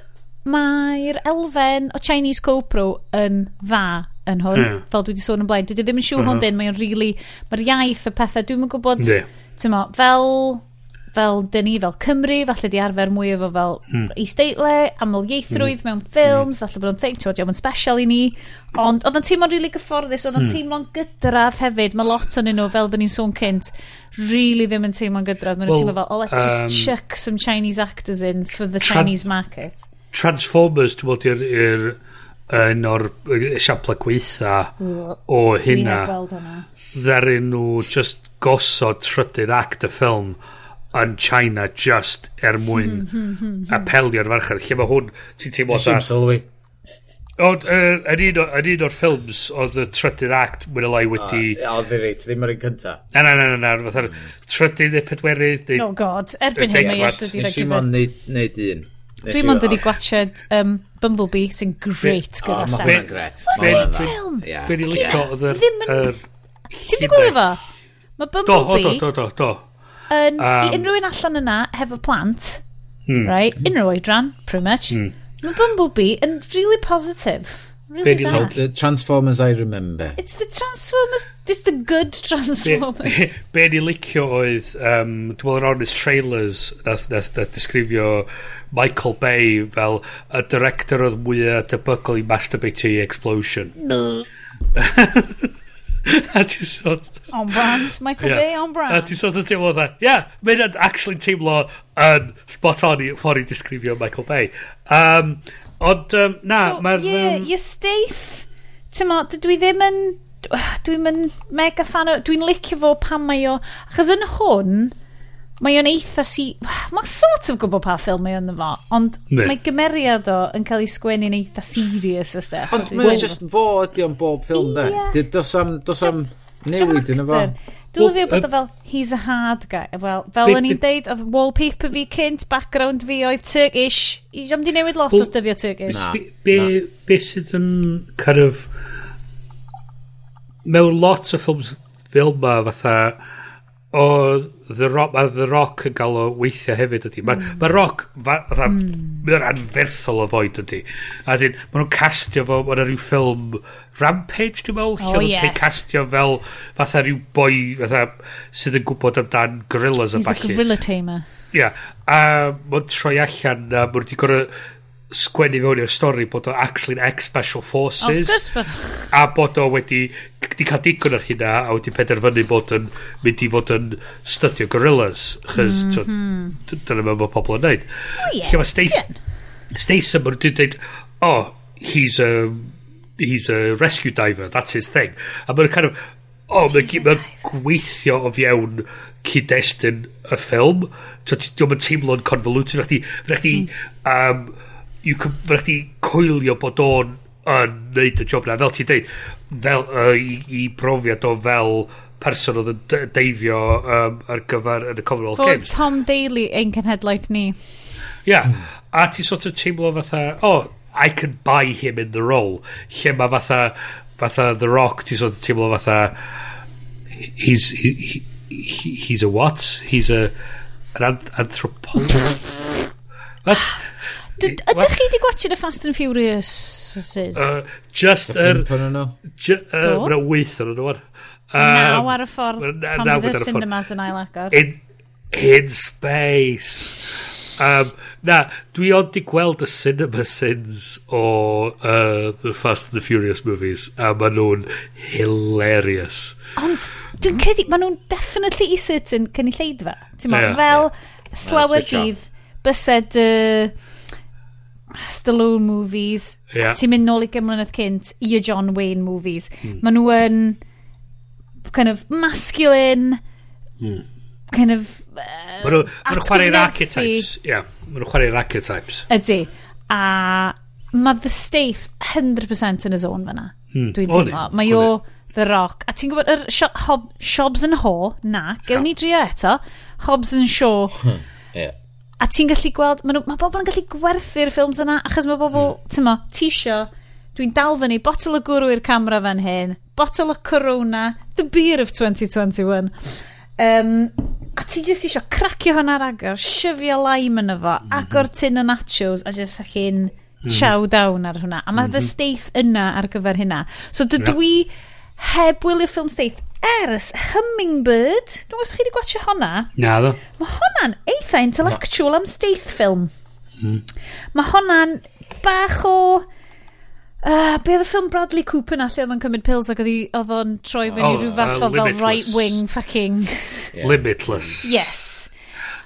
mae'r elfen o Chinese GoPro yn dda yn hwn. Yeah. Fel dwi wedi sôn yn blaen. Dwi ddim yn siŵr uh -huh. hwn mhm. dyn, mae'n really... Mae'r iaith y pethau, dwi'n yn gwybod... Yeah. Mo, fel fel dyn ni fel Cymru, falle di arfer mwy efo fel mm. eisteitle, aml ieithrwydd mm. mewn ffilms, mm. falle bod o'n think, ti'n bod, yn special i ni, ond oedd o'n teimlo'n rili really gyfforddus, oedd o'n mm. teimlo'n gydradd hefyd, mae lot o'n nhw, fel dyn ni'n sôn cynt, really ddim yn teimlo'n gydradd, mae'n well, teimlo fel, oh, let's um, just chuck some Chinese actors in for the Chinese market. Transformers, dwi'n bod, i'r yn o'r esiampla gweitha o hynna. ddarin nhw just gosod trydydd act y ffilm yn China just er mwyn hmm, hmm, hmm, apelio'r farchnad. Lle mae hwn ti'n teimlo da Ond yn un o'r ffilms oedd y trydydd act mwyn y lai wedi... Oedd fi reit, ddim yr un cynta. Na, na, na, na, na fatha'r trydydd neu pedwerydd... Oh god, erbyn hyn mae ystod i'r gyfer. Nes i mo'n neud un. Dwi mo'n wedi i gwachod um, Bumblebee sy'n great gyda oh, lle. Mae hwnna'n gret. Great film. Be'n i licio oedd yr... Ti'n di gwylio fo? Mae Bumblebee... Do, do, do, do. Yn, um, unrhyw un allan yna, hefo plant, mm. right, unrhyw oedran, pretty much, mm. mae Bumblebee yn really positive. Really it's called the Transformers I Remember. It's the Transformers, it's the good Transformers. Be, ni licio oedd, um, dwi'n meddwl yn trailers nath, nath, nath disgrifio Michael Bay fel y director oedd mwyaf debygol i masturbate i Explosion. A ti'n sot... On brand, Michael yeah. Bay on brand. A ti'n sot yn teimlo dda, yeah, mae'n actually teimlo yn spot on i ffordd i disgrifio Michael Bay. Um, Ond, um, na, so, mae'r... Yeah, um, your staff, ti'n mo, dwi ddim yn... Dwi'n yn mega fan o... Dwi'n licio fo pan mae o... Achos yn hwn, mae o'n eitha si... Mae'n sort of gwybod pa ffilm mae o'n fo, ond ne. mae gymeriad o yn cael ei sgwennu'n eitha serious a stuff. Ond mae'n just fo ydi o'n bob ffilm, de. Yeah. dos am, Dos am newid yn y fo. Dwi'n well, bod o fel, he's a hard guy. Well, fel o'n i'n deud, oedd wallpaper fi cynt, background fi oedd Turkish. I ddim di newid lot well, o styddio Turkish. Na, be, be, na. be sydd yn kind of... Mewn lot o ffilms fel ma, fatha, o The Rock, mae The Rock yn cael o weithio hefyd ydy. Mae mm. ma Rock yn mm. anferthol o foed ydy. A dyn, maen nhw'n castio fo, maen rhyw ffilm Rampage, dwi'n meddwl, oh, lle yes. castio fel fatha rhyw boi fatha, sydd yn gwybod amdan gorillas a. He's a gorilla tamer. Ia, yeah. a maen troi allan, a maen wedi gorau sgwennu fewn i'r stori bod o actually'n ex-special forces course, a bod o wedi di cael digon ar hynna a wedi penderfynu bod yn mynd i fod yn studio gorillas chys mm -hmm. dyna mae pobl yn neud oh, yeah, lle mae Statham Statham yn dweud oh he's a he's a rescue diver that's his thing a mae'n kind of oh, mae'n ma gweithio o fiewn cyd-destun y ffilm. So, diolch yn teimlo'n convoluted. Rhaid i, rhaid i, um, you could, mae'n chdi coelio bod o'n yn neud y job na fel ti'n deud fel, uh, i, i brofiad o fel person oedd yn deifio um, ar gyfer yn y Commonwealth Fod Games Tom Daly ein cenhedlaeth ni Ia, yeah. a ti sort of teimlo fatha, oh, I can buy him in the role. Lle mae fatha, fatha The Rock, ti sort of teimlo fatha, he's, he, he, he's a what? He's a, an anthropologist. That's, Ydych chi wedi gwachio The Fast and Furious? Uh, just yr... Mae'n weith yn nhw. Naw ar y ffordd pan fydd y cinemas yn ail agor. In, in space. Um, na, dwi ond i gweld y cinema sins o uh, The Fast and the Furious movies a maen nhw'n hilarious. Ond dwi'n credu, maen nhw'n definitely i sut yn cynulleidfa. Ti'n yeah. fel yeah. slawer dydd, bysed... Uh, Stallone movies, yeah. ti'n mynd nôl i gymlynedd cynt i y John Wayne movies. Mm. Maen nhw yn kind of masculine, mm. kind of... Uh, Maen nhw nhw'n chwarae'r archetypes. Yeah. Maen nhw'n chwarae'r archetypes. Ydy. A mae The Staith 100% yn y zone fyna. Mm. Dwi'n teimlo. Mae o The Rock. A ti'n gwybod, yr Hob, Shobbs and Haw, na, gewn yeah. ni drio eto. Hobbs and Shaw. Hmm. Yeah A ti'n gallu gweld, mae ma bobl yn gallu gwerthu'r ffilms yna, achos mae bobl, mm. ti'n mo, tisio, dwi'n dal fyny, botol o gwrw i'r camera fan hyn, botol o corona, the beer of 2021. Um, a ti jyst isio cracio hwnna'r agor, syfio lime yn efo, mm -hmm. agor tin o nachos, a jyst fucking mhm. chow down ar hwnna. A mae mm -hmm. the mhm. staith yna ar gyfer hynna. So dydw yeah. dwi heb wylio ffilm staith ers Hummingbird, dwi'n gwybod chi wedi gwachio honna? Na ddo. Mae honna'n eitha intellectual am steith ffilm. Mm. Mae honna'n bach o... Uh, be oedd y ffilm Bradley Cooper na lle oedd o'n cymryd pills ac oedd o'n troi fyny oh, rhyw fath o uh, fel right wing fucking... Yeah. Limitless. Yes.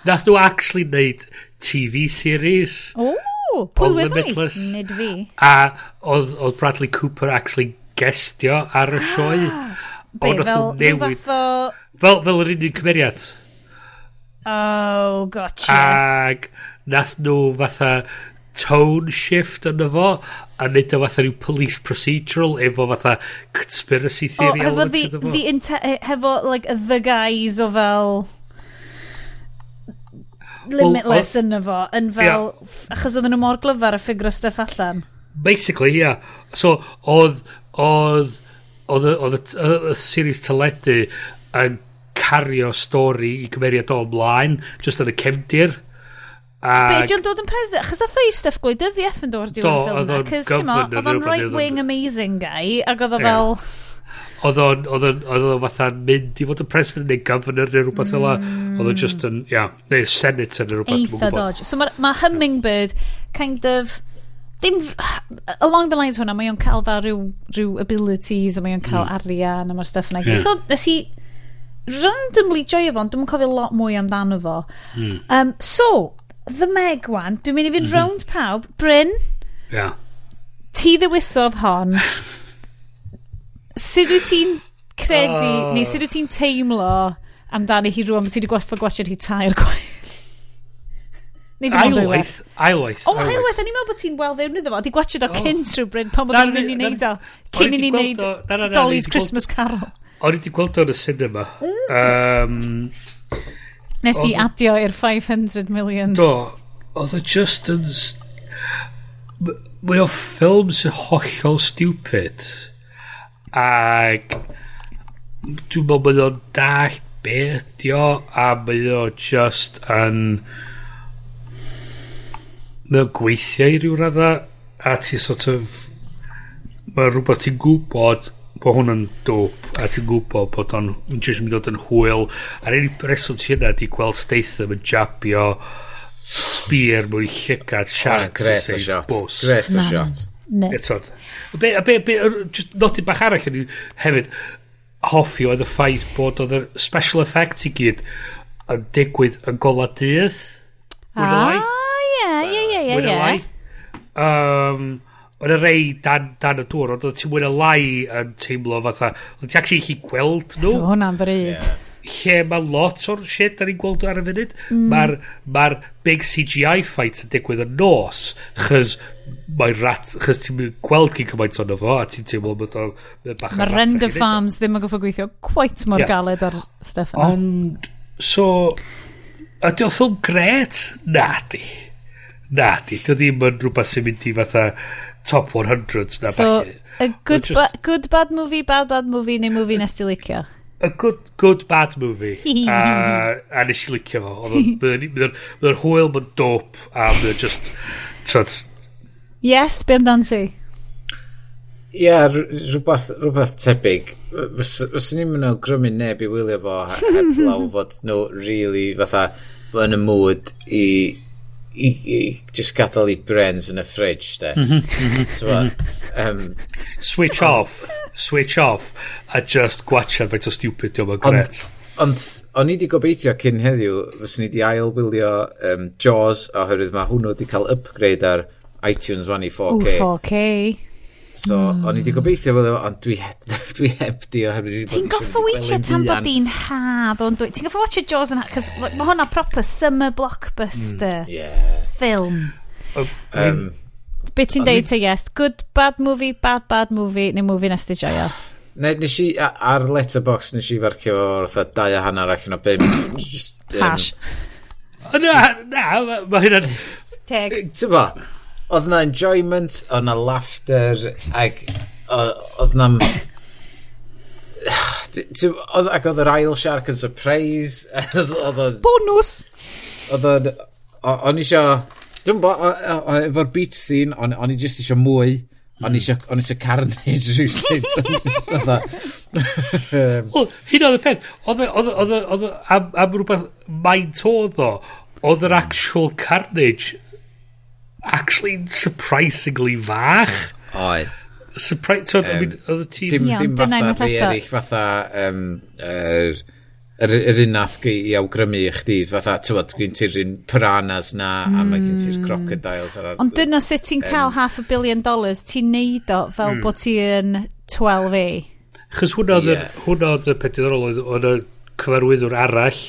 Nath nhw actually neud TV series. Oh, pwy wedd Limitless. Nid fi. A oedd Bradley Cooper actually gestio ar y ah. sioe. Be, ond fel newid. O... Fel, fel yr unig cymeriad. Oh, gotcha. Ag nath nhw fatha tone shift yn fo a neud o fatha rhyw police procedural efo fatha conspiracy theory oh, hefo the, the e, hefo like the guys o fel limitless well, yn efo yn fel yeah. achos oedden nhw mor glyfar a ffigro stuff allan basically yeah so oedd oedd oedd y series teledu yn cario stori i gymeriad o ymlaen, just yn y cefndir. Be, diolch dod yn present? Chos oedd ei stuff gwleidyddiaeth yn dod diwedd y ffilm na. Cys ti'n mo, oedd o'n right-wing amazing guy, ac oedd o fel... Oedd o'n fatha mynd i fod yn president neu governor neu rhywbeth fel Oedd o'n just yn, ia, neu senator neu rhywbeth. Eitha dodge. So mae Hummingbird kind of Ddim, along the lines hwnna, mae o'n cael fel rhyw, rhyw abilities, a mae o'n cael mm. arian, a mae'r stuff yna. Yeah. Hmm. So, nes i randomly joio fo, dwi'n cofio lot mwy amdano fo. Mm. Um, so, the Meg wan, dwi'n mynd i fynd mm -hmm. round pawb. Bryn, yeah. ti ddewisodd hon. sut wyt ti'n credu, oh. neu sut wyt ti'n teimlo amdano hi rwan, ti wedi gwaith gwasio'r hi tair gwaith? Neu dim ond dwywaith. Ailwaith. O, ailwaith. O'n i'n meddwl bod ti'n weld fewn iddo fo. Di gwachod o cyn trwy bryd pan bod o'n mynd i neud o. Cyn i ni neud Dolly's Christmas Carol. O'n i wedi gweld o'n y cinema. Nes di adio i'r 500 million. Do. Oedd o just yn... Mae o ffilm sy'n hollol stupid. Ac... Dwi'n meddwl bod o'n dall beth dio a mae o just yn... Um, mae o'n gweithio i ryw radda a ti sort of mae rhywbeth ti'n gwybod bod hwn yn dwp a ti'n gwybod bod o'n jyst yn mynd yn hwyl a'r unig reswm ti yna di gweld Statham yn jabio spear mwy llygad sharks oh, great shot gret o Man. shot Etod. Be, be, be, just nodyn bach arall yn hefyd, hoffi oedd y ffaith bod oedd y special effects i gyd yn digwydd yn gola dydd. Ah ie, ie. lai. Um, Oedd y rei dan, dan y dŵr, ond oedd ti'n mwyn y lai yn teimlo fatha, oedd ti actually chi gweld nhw. So hwnna'n ddryd. Lle mae lot o'r shit da ni'n gweld ar y funud. Mm. Mae'r ma big CGI fights yn digwydd yn nos, chys mae'n rat, chys ti'n mynd gweld cyn cymaint o'n efo, a ti'n teimlo bod o'n bach Mae render farms ddim yn goffo gweithio quite mor yeah. galed ar stuff yna. Ond, so, ydy o ffilm gret? Na, di na, di, dy ddim yn rhywbeth sy'n mynd i fatha top 100s na so, falle. A good, just, ba good bad movie, bad bad movie neu movie nes ti licio? A good, good bad movie. a, a nes i licio fo. Bydd yr hwyl mae'n dope a bydd just... Trod, yes, be amdan ti? Ie, yeah, rhywbeth, rhywbeth tebyg. Fyswn ni'n mynd awgrymu neb i wylio fo heb law fod nhw really fatha yn y mood i i, i just gadael i brains yn y fridge de. Mm -hmm. So, mhm. um, switch off, switch off, a just gwachad faint o stupid diolch yn gret. Ond o'n i wedi gobeithio cyn heddiw, fyswn i wedi ailwylio um, Jaws oherwydd mae hwnnw wedi cael upgrade ar iTunes 1 i 4K. Ooh, 4K. So, mm. o'n i wedi gobeithio fod ond dwi, dwi heb di oherwydd... Ti'n goffa weithio tan bod di'n haf, ond dwi... Ti'n goffa watcha Jaws yn haf, cos mae hwnna proper summer blockbuster mm, yeah. film. Um, Be ti'n deud te, yes? Good, bad movie, bad, bad movie, neu movie nes ti joio? Neu nes i, ar letterbox nes i farcio o'r fatha dau a hanner ac yn o bum. Hash. Na, na, mae hynna'n... Teg. Ti'n Oedd na enjoyment, oedd na laughter, ac oedd na... Oedd Ac oedd yr ail shark yn surprise. Bonus! Oedd o'n O'n isio... Dwi'n bo, efo'r beach scene, o'n i just isio mwy. O'n isio carnage rhywsyd. Hyn oedd y peth. Oedd e- e- e- am rhywbeth maint oedd o, oedd yr actual carnage actually surprisingly fach. Oedd. Surprise, so, um, I mean, oedd y tîm... Dim, dim fatha rhai eraill, fatha um, er, yr, yr unath i, i awgrymu i chdi, fatha, tywod, gwyn ti'r un piranhas na, mm. a mae gen ti'r mm. crocodiles. Ar, Ond dyna sut ti'n um, cael half a billion dollars, ti'n neud o fel mm. bod ti'n 12A. Chos hwnna oedd yeah. y peth diddorol oedd y cyfarwyddwr arall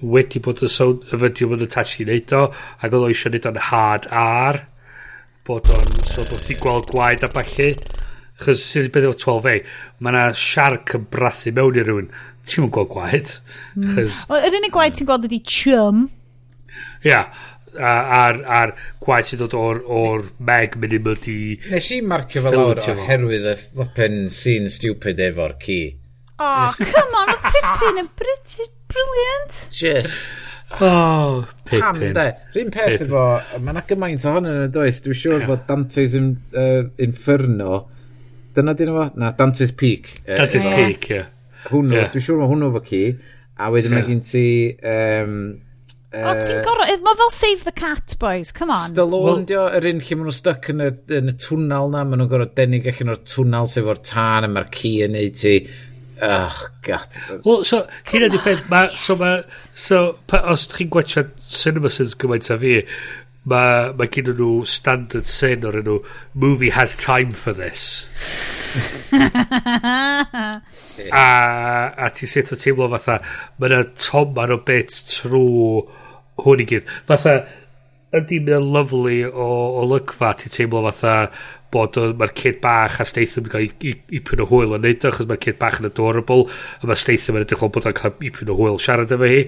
wedi bod y, sound, y fideo yn attached i wneud o, ac oedd o eisiau wneud o'n hard R, bod o'n, so bod ti'n gweld gwaed a balli, chos sy'n beth o 12A, mae yna siarc yn brathu mewn i rhywun, ti'n mwyn gweld gwaed. Hmm. Chos... Mm. Yr unig gwaed ti'n gweld ydi chum. Ia, a'r, ar gwaed sy'n dod o'r, or meg mynd i mynd i... Nes i marcio fel awr oherwydd y flippin sy'n stupid efo'r ci. Oh, come on, oedd Pippin yn British Brilliant. Just. Oh, Pippin. Pam, de. Rhyn peth efo, mae yna gymaint ohonyn nhw does. Dwi'n siŵr bod Dante's in, uh, Inferno, dyna dyn nhw Na, Dante's Peak. Uh, Dante's uh, Peak, ie. Yeah. Hwnnw, yeah. dwi'n siŵr mae hwnnw efo ci. A wedyn yeah. mae gen ti... Um, uh, o, ti'n gorau... Mae fel Save the Cat, boys, come on. Stallone, well, dio, yr un lle maen nhw'n stuck yn y, yn y twnal na. Maen nhw'n gorau denig allan o'r twnal sef o'r tân a mae'r ci yn neud ti Oh, god. Wel, so, hyn ydy peth, ma, so, ma, so, pa, os chi'n gwachio CinemaSins gymaint a fi, mae ma gen nhw standard sin o'r enw movie has time for this a, a ti sut o teimlo fatha mae yna tomar o bit trwy hwn i gyd fatha ydy mae'n lovely o, o lygfa ti teimlo fatha bod mae'r kid bach a Statham yn cael i, i, i pyn o hwyl yn neud achos mae'r kid bach yn adorable a mae Statham yn edrych o bod o'n cael i pyn o hwyl siarad efo hi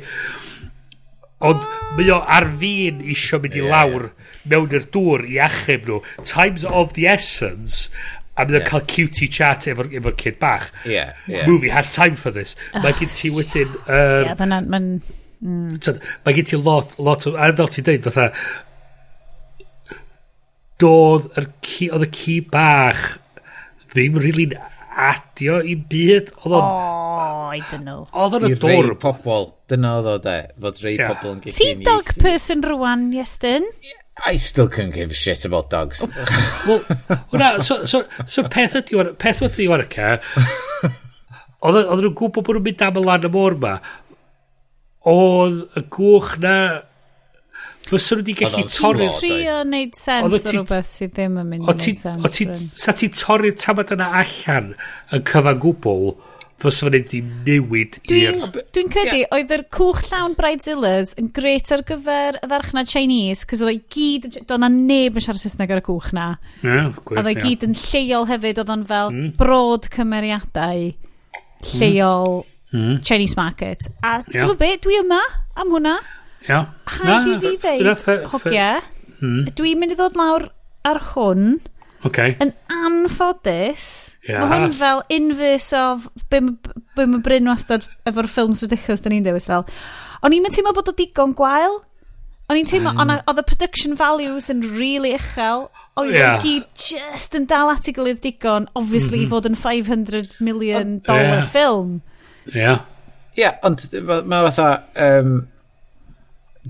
ond mae o ar fi'n isio mynd i lawr mewn i'r dŵr i achub nhw times of the essence a mynd yeah. cael cutie chat efo'r efo kid bach yeah, yeah. movie has time for this mae gen ti wedyn er, yeah, yeah, mae'n Mm. Mae gen ti lot, lot o... A fel ti'n dweud, fatha, doedd yr ci, oedd y ci bach ddim really'n adio i byd. Oedd o'n... Oh, I don't know. Oedd o'n adorable. I rei pobl, dyna oedd o de, fod rei yeah. pobl yn gyd Ti dog person rwan, Iestyn? I still couldn't give a shit about dogs. Wel, hwnna, so, so, so peth ydi, peth ydi o'n ca, oedd nhw'n gwybod bod nhw'n mynd am y lan y môr ma, oedd y gwch na Fysa nhw wedi gallu torri... Ti'n trio neud sens o rhywbeth sydd ddim yn mynd i neud sens. O ti, sa ti torri'r tamad yna allan yn cyfan gwbl, fysa fo'n wedi newid i'r... Dwi'n credu, oedd yr cwch llawn Bridezillas yn gret ar gyfer y farchnad Chinese, cos oedd o'i gyd, do'na neb yn siarad Saesneg ar y cwch na. Ie, oedd o'i yeah. gyd yn lleol hefyd, oedd o'n fel mm. brod cymeriadau lleol. Mm. Mm. Chinese market. A yeah. ti'n gwybod beth, dwi yma am hwnna. Ia. Haid i fi ddeud, hogia, dwi'n mynd i ddod lawr ar hwn. Okay. Yn anffodus, yeah. mae hwn fel inverse of be mae Bryn wastad efo'r ffilms ridiculous da ni'n dewis fel. O'n i'n teimlo bod o digon gwael. O'n i'n teimlo, mm. oedd y production values yn really uchel. Oedd yeah. gyd just yn dal at ei gilydd digon, obviously, mm -hmm. fod yn 500 million dollar yeah. ffilm. Ia. Yeah. Ia, yeah, ond mae fatha... Um,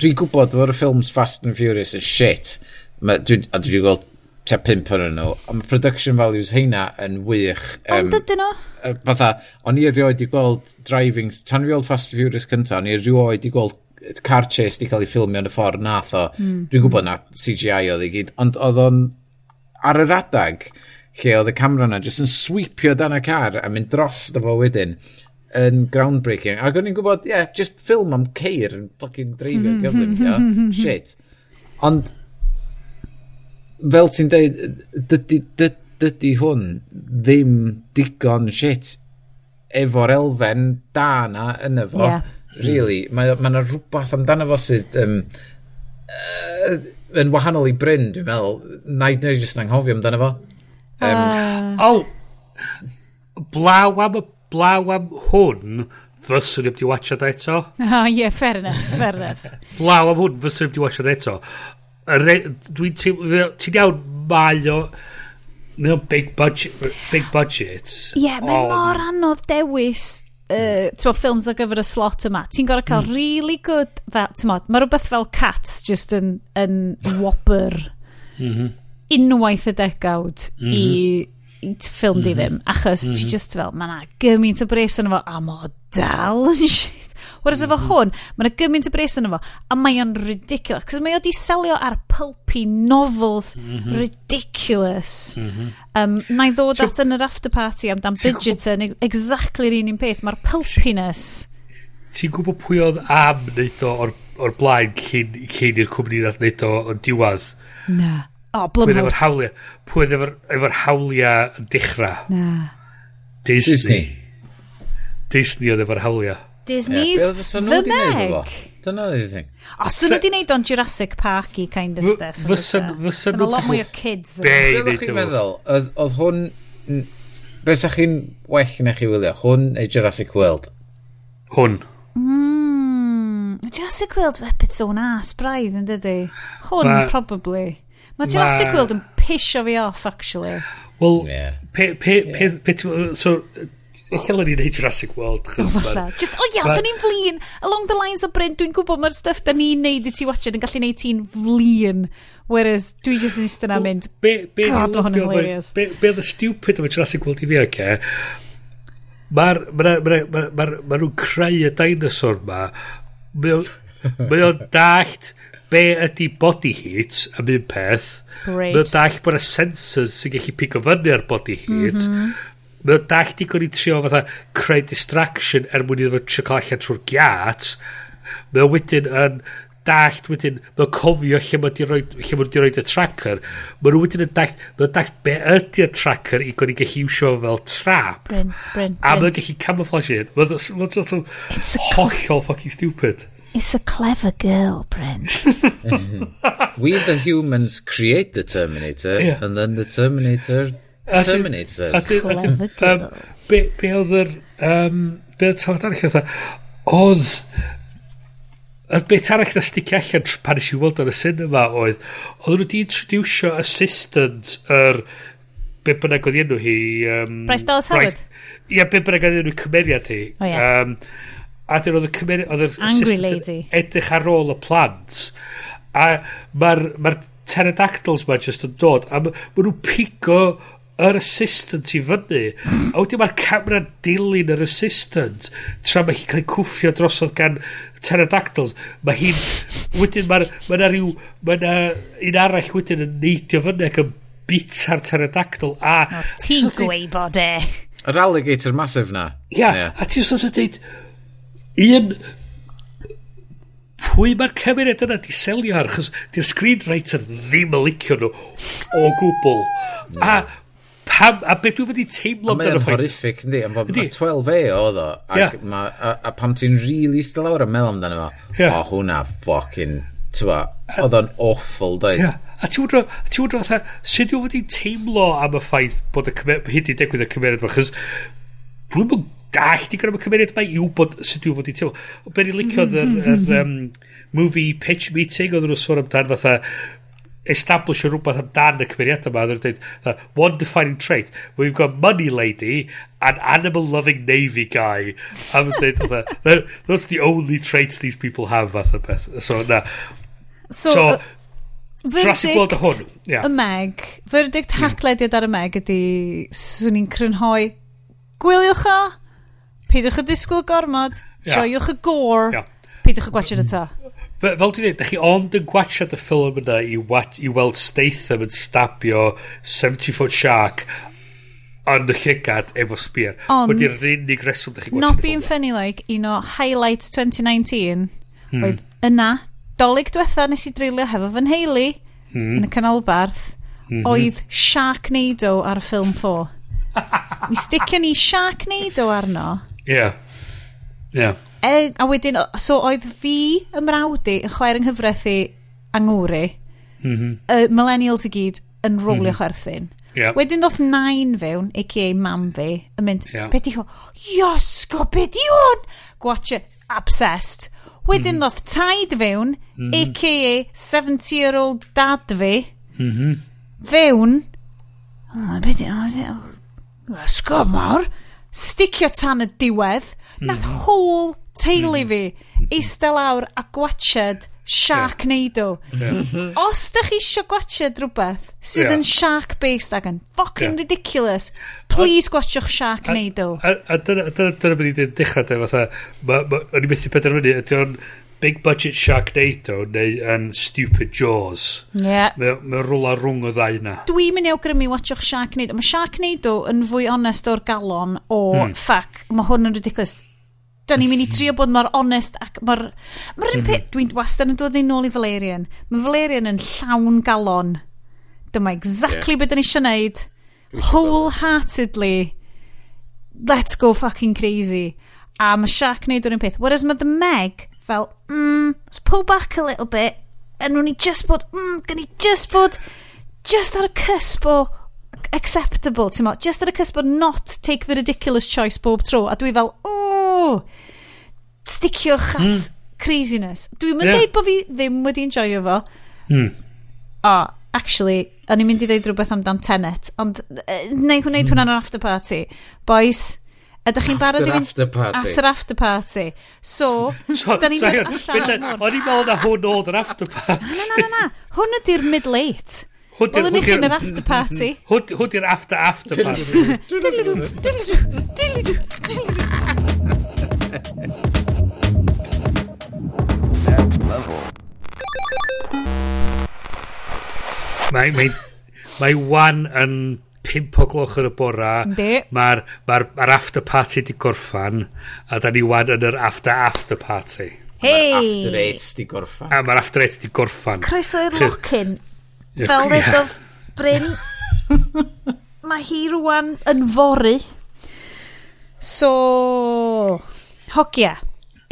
Dwi'n gwybod fod y ffilms Fast and Furious yn shit, ma, dwi, a dwi'n gweld te pimp ar nhw, ond mae production values heina yn wych. Um, ond dydyn nhw? Fatha, o'n i erioed i gweld driving, tan fi Fast and Furious cynta o'n i erioed i gweld car chase di cael ei ffilmio yn y ffordd nath o. Mm. Dwi'n gwybod na CGI oedd i gyd, ond oedd o'n ar yr adag lle oedd y camera na jyst yn sweepio dan y car a mynd dros dy fo wedyn yn groundbreaking. Ac o'n i'n gwybod, ie, yeah, just ffilm am ceir yn fucking dreifio gyflym, ie, shit. Ond, fel ti'n dweud, dydy, dydy, dydy hwn ddim digon shit efo'r elfen da na yn efo. Yeah. Really, mae yna rhywbeth amdano fo sydd um, uh, yn wahanol i Bryn, dwi'n meddwl. na i neu jyst anghofio amdano fo. Um, uh... Oh! Blaw am y blaw am hwn, fyswn i wedi watchad eto. Ah, oh, yeah, fair enough, fair enough. blaw am hwn, fyswn i wedi watchad eto. Dwi'n teimlo, ti'n iawn, mae o... Mae o'n big budget. Big budget. Ie, yeah, mae mor anodd dewis uh, tyfo, ffilms ar gyfer y slot yma, ti'n gorau cael mm. really good, fel, ti'n modd, mae rhywbeth fel Cats just yn, yn whopper mm -hmm. unwaith y degawd mm -hmm. i mm-hmm i ffilm mm di mhm. ddim. Achos ti mhm. just fel, mae yna gymaint o bres yn efo, a mo dal yn shit. Whereas efo mhm. hwn, mae yna gymaint o bres yn efo, a mae o'n ridiculous. Cos mae o di selio ar pulpy novels mm ridiculous. Um, na i ddod at yn yr after party amdan Bridgerton, exactly yr un un peth, mae'r pulpiness. Ti'n gwybod pwy oedd am wneud o o'r, or blaen cyn, cyn i'r cwmni nath wneud o yn diwedd? Na. O, Blumhouse. Pwy efo'r hawliau, pwy efo'r efo hawliau yn dechrau? Na. Disney. Disney. Disney oedd efo'r hawliau. Disney's yeah. The Meg. Dyna oedd thing. O, swn nhw wedi neud o'n Jurassic Parky kind of stuff. Fysa nhw... a lot mwy o kids. Be i wneud chi'n meddwl, oedd hwn... Be sa chi'n well na chi wylio? Hwn neu Jurassic World? Hwn. Mm, Jurassic World fe bit o'n as braidd yn dydy. Hwn, probably. Mae Jurassic Ma... World yn pisio fi off, actually. Wel, yeah. pe, pe, pe, pe, pe, so, Lle o'n i'n neud Jurassic World. Oh, o, falle. Just, o ia, yeah, so'n i'n flin. Along the lines o Bryn, dwi'n gwybod mae'r stuff da ni'n neud i ti watched yn gallu neud ti'n flin. Whereas, dwi just yn istedd am mynd, be, be, God, mae hwn yn hilarious. Be, be oedd y stupid o Jurassic World i fi, oce? Mae'r, mae'r, mae'r, mae'r, mae'r, mae'r nhw'n creu y dinosaur ma. Mae o'n dallt be ydy body heat am un peth. Great. Mae'n dall bod y sensors sy'n gallu pigo fyny ar body heat. Mm -hmm. Mae'n dall di gwni trio fatha creu distraction er mwyn iddo fo trio cael allan trwy'r giat. Mae'n wedyn yn dallt wedyn, mae'n cofio lle mae wedi roi, lle mae wedi roi y tracker. Mae nhw wedyn yn dallt, mae'n dallt be ydy'r tracker i gwni gallu iwsio fel trap. Bryn, bryn, bryn. A mae'n gallu camouflage hyn. Mae'n hollol fucking stupid. It's a clever girl, Bryn. We the humans create the Terminator, yeah. and then the Terminator terminates us. Clever girl. Be, be oedd yr... Um, be oedd tafod arall oedd... E? Oedd... Y bit arall na sticio allan pan eisiau weld ar y cinema oedd... Oedd nhw wedi introducio assistant yr... Be bynnag oedd enw hi... Um, Bryce Dallas Howard? Ie, be bynnag oedd enw cymeriad hi. Oh, yeah. um, A dyn oedd y cymeriad... Oedd yr Angry Lady. Edrych ar ôl y plant. A mae'r ma pterodactyls ma just yn dod. A maen nhw'n pigo yr assistant i fyny. A wedyn mae'r camera dilyn yr assistant tra mae hi'n cael ei cwffio drosodd gan pterodactyls. Mae hi'n... Wedyn mae'r mae yna rhyw... Mae yna un arall wedyn yn neidio fyny ac yn bita'r pterodactyl. A... No, ti'n gweibod e. Yr alligator massive na. Ia, yeah, yeah. a ti'n sôn dweud, un pwy mae'r cymeriad yna? Di selio ar chos di'r screenwriter ddim yn licio nhw o gwbl. A pam a beth dwi wedi teimlo amdano ffaith horrific yndi? Am fod 12 e oedd o ac yeah. ma, a, a pam ti'n rili really lawr yn meddwl amdano fo? Yeah. o hwnna ffocin tywa oedd o'n awful dweud yeah. a ti'n wydro ti'n wydro fatha sut dwi wedi teimlo am y ffaith bod y cymeriad, hyd i degwydd y cymeriad ma? Chos dwi'n dall di gwneud y cymeriad mae i wybod sut dwi'n fod i teimlo. Be'n i licio yr, yr um, movie pitch meeting oedd nhw'n sôn amdan fatha establish rhywbeth amdan y cymeriad yma oedd nhw'n dweud one defining trait we've got money lady an animal loving navy guy a mae'n dweud that's the only traits these people have fatha beth so na so, so uh, Jurassic World y hwn, yeah. y Meg, verdict mm. haclediad ar y Meg ydy, swn i'n crynhoi, gwyliwch o, Peidiwch y disgwyl gormod, yeah. joiwch y gore, yeah. peidiwch y gwachod y eto. Fel dwi'n dweud, da chi ond yn gwachod y ffilm yna i, wat, i weld Statham yn stabio 70-foot shark yn y llygad efo spear. Ond, wedi'r unig reswm da chi'n gwachod. Not being funny like, un o highlights 2019 hmm. oedd yna, dolyg diwetha nes i dreulio hefo fy nheulu hmm. yn y canolbarth, mm -hmm. oedd Sharknado ar y ffilm 4. Mi sticio ni Sharknado arno. Yeah. Yeah. E, a wedyn, so oedd fi y mrawd i yn chwaer yng nghyfraith i angwri, mm -hmm. y millennials i gyd yn rolio mm chwerthin. Yeah. Wedyn ddoth nain fewn, a.k.a. mam fi, yn mynd, yeah. be di hwn? Iosgo, be di hwn? Gwatcha, obsessed. Wedyn mm. ddoth taid fewn, mm. a.k.a. 70-year-old dad fi, mm -hmm. fewn, oh, be di, oh, Ysgo mawr sticio tan y diwedd, mm. nath mhm. hwl teulu mhm. fi eistedd lawr a gwachod Sharknado. Yeah. Mhm. yeah. Os da chi eisiau gwachod rhywbeth sydd yeah. yn shark-based ac yn fucking yeah. ridiculous, please gwachwch Sharknado. A, a, a dyna beth ni'n dechrau, fatha, o'n i methu penderfynu, ydy o'n Big Budget Sharknado neu yn Stupid Jaws. Ie. Yeah. Mae'n mae rwla rhwng y ddau yna. Dwi'n mynd i awgrymu watchwch Sharknado. Mae Sharknado yn fwy onest o'r galon o hmm. ffac. Mae hwn yn ridiculous. Da ni'n mynd i trio bod mor onest ac mor... Mae'r un mhm. peth, dwi'n wastad yn dod ni'n nôl i Valerian. Mae Valerian yn llawn galon. Dyma exactly yeah. beth da ni eisiau gwneud. Wholeheartedly. Let's go fucking crazy. A mae Shaq wneud yr un peth. Whereas mae The Meg fel, mm, let's pull back a little bit, and nhw'n i just bod, mm, gan i just bod, just ar y cusp o acceptable, ti'n mo, just ar y cusp o not take the ridiculous choice bob tro, a dwi fel, o, sticiwch at mm. craziness. Dwi'n mynd yeah. deud bod fi ddim wedi enjoyo fo, mm. o, actually, o'n i'n mynd i ddeud rhywbeth amdan Tenet, ond uh, neu hwnna mm. hwnna'n after party. Boys, Ydych chi'n barod i fynd... At yr after party. So, so da ni'n mynd allan o'r... O'n i'n meddwl na hwn oedd yr after party. Na, na, na, na. Hwn ydy'r mid-late. Oeddwn i'ch yn yr after party. Hwn ydy'r after after party. Mae, mae, mae wan yn 5 o gloch yn y bora. Mae'r ma ma after party di gorffan, a da ni wan yn yr after after party. Hei! Mae'r after eight di gorffan. A mae'r after eight di gorffan. Croeso i'r locyn. Fel red of Bryn. Mae hi rwan yn fory. So, hogia.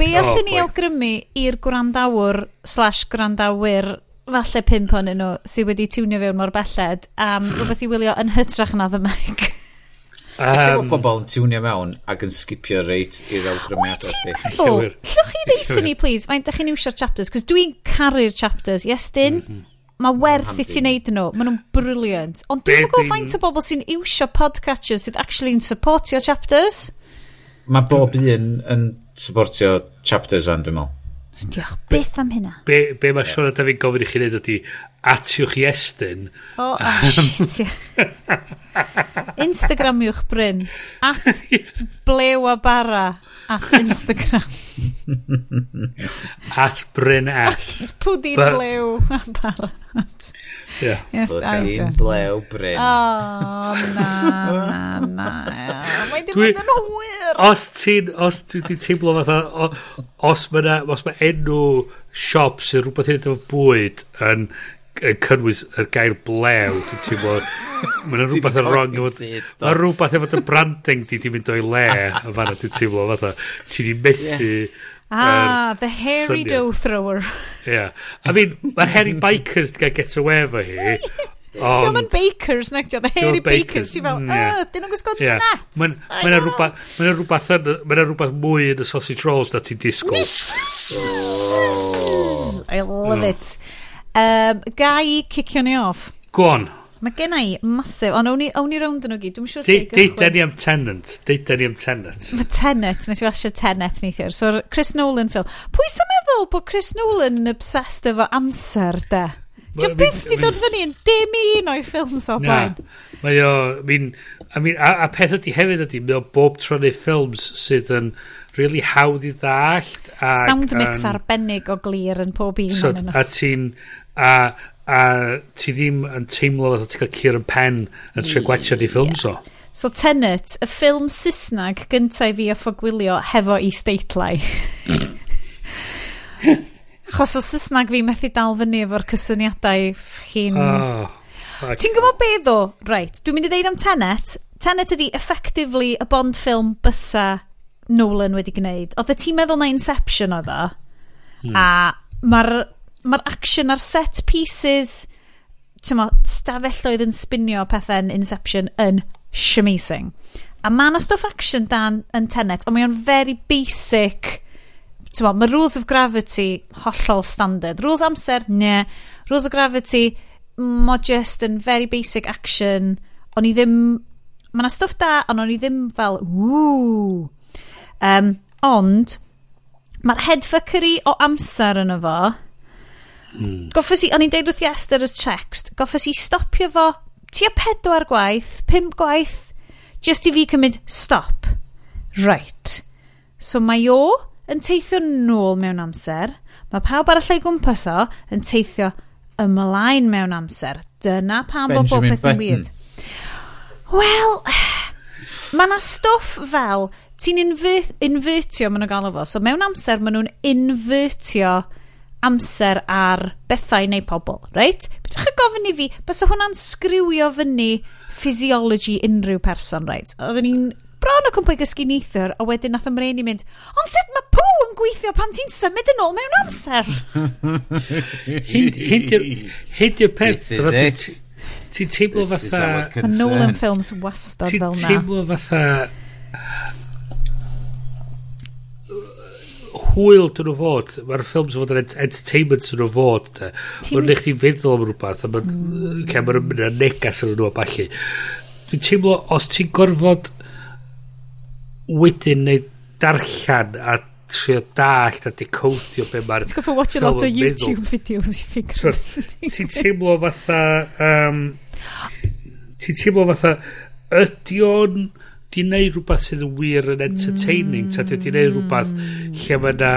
Be oh, allwn ni awgrymu i'r gwrandawr slash gwrandawyr falle pimp o'n nhw sydd wedi tiwnio fewn mor belled am rhywbeth i wylio yn hytrach na ddymeg. Meg. Um, pobl yn tiwnio mewn ac yn skipio reit i'r awgrymiadau ti. Wyt Llwch chi ddeithio ni, please? Mae'n dych chi'n iwsio'r chapters, cos dwi'n caru'r chapters, yes, Dyn? Mae werth i ti wneud nhw, maen nhw'n briliant. Ond dwi'n gwybod faint o bobl sy'n iwsio podcatchers sydd actually yn supportio chapters? Mae bob un yn supportio chapters o'n dwi'n meddwl. Diolch byth am hynna. Be, be mae Sean a David gofyn i chi wneud ydy, atiwch i estyn. O, oh, oh, shit, Instagramiwch Bryn. At blew a bara. At Instagram. at Bryn S. At pwdin blew a bara. At... Ie. Yes, I do. blew Bryn. O, na, na, na. Mae di bod yn hwyr. Os ti'n, os dwi di teimlo fatha, os mae na, os mae enw siop sy'n rhywbeth hyn efo bwyd yn, yn cynnwys y gair blew, dwi'n teimlo, mae na rhywbeth yn wrong. Mae rhywbeth efo dy branding di di mynd o'i le, yn fanna, dwi'n teimlo fatha. Ti di methu... Yeah Ah, er, the hairy syniad. dough thrower. Yeah. I mean, mae'r hairy bikers ti'n cael get away efo hi. Diolch yn bakers, nec diolch, the hairy bakers. Ti'n mm, fel, oh, dyn nhw'n gwisgo nuts. Mae'n rhywbeth, mae'n rhywbeth mwy yn y sausage rolls na ti'n disgwyl. Oh. I love it. Um, gai cicio ni off. Go on. Mae gen i masif, ond awn ni, awn ni rownd yn nhw gyd, dwi'n siŵr sure Deuden ni am Tenant, deita ni am Tenant. Fy Tenant, nes i wasio Tenant neithiwr. So'r Chris Nolan ffilm. Pwy sy'n meddwl bod Chris Nolan yn obsessed efo amser, da? Dwi'n byth di dod fyny yn dim un o'i ffilms o blaen. Mae o, mi'n, I mean, a, a peth ydy hefyd ydy, mae o bob tro neu ffilms sydd yn really hawdd i ddallt. Sound mix um, arbennig o glir yn pob un. So, a ti'n, a a ti ddim yn teimlo fatha ti'n cael cyr yn pen yn tre gwachio di ffilm yeah. so. So Tenet, y ffilm Saesnag gyntaf i fi a ffogwilio hefo i steitlau. Chos o Saesnag fi methu dal fyny efo'r cysyniadau chi'n... Oh, Ti'n gwybod be ddo? Right, dwi'n mynd i ddeud am Tenet. Tenet ydi effectively y Bond ffilm bysa Nolan wedi gwneud. Oedd y ti'n meddwl na Inception oedd o? Hmm. A mae'r mae'r action a'r set pieces, ti'n mo, stafelloedd yn spinio pethau'n Inception yn shamazing. A mae yna stuff action dan yn Tenet, ond mae o'n very basic... Mo, mae rules of gravity hollol standard. Rules amser, ne. Rules of gravity, mo just yn very basic action. O'n i ddim... Mae yna stuff da, ond o'n i ddim fel... Ww! Um, ond, mae'r headfuckery o amser yn efo... fo Hmm. Goffes i, o'n i'n deud wrth i Esther as text, goffes i stopio fo tua pedwar gwaith, pimp gwaith, just i fi cymryd stop. Right. So mae o yn teithio nôl mewn amser, mae pawb arall ei gwmpas o yn teithio ymlaen mewn amser. Dyna pam bod bob peth yn weird. Wel, mae yna stwff fel, ti'n invertio, maen nhw'n galw fo, so mewn amser maen nhw'n invertio amser ar bethau neu pobl, reit? Bydwch chi gofyn i fi, bys hwnna'n sgriwio fyny physiology unrhyw person, reit? Oedden ni'n bron o cwmpa i gysgu neithwr, a wedyn nath ymrein i mynd, ond sut mae pw yn gweithio pan ti'n symud yn ôl mewn amser? Hyd i'r peth. This is it. Ti'n teimlo fatha... Mae Nolan Films wastad fel na. Ti'n teimlo fatha hwyl dyn nhw fod. Mae'r ffilms fod yn entertainment dyn nhw fod. Mae'n neud chdi feddwl am rhywbeth. Mae'n mm. cael mae'n negas yn nhw a balli. Dwi'n teimlo, os ti'n gorfod wedyn neu darllen a trio dallt a decodio be mae'r... Ti'n gofio watch a lot o YouTube videos i fi. So, ti'n teimlo fatha... Um, ti'n teimlo fatha... Ydy o'n di wneud rhywbeth sydd yn wir yn entertaining, mm. ta di wneud mm. rhywbeth lle mae yna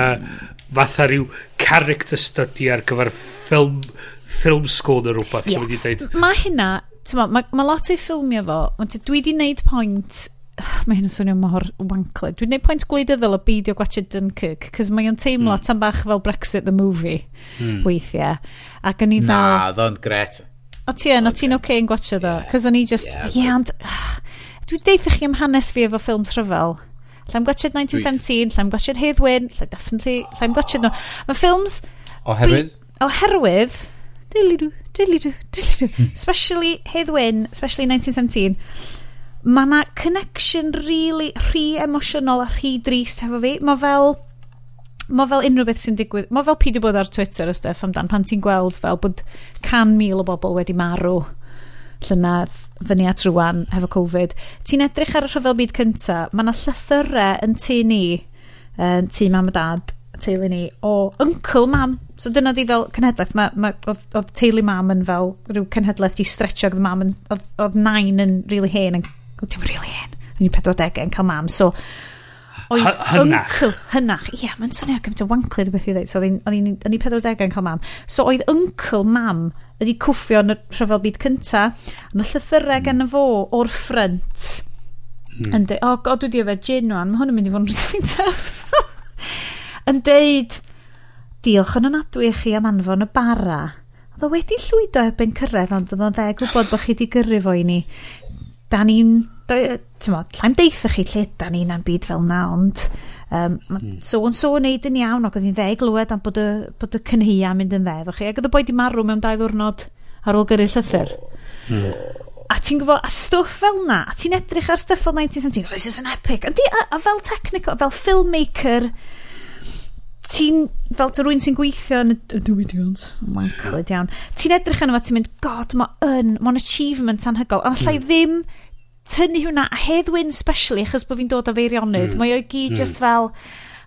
fatha rhyw character study ar gyfer ffilm, ffilm sgol neu rhywbeth. Yeah. Mae deud... ma hynna, mae ma ma lot o'i ffilmio fo, ond dwi di wneud pwynt mae hyn yn swnio mor wankle. Dwi'n gwneud pwynt gwleidyddol o beidio gwachio Dunkirk, cys mae o'n teimlo mm. tan bach fel Brexit the movie mm. weithiau. Ac o'n i fel... Na, ddo'n gret. O ti yn, o ti'n oce yn gwachio ddo? Cys o'n i just, ie, yeah, ond... Yeah, Dwi deitha chi am hanes fi efo ffilms rhyfel. Llaim Gotchard 1917, Llaim Gotchard Hedd Wyn, Llaim Definitely, Llaim Gotchard... No. Mae ffilms... Oherwydd? Oherwydd... Dilidw, dilidw, dilidw. Hmm. Especially Hedd Wyn, especially 1917. Mae yna connection really rhy emosiynol a rhy drist hefo fi. Mae fel... Mae fel unrhyw beth sy'n digwydd. Mae fel pidi bod ar Twitter a stuff amdan pan ti'n gweld fel bod can mil o bobl wedi marw llynydd fyny at rwan hefo Covid, ti'n edrych ar y rhyfel byd cynta, mae yna llythyrau yn tu ni, yn tu mam a dad, teulu ni, o uncle mam. So dyna di fel cenhedlaeth, ma, ma, oedd, oedd teulu mam yn fel rhyw cenhedlaeth di stretcho oedd mam yn, oedd, oedd nain yn really hen, yn, oedd dim really hen, yn 40 yn cael mam. So, Oedd Hynach. uncle, hynach. Ie, yeah, mae'n swnio gymaint o wanclid o beth i ddweud. So, oedd ni 40 yn cael mam. So, oedd uncle mam wedi cwffio yn y rhyfel byd cynta. Yn y llythyrau hmm. gan y fo o'r ffrynt. Mm. Yn dweud, o, oh, god, dwi wedi yfed gin o'n, mae hwn yn mynd i fod yn rhywun tef. yn dweud, diolch yn onadwy i chi am anfon y bara. Oedd o wedi llwydo erbyn cyrraedd, ond oedd o'n dde gwybod bod chi wedi gyrru fo i ni da ni'n ti'n llaim deitha chi lle da ni'n am byd fel na ond um, mm. so yn so yn neud yn iawn ac oedd hi'n ddeg glywed am bod y, bod y cynhia mynd yn dde efo chi ac oedd y boi di marw mewn dau ddwrnod ar ôl gyrru llythyr mm. a ti'n gwybod a stwff fel na a ti'n edrych ar stwff fel 1917 oh, this is an epic a, di, a, a fel technical fel filmmaker ti'n, fel ty rwy'n sy'n gweithio yn y diwydiant, oh mae'n clyd iawn, ti'n edrych yn fo, ti'n mynd, god, mae yn, mae'n achievement anhygol, ond allai mm. ddim tynnu hwnna, a heddwyn specially, achos bod fi'n dod o feirionydd, mm. mae o'i gyd mm. just fel,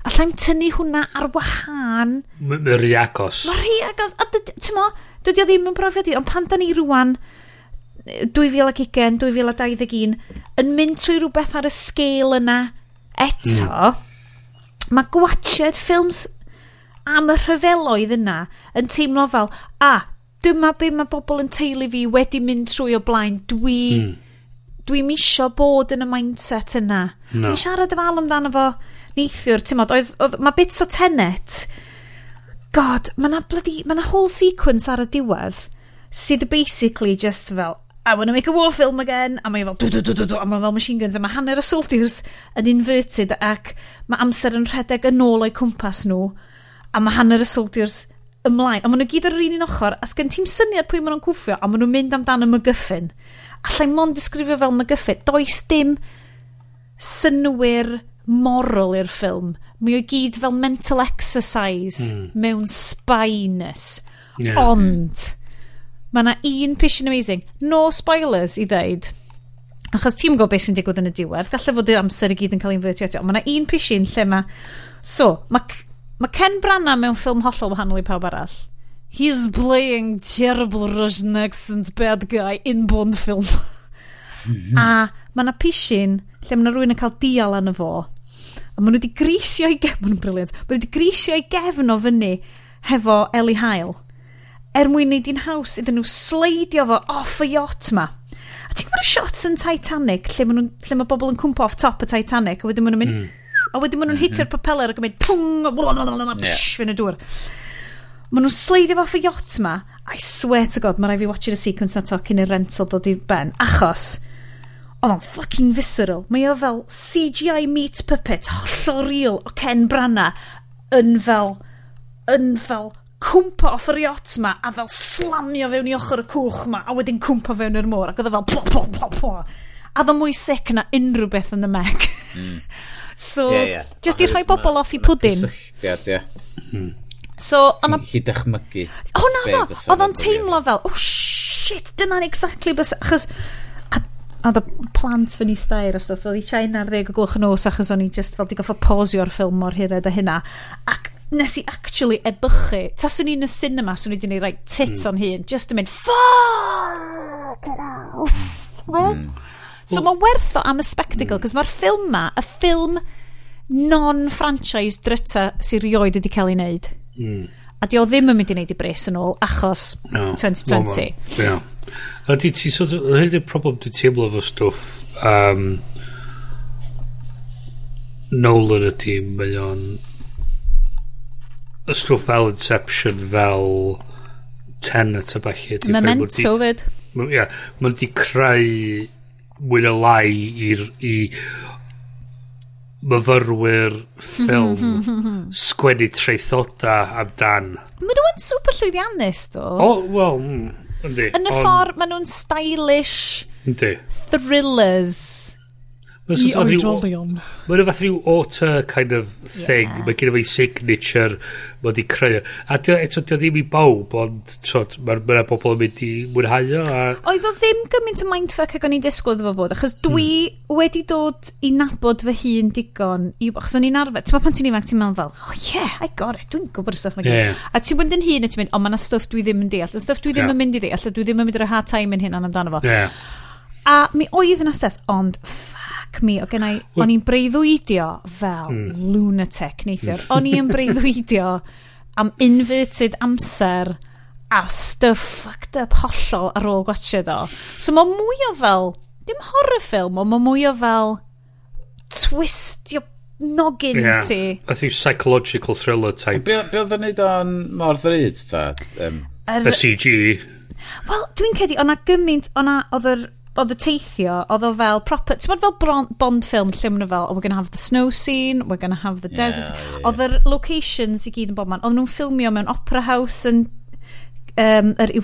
allai'n tynnu hwnna ar wahân. mae'n rhi agos. Mae rhi agos, a ti'n mo, dydy o ddim yn profiad i, ond pan da ni rwan, 2020, 2021, yn mynd trwy rhywbeth ar y sgêl yna eto, mm mae gwachod ffilms am y rhyfeloedd yna yn teimlo fel, a, dyma be mae bobl yn teulu fi wedi mynd trwy o blaen, dwi... Mm. Dwi'n misio bod yn y mindset yna. No. Ni'n siarad efo Al amdano fo neithiwr, ti'n modd, oedd, oedd, mae bits o tenet, god, mae yna na bloody, mae na whole sequence ar y diwedd sydd basically just fel, I want to make a war film again, a mae fel, dw, dw, dw, dw, dw, a mae fel machine guns, a mae hanner y soldiers yn inverted, ac mae amser yn rhedeg yn ôl o'i cwmpas nhw, a mae hanner y soldiers ymlaen, a maen nhw gyd ar yr un un ochr, a sgen ti'n syniad pwy maen nhw'n cwffio, a maen nhw'n mynd amdano mygyffin. Allai mon disgrifio fel mygyffin, does dim synwyr moral i'r ffilm. Mae o gyd fel mental exercise mm. mewn spyness. Yeah. Ond... Mm Mae yna un pishin Amazing. No spoilers i ddeud. Achos ti'n gwybod beth sy'n digwydd yn y diwedd. Gallai fod i'r amser i gyd yn cael ei ymfyrtio eto. Mae yna un Pishin lle mae... So, mae ma Ken Branagh mewn ffilm hollol wahanol i pawb arall. He's playing terrible Russian accent bad guy in Bond film. Mhm. A mae yna Pishin lle mae yna rhywun yn cael dial yn y fo. A maen nhw wedi grisio i gefn... Maen nhw'n briliant. Maen nhw wedi grisio i gefn o fyny hefo Eli Hail er mwyn neud i'n haws iddyn nhw sleidio fo off y yacht ma. A ti'n gwybod y shots yn Titanic lle mae, nhw, lle mae bobl yn cwmpo off top y Titanic a wedyn maen nhw'n mynd... Mm. A wedyn maen nhw'n hitio'r mhm. propeller ac yn mynd pwng, fy'n y dŵr. Maen nhw'n sleidio fo off y yacht ma. I swear to god, mae rai fi watching y sequence na to cyn i'r rental dod i ben. Achos, oedd o'n fucking visceral. Mae o fel CGI meat puppet, hollol real o Ken Branagh, yn fel, yn fel cwmpa off yr iot ma a fel slamio fewn i ochr y cwch ma a wedyn cwmpa fewn i'r môr ac oedd e fel po, po, po, po. A ddo mwy sic na unrhyw beth yn y meg. So, yeah, yeah. just i rhoi bobl off i pwdin. Cysylltiad, ie. Hmm. So, Mm. So, ona... Hi dychmygu. O, na fo. Oedd o'n teimlo fel, oh shit, dyna'n exactly bys... Achos, a oedd y plant fy ni stair a stwff, oedd i China ar ddeg o glwch yn nos achos o'n i just fel di goffa posio'r ffilm mor hired a hynna ac nes i actually ebychu. Taswn i'n y cinema, swn i wedi gwneud rhaid tit mm. o'n hun, just yn mynd, fuck it mm. So mae werth o am y spectacle, hmm. cos mae'r ffilm ma, y ffilm non-franchise dryta sy'n rioed wedi cael ei wneud. Mm. A di o ddim yn mynd i wneud i bres yn ôl, achos no, 2020. No, yeah. A di ti, sort of, hyn problem di teimlo fo stwff, um, Nolan ydy, mae o'n y stwff fel Inception fel Tenet a falle Memento fyd Ie, mae'n di creu mwy na lai i'r i myfyrwyr ffilm sgwennu treithoda amdan. Mae nhw'n super llwyddiannus, ddo. O, oh, wel, mm, yndi. Yn y ffordd, maen nhw'n stylish yndi. thrillers I oedolion. Mae'n fath rhyw author kind of thing. Yeah. Mae gen i fi signature mae wedi creu. A dio, eto, dio ddim i bawb, ond mae'r ma bobl yn mynd i mwynhau o. A... Oedd o ddim gymaint o mindfuck ag o'n i'n disgwyl efo fod, achos hmm. dwi hmm. wedi dod i nabod fy hun digon. I, achos o'n i'n arfer, ti'n pan ti'n ifanc, ti'n meddwl fel, oh yeah, I got it, dwi'n gwybod y stuff mae gen. Yeah. A ti'n mynd yn hun a ti'n mynd, o, mae yna stuff dwi ddim yn deall, y stuff dwi ddim yeah. yn mynd i ddeall, a dwi ddim yn mynd i'r hard time yn hyn amdano fo. Yeah. A mi oedd yna stuff, ond fuck me, o gennau, o'n i'n breuddwydio fel mm. lunatic neithiwr. Hmm. O'n i'n breuddwydio am inverted amser a stuff fucked up hollol ar ôl gwachio do. So mae mwy o fel, dim horror film, ond mae mwy o fel twistio nogyn yeah. ti. I think psychological thriller type. Be oedd yn neud o'n mor ddryd, ta? Um, er, y CG. Wel, dwi'n cedi, o'na gymaint, o'na, oedd yr oedd y teithio, oedd o fel proper, ti'n bod fel bron, Bond film lle mynd fel, oh, we're gonna have the snow scene, we're gonna have the desert. Yeah, yeah. Oedd yr locations i gyd yn bod man, oedd nhw'n ffilmio mewn opera house yn um, yr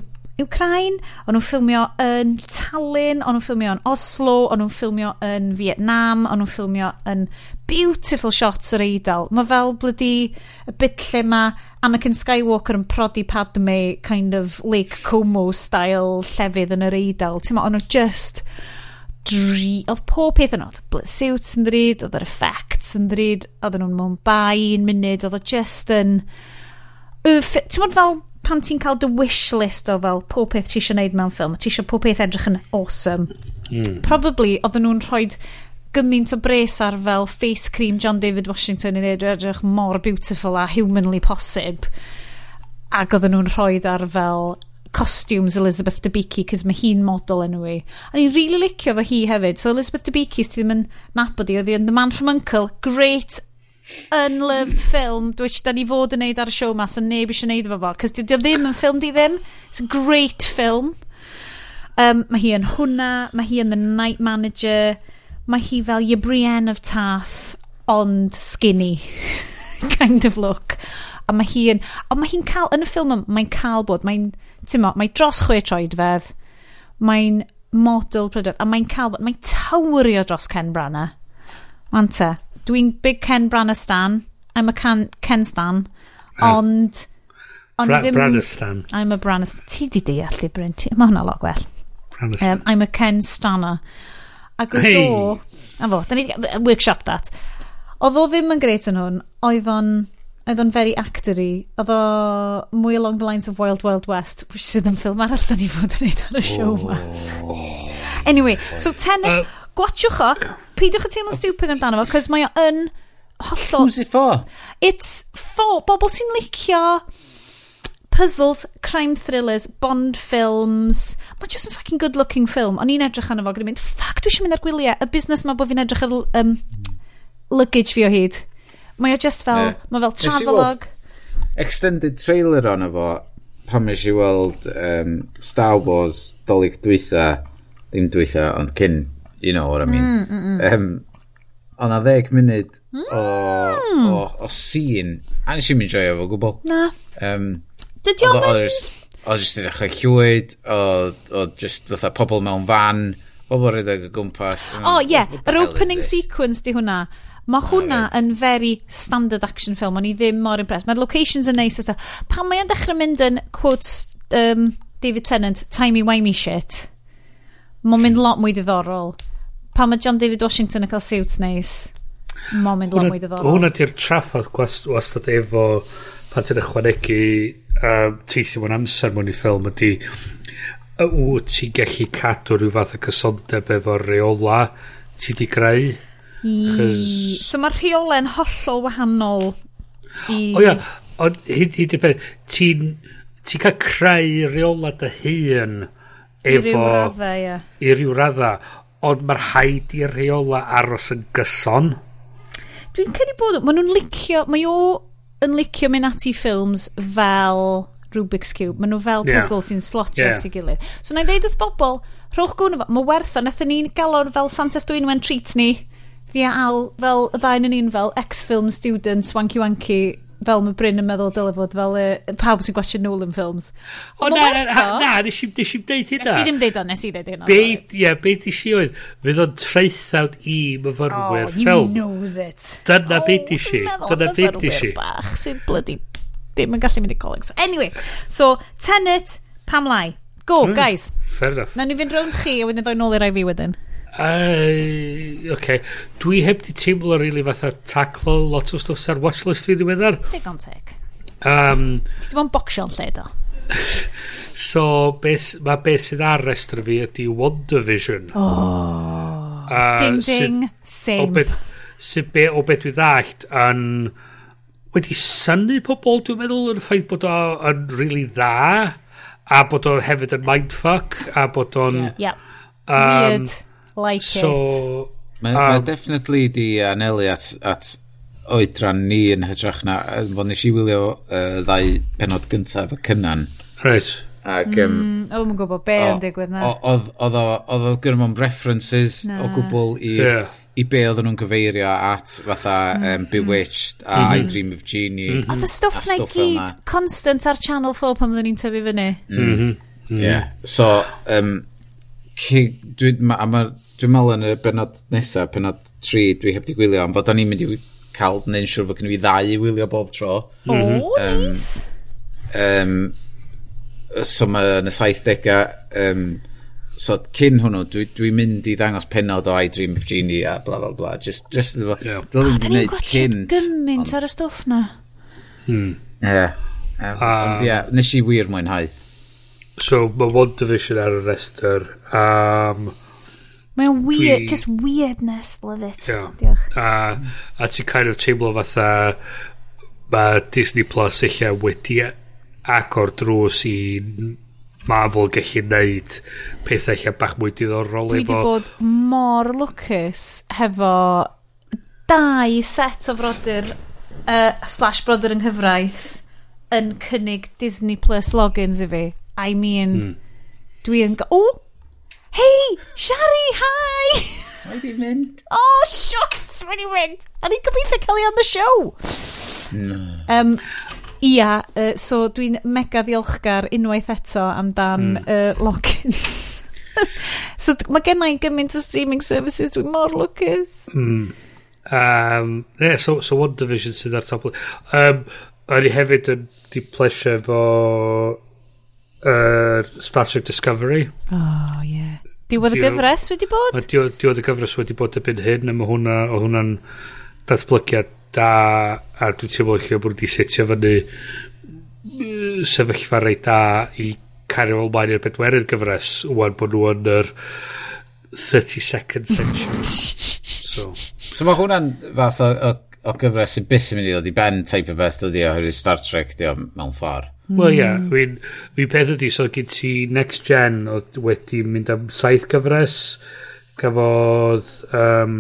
Ukraine, o'n nhw'n ffilmio yn Tallinn, o'n nhw'n ffilmio yn Oslo, o'n nhw'n ffilmio yn Vietnam, o'n nhw'n ffilmio yn beautiful shots yr eidl. Mae fel blydi y bit lle mae Anakin Skywalker yn prodi Padme kind of Lake Como style llefydd yn yr eidl. Ti'n ma, o'n nhw just dri... Oedd pob peth yn oedd. Suits yn ddryd, oedd yr effects yn ddryd, oedd nhw'n mewn bai un munud, oedd o just yn... Ti'n modd fel pan ti'n cael dy wish list o fel pob peth ti eisiau gwneud mewn ffilm, ti eisiau pob peth edrych yn awesome. Mm. Probably, oedden nhw'n rhoi gymaint o bres ar fel face cream John David Washington yn edrych mor beautiful a humanly posib. Ac oedden nhw'n rhoi ar fel costumes Elizabeth Debicki, cys mae hi'n model anyway. A ni'n really licio fo hi hefyd. So Elizabeth Debicki, sydd ddim yn nabod i, oedd hi yn The Man From Uncle, great unloved film which da ni fod yn neud ar y show mas so neb eisiau neud efo fo cos dy ddim yn ffilm di ddim. It's a great film. Um, mae hi yn hwnna mae hi yn The Night Manager mae hi fel your Brienne of Tarth ond skinny kind of look. A mae hi yn ond mae hi'n cael yn y ffilm mae'n cael bod mae'n mo, mae dros chwe troed fedd mae'n model prydydd a mae'n cael bod mae'n tawrio dros Ken Branagh. Manta. Dwi'n big Ken Branastan. I'm a can, Ken Stan. Oh. Ond... On Bra ddim, Branastan. I'm a Branastan. Ti di deall i Bryn. Mae hwnna lot gwell. Branastan. Um, I'm a Ken Stanner. Ac oedd hey. o... A fo, da ni workshop that. Oedd o ddim yn greit yn hwn. Oedd o'n... Oedd o'n very actory. Oedd o mwy along the lines of Wild Wild West, which sydd yn ffilm arall da ni fod yn neud ar y oh. show ma. anyway, so Tenet, uh, gwachwch o, peidiwch y teimlo stupid amdano fo, cos mae o yn hollol... Who's it for? It's for bobl sy'n licio puzzles, crime thrillers, Bond films. Mae just yn fucking good looking film. O'n i'n edrych arno fo gyda'n mynd, ffac, dwi eisiau mynd ar gwyliau. Y busnes mae bod fi'n edrych ar um, luggage fi o hyd. Mae o just fel, yeah. mae fel travelog. Extended trailer o'n fo, pan mis i weld um, Star Wars dolyg dwytha, ddim dwytha, ond cyn you know what I mean. Mm, mm, mm. Ehm, um, ond a ddeg munud o, mm. o, o sîn, a nes i'n mynd joio fo gwbl. Na. Ehm, um, Dydy o'n mynd... O jyst yn dechrau llwyd, o o just fatha pobl mewn fan, pobl rhedeg y gwmpas. O, mm, ie, yr opening sequence di hwnna. Mae hwnna ah, right. yn very standard action film, o'n i ddim mor impressed. Mae'r locations yn neis. Pan mae o'n dechrau mynd yn, quotes um, David Tennant, timey-wimey shit, mae'n mynd lot mwy diddorol pan mae John David Washington yn cael suits neis? Mae'n mynd lan mwy diddorol hwnna di'r traffodd wastad efo pan ti'n ychwanegu um, teithio mewn amser mewn i ffilm ydy wyt ti'n gallu cadw rhyw fath o cysondeb efo reola ti di greu I... so mae rheola'n hollol wahanol i... o ia ond hyd, hyd i'r peth ti'n ti cael creu reola dy hun efo i ryw raddau ia. i ryw raddau ond mae'r haid i'r rheola aros yn gyson. Dwi'n credu bod, maen nhw'n licio, mae o yn licio mynd ati ffilms fel Rubik's Cube. Maen nhw fel yeah. puzzle sy'n slotio yeah. at ei gilydd. So na i ddeud wrth bobl, rhowch gwn efo, mae werth o, nath ni'n galon fel Santa's Dwynwen treat ni. Fi a Al, fel y ddain yn un fel ex-film student, wanky wanky, fel mae Bryn yn meddwl dylai fod fel e, pawb sy'n gwachio Nolan films. O na, na, na, na, nes i deud hynna. Nes i ddim deud o, nes i deud hynna. Be, ie, be di si oedd? Fydd o'n treithawd i myfyrwyr oh, ffilm. Oh, he knows it. Dyna oh, be di si. Dyna be di si. bach sy'n bloody ddim yn gallu mynd i coleg. So, anyway, so, Tenet, pam lai. Go, mm, guys. Fair enough. Na ni fynd rownd chi a wedyn ddoi nôl rai fi wedyn. Uh, okay. dwi heb di teimlo rili really fatha taclo lot o stwff ar watchlist fi ddiweddar. Digon teg. Um, Ti ddim yn bocsio'n lle do. so, bes, mae beth sydd ar restr fi ydy WandaVision. Oh, uh, ding ding, same. O beth, sydd be, o beth dwi ddallt yn wedi synu pobl dwi'n meddwl yn ffaith bod o'n really dda a bod o'n hefyd yn mindfuck a bod o'n yeah. um, weird Like so, it. Mae um, ma definitely di anelu at, at oedran ni yn hytrach na, fod nes i wylio uh, ddau penod gyntaf y cynnan. Right. Ac, um, mm, o, mae'n gwybod be yn digwydd na. Oedd oedd o gyrmon references na. o gwbl i, yeah. i be oedden nhw'n gyfeirio at fatha um, Bewitched a mm -hmm. I Dream of Genie. Mm -hmm. Oedd y stwff na i gyd constant ar Channel 4 pan oedden ni'n tyfu fyny. Mm -hmm. Mm -hmm. Yeah. So, um, dwi'n ma, ma, dwi meddwl yn y benod nesaf, benod 3, dwi heb di gwylio, am fod o'n i'n mynd i cael neu'n siŵr fod gen i fi ddau i wylio bob tro. Mm -hmm. Um. Um, so mae yn y 70au, um, so cyn hwnnw, dwi'n dwi, mynd i ddangos penod o I Dream of Genie a bla bla bla. Just, just, yeah. dwi'n mynd i wneud cynt. Dwi'n gymaint ar y stwff na. Hmm. Yeah. Um, uh, ond, yeah, nes i wir mwynhau. So mae WandaVision ar y rester. Um, Mae'n weird, dwi... just weirdness, love it. Yeah. Diolch. A, a ti'n kind of teimlo fatha mae Disney Plus eich wedi agor drws i Marvel gallu neud pethau eich bach mwy diddorol Dwi efo... Dwi bod mor lwcus hefo dau set o frodyr uh, slash brodyr yng nghyfraith yn cynnig Disney Plus logins i fi. I mean, mm. dwi yn... O! Oh, Hei! Shari, hi! Mae di mynd. O, oh, shot! Mae di mynd. A ni'n gobeithio cael ei on the show. No. Um, ia, uh, so dwi'n mega ddiolchgar unwaith eto amdan mm. uh, logins. so mae gennau gymaint o streaming services dwi'n mor lwcus. Hmm. Um, yeah, so, so One Division sydd ar top. Um, o'n i hefyd yn di plesio fo uh, Star Trek Discovery. Oh, yeah. Diwedd y gyfres wedi bod? Diwedd y gyfres wedi bod y byn hyn, a mae hwnna, o hwnna'n datblygiad da, a dwi'n teimlo chi bod wedi setio fyny sefyllfa reit da i cario fel mlaen i'r bedwerydd gyfres, wwan bod nhw yn yr 32nd century. so, so mae hwnna'n fath o, o, o gyfres sy'n byth yn mynd i ddod i ben type o beth ydi oherwydd Star Trek di o mewn ffordd. Wel ia, yeah, fi'n fi peth ydi, so gyd ti Next Gen oedd wedi mynd am saith gyfres, gafodd um,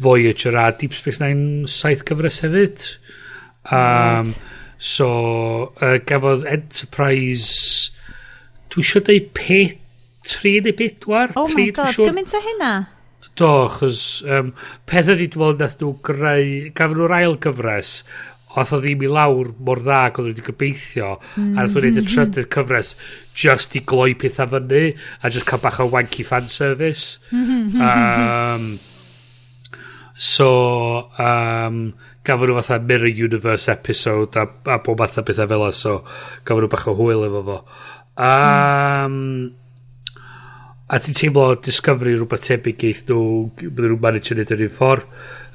Voyager a Deep Space Nine saith gyfres hefyd. Um, right. So, uh, gafodd Enterprise, dwi eisiau dweud pe, tri neu bedwar. Oh tri, my god, siw... gymaint o hynna? Do, chos um, peth ydi, dwi'n meddwl, nath nhw greu, gafon nhw'r ail gyfres, Oedd o ddim i lawr mor dda ac oedd wedi gobeithio. Mm. A oedd o'n y mhm. trydydd cyfres just i gloi pethau fyny a just cael bach o wanky fan service. um, so, um, gafon nhw fatha Mirror Universe episode a, a bob fatha pethau fel so gafon nhw bach o hwyl efo fo. Um. A ti'n teimlo Discovery rhywbeth tebyg eith nhw, bydden nhw'n manage yn edrych yn ffordd.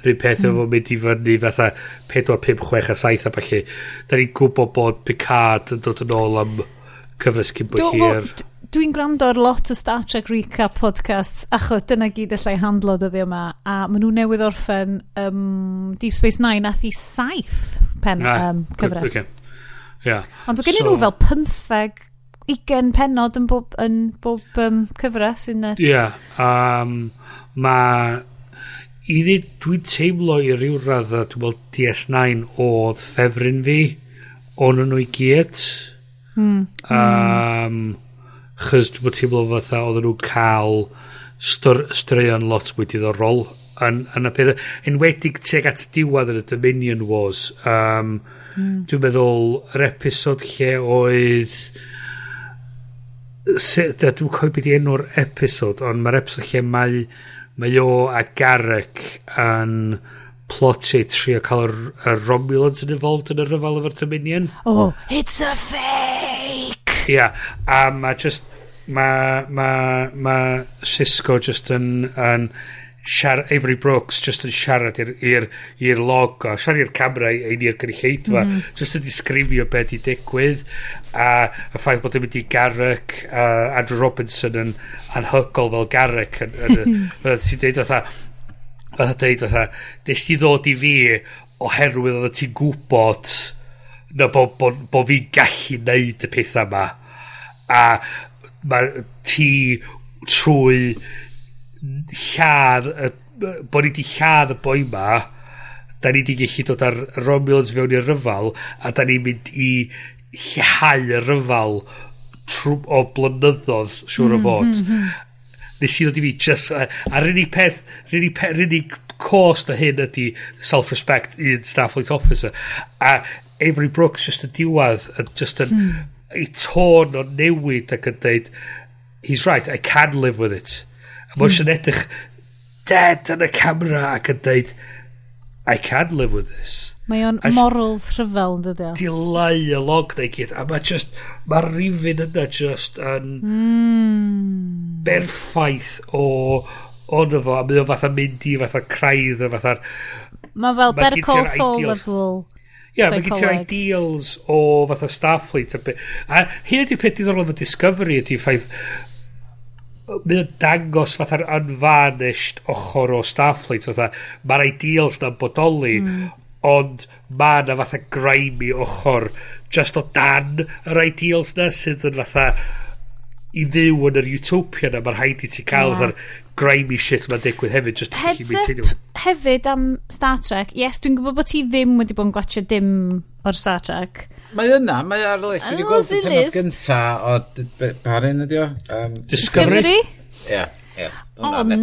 Rhyn peth mm. efo mynd i fyny fatha 4, 5, 6 a 7 a falle. Da ni'n gwybod bod Picard yn dod yn ôl am cyfres cyn bod hir. Dwi'n gwrando ar lot o Star Trek Recap podcasts achos dyna gyd allai handlo dyddi yma a maen nhw newydd orffen um, Deep Space Nine ath i saith pen ah, um, cyfres. Okay. Yeah. Ond gen so, nhw fel 15 ugen penod yn bob, yn bob um, cyfres. yn Ie, yeah, um, mae i un dwi'n teimlo i ryw radd a dwi'n meddwl DS9 oedd ffefryn fi, o'n nhw i gyd. Mm. Um, chys dwi'n meddwl teimlo fatha oedden nhw cael straeon lot mwy diddorol yn, yn y peth. Enwedig tuag at diwedd yn y Dominion Wars. Um, mm. Dwi'n meddwl yr episod lle oedd... Dwi'n coi beth i enw'r episod, ond mae'r episod lle mae mae o a Garrick yn plotio trio cael y, y Romulans yn involved yn y rhyfel efo'r Dominion. Oh, it's a fake! Ia, yeah, a mae just, mae ma, ma Cisco just yn, yn siar, Avery Brooks just yn siarad i'r log o siarad i'r camera i i'r gynulleidfa mm. just yn disgrifio beth i digwydd a y ffaith bod yn mynd i Garrick a Andrew Robinson yn anhygol fel Garrick yn, yn, yn, yn sy'n deud fatha fatha deud fatha nes ti ddod i fi oherwydd oedd ti'n gwybod na bod bo, bo fi'n gallu neud y pethau yma a mae ti trwy lladd, bod ni wedi lladd y boi ma, da ni wedi gallu dod ar Romulans fewn i'r ryfal, a da ni'n mynd i llhau y ryfal o blynyddodd siŵr o hmm, fod. Hmm, hmm. Nes i ddod i fi, just, a'r unig peth, yr unig, peth, yr unig cost o hyn ydy self-respect i'n staff flight officer. A Avery Brooks just yn diwad, just yn, hmm. ei tôn o newid ac yn dweud, he's right, I can live with it. A mae eisiau edrych dead yn y camera ac yn dweud, I can live with this. Mae o'n morals rhyfel yn dyddio. Dilai y log na i gyd. A mae just, mae'r rifin yna just yn mm. berffaith o ond fo. A mae o'n fatha mynd i fatha craidd a fatha... Mae fel ma Better Call Saul level. Ia, yeah, mae gen ti'r ideals o fatha Starfleet. A, a hyn ydy'r peth diddorol efo Discovery ydy'r ffaith mae o'n dangos fatha'r unvarnished ochr o Starfleet fatha mae'r ideals na'n bodoli mm. ond mae na fatha grimy ochr just o dan yr ideals na sydd yn fatha i fyw yn yr utopia na mae'r haid i ti cael yeah. grimy shit mae'n digwydd hefyd just Heads up hefyd am Star Trek yes dwi'n gwybod bod ti ddim wedi bod yn gwachio dim o'r Star Trek Mae yna, mae ar list. Dwi wedi gweld y penod gynta o... Pa'r un ydi o? Um, Discovery? Ie, ie. Ond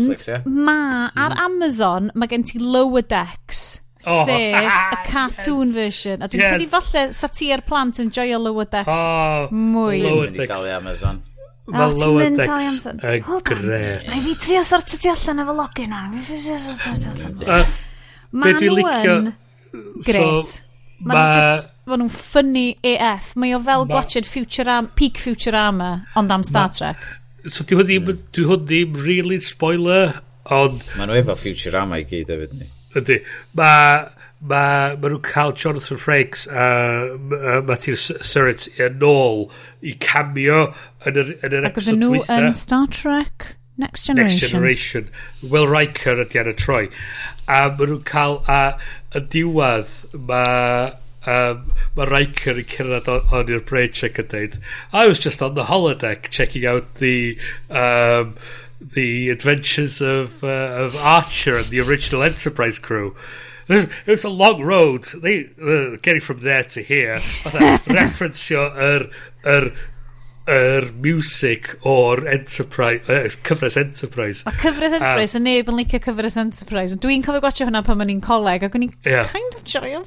ma mm. ar Amazon mae gen ti Lower Decks oh, sef y cartoon yes. version a dwi'n yes. credu falle sa ti ar plant yn joio Lower Decks oh, mwy Lower Decks Amazon Mae Lower Decks yn gret. Mae fi trio sortio ti allan efo login o'n. Mae fi trio sortio ti allan. Be dwi'n licio... Gret. Mae ma... just, ma nhw'n ffynnu AF. Mae o fel ma... gwachod Futurama, peak Futurama, ond am Star. Trek. So dwi hwn ddim, dwi hwn ddim really spoiler, ond... Mae nhw efo Futurama i gyd hefyd ni. Ydy. Mae mae ma nhw'n cael Jonathan Frakes a uh, Matthew Surratt yn ôl i cameo yn yr, yn yr episode dwytha. Ac oedden nhw yn Star Trek? Next Generation. Next Generation. Will Riker ydy ar y troi. A maen nhw'n cael, a diwedd, mae um, mae Riker yn cyrraedd on, your brain check yn dweud, I was just on the holodeck checking out the um, the adventures of uh, of Archer and the original Enterprise crew. There's, it's a long road. They uh, getting from there to here. Fatha yr yr yr music o'r Enterprise, uh, cyfres Enterprise. Mae cyfres Enterprise, um, a neb yn licio cyfres Enterprise. Dwi'n cofio gwachio hwnna pan o'n i'n coleg, ac o'n i'n yeah. kind of joio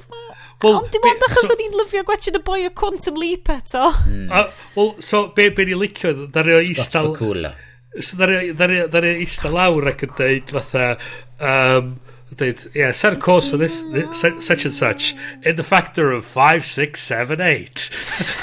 Well, Ond dim ond achos so, o'n i'n lyfio gwachio y boi o Quantum Leap eto. Mm. Uh, Wel, so, be, be ni'n licio, ddari o istal... Scott So, ddari o istal lawr ac yn deud fatha... Um, Dweud, yeah, set a course for this, this, such and such in the factor of 5, 6, 7, 8.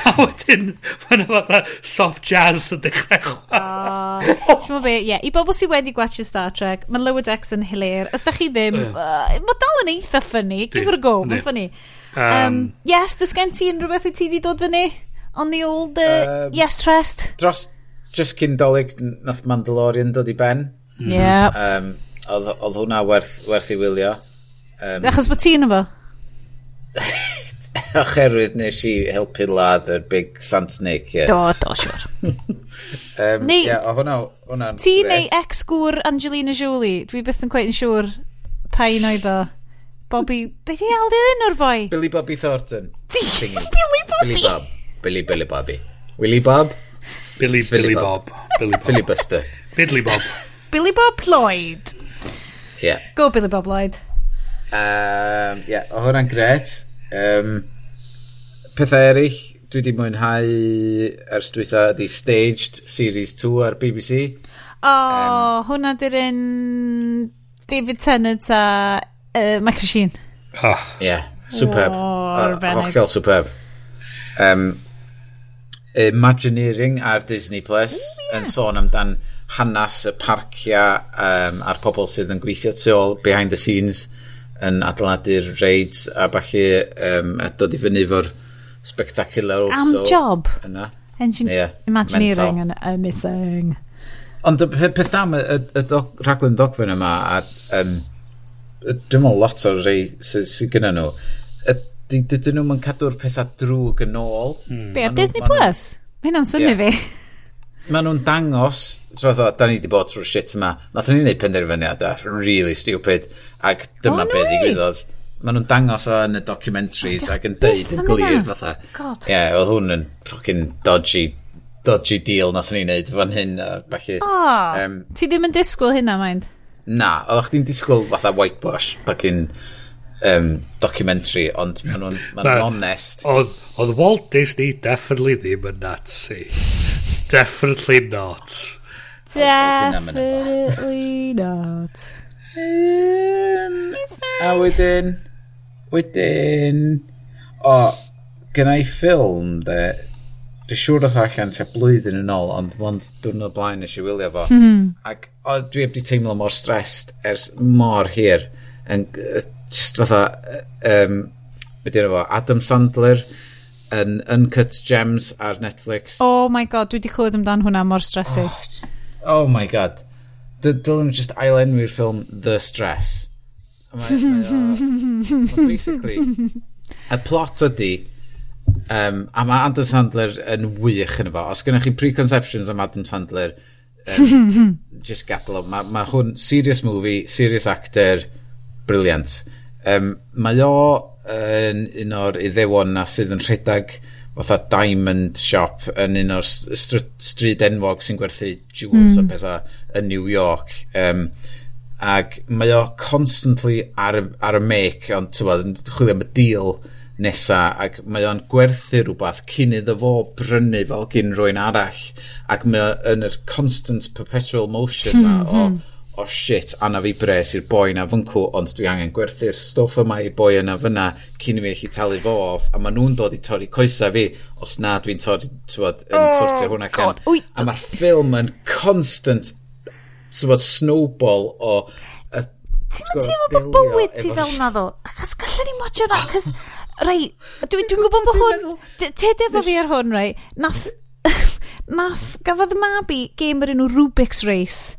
a wedyn, mae'n fatha soft jazz yn dechrau. Oh, ah. Ti'n be, ie, i bobl sydd wedi gwachio Star Trek, mae'n Decks yn hilir. Os da chi ddim, uh, mae dal yn eitha ffynnu, give it a go, mae'n ffynnu. Um, yes, dys gen ti unrhyw beth wyt ti wedi dod fyny? On the old uh, um, yes trust? Dros, just cyn dolyg, nath Mandalorian dod i ben. Yeah. Um, Oedd, oedd hwnna werth, werth i wylio. Um, Achos bod ti'n efo? Ocherwydd nes i helpu ladd yr big sand snake. Yeah. Do, do, siwr. um, neu, yeah, o hwnna, hwnna ti neu ex-gŵr Angelina Jolie? Dwi byth yn quite yn siŵr pa un oedd o. Bobby, beth i aldi ddyn o'r foi? Billy Bobby Thornton. Billy Bobby. Billy Bob. Billy, Billy Bobby. Willy Bob. Billy, Billy, Billy Bob. Bob. Billy Bob. Billy Buster. Billy Bob. Billy Bob Lloyd. Yeah. Go Billy Bob Lloyd. Um, yeah, o hwnna'n gret. Um, pethau eraill, dwi wedi mwynhau ers dwytha The Staged Series 2 ar BBC. O, oh, um, hwnna dy'r un David Tennant a uh, Michael Sheen. Oh. Yeah, superb. Oh, Hollol superb. Um, Imagineering ar Disney Plus Ooh, yeah. yn sôn amdan hanes y parcia um, a'r pobl sydd yn gweithio tu ôl behind the scenes yn adeiladu'r raids a falle um, a dod i fyny fo'r spectacular Am so, job. Yna. Engine yeah, Imagineering yn amazing. Ond y peth am y, y, y doc, rhaglen ddogfen yma, a, um, dwi'n meddwl lot o'r rei sydd sy gyda nhw, dydyn nhw'n cadw'r pethau drwg yn ôl. Mm. Be, Disney Plus? Mae hynna'n syni fi. maen nhw'n dangos, ti'n meddwl, da ni wedi bod trwy'r shit yma, nath ni'n gwneud penderfyniadau, really stupid, ac dyma oh, no beth i gwyddodd. Maen nhw'n dangos o yn y documentaries ac yn deud yn glir, fatha. Ie, yeah, oedd hwn yn fucking dodgy, dodgy deal nath ni wneud fan hyn, falle. O, oh, um, ti ddim yn disgwyl hynna, mind? Na, oedd chdi'n disgwyl fatha whitewash, fucking um, documentary, ond maen nhw'n ma honest. Oedd Walt Disney definitely ddim yn Nazi. Definitely not. Definitely not. Um, a wedyn, wedyn, o, oh, gyna i ffilm, de, dwi'n siŵr oedd allan tua blwyddyn yn ôl, ond mond diwrnod blaen nes i wylio fo. Ac o, dwi wedi teimlo mor stressed ers mor hir. Yn, just fatha, um, Be yna fo, Adam Sandler, yn Uncut Gems ar Netflix. Oh my god, dwi wedi clywed amdan hwnna mor stresu. Oh, oh my god. Dylen nhw just ailenwi'r ffilm The Stress. Mae, mae, basically, y plot ydy, um, a mae Adam Sandler yn wych yn efo. Os gennych chi preconceptions am Adam Sandler, um, just gadl o. Mae ma hwn serious movie, serious actor, brilliant. Um, mae o yn un o'r iddewon na sydd yn rhedeg fatha Diamond Shop yn un o'r stryd enwog sy'n gwerthu jewels mm. a hmm. pethau yn New York. Um, ac mae o constantly ar, ar y make, ond ti'n bod yn chwilio am y deal nesa, ac mae o'n gwerthu rhywbeth cyn iddo fo brynu fel gyn rwy'n arall, ac mae o yn yr constant perpetual motion mm -hmm. o o oh shit, anna fi bres i'r boi na fyncw, ond dwi angen gwerthu'r stwff yma i boi yna fyna cyn i mi eich talu fo off, a maen nhw'n dod i torri coesau fi, os na dwi'n torri, tywod, yn oh, sortio hwnna can. A mae'r ffilm yn constant, tywod, snowball o... Ti'n yn teimlo bod bywyd ti fel na ddo? Achos gallen ni modio na, achos... Rai, dwi'n dwi gwybod bod hwn... Ted efo fi ar hwn, rai. Nath... Nath... Gafodd mab i gêm yr enw Rubik's Race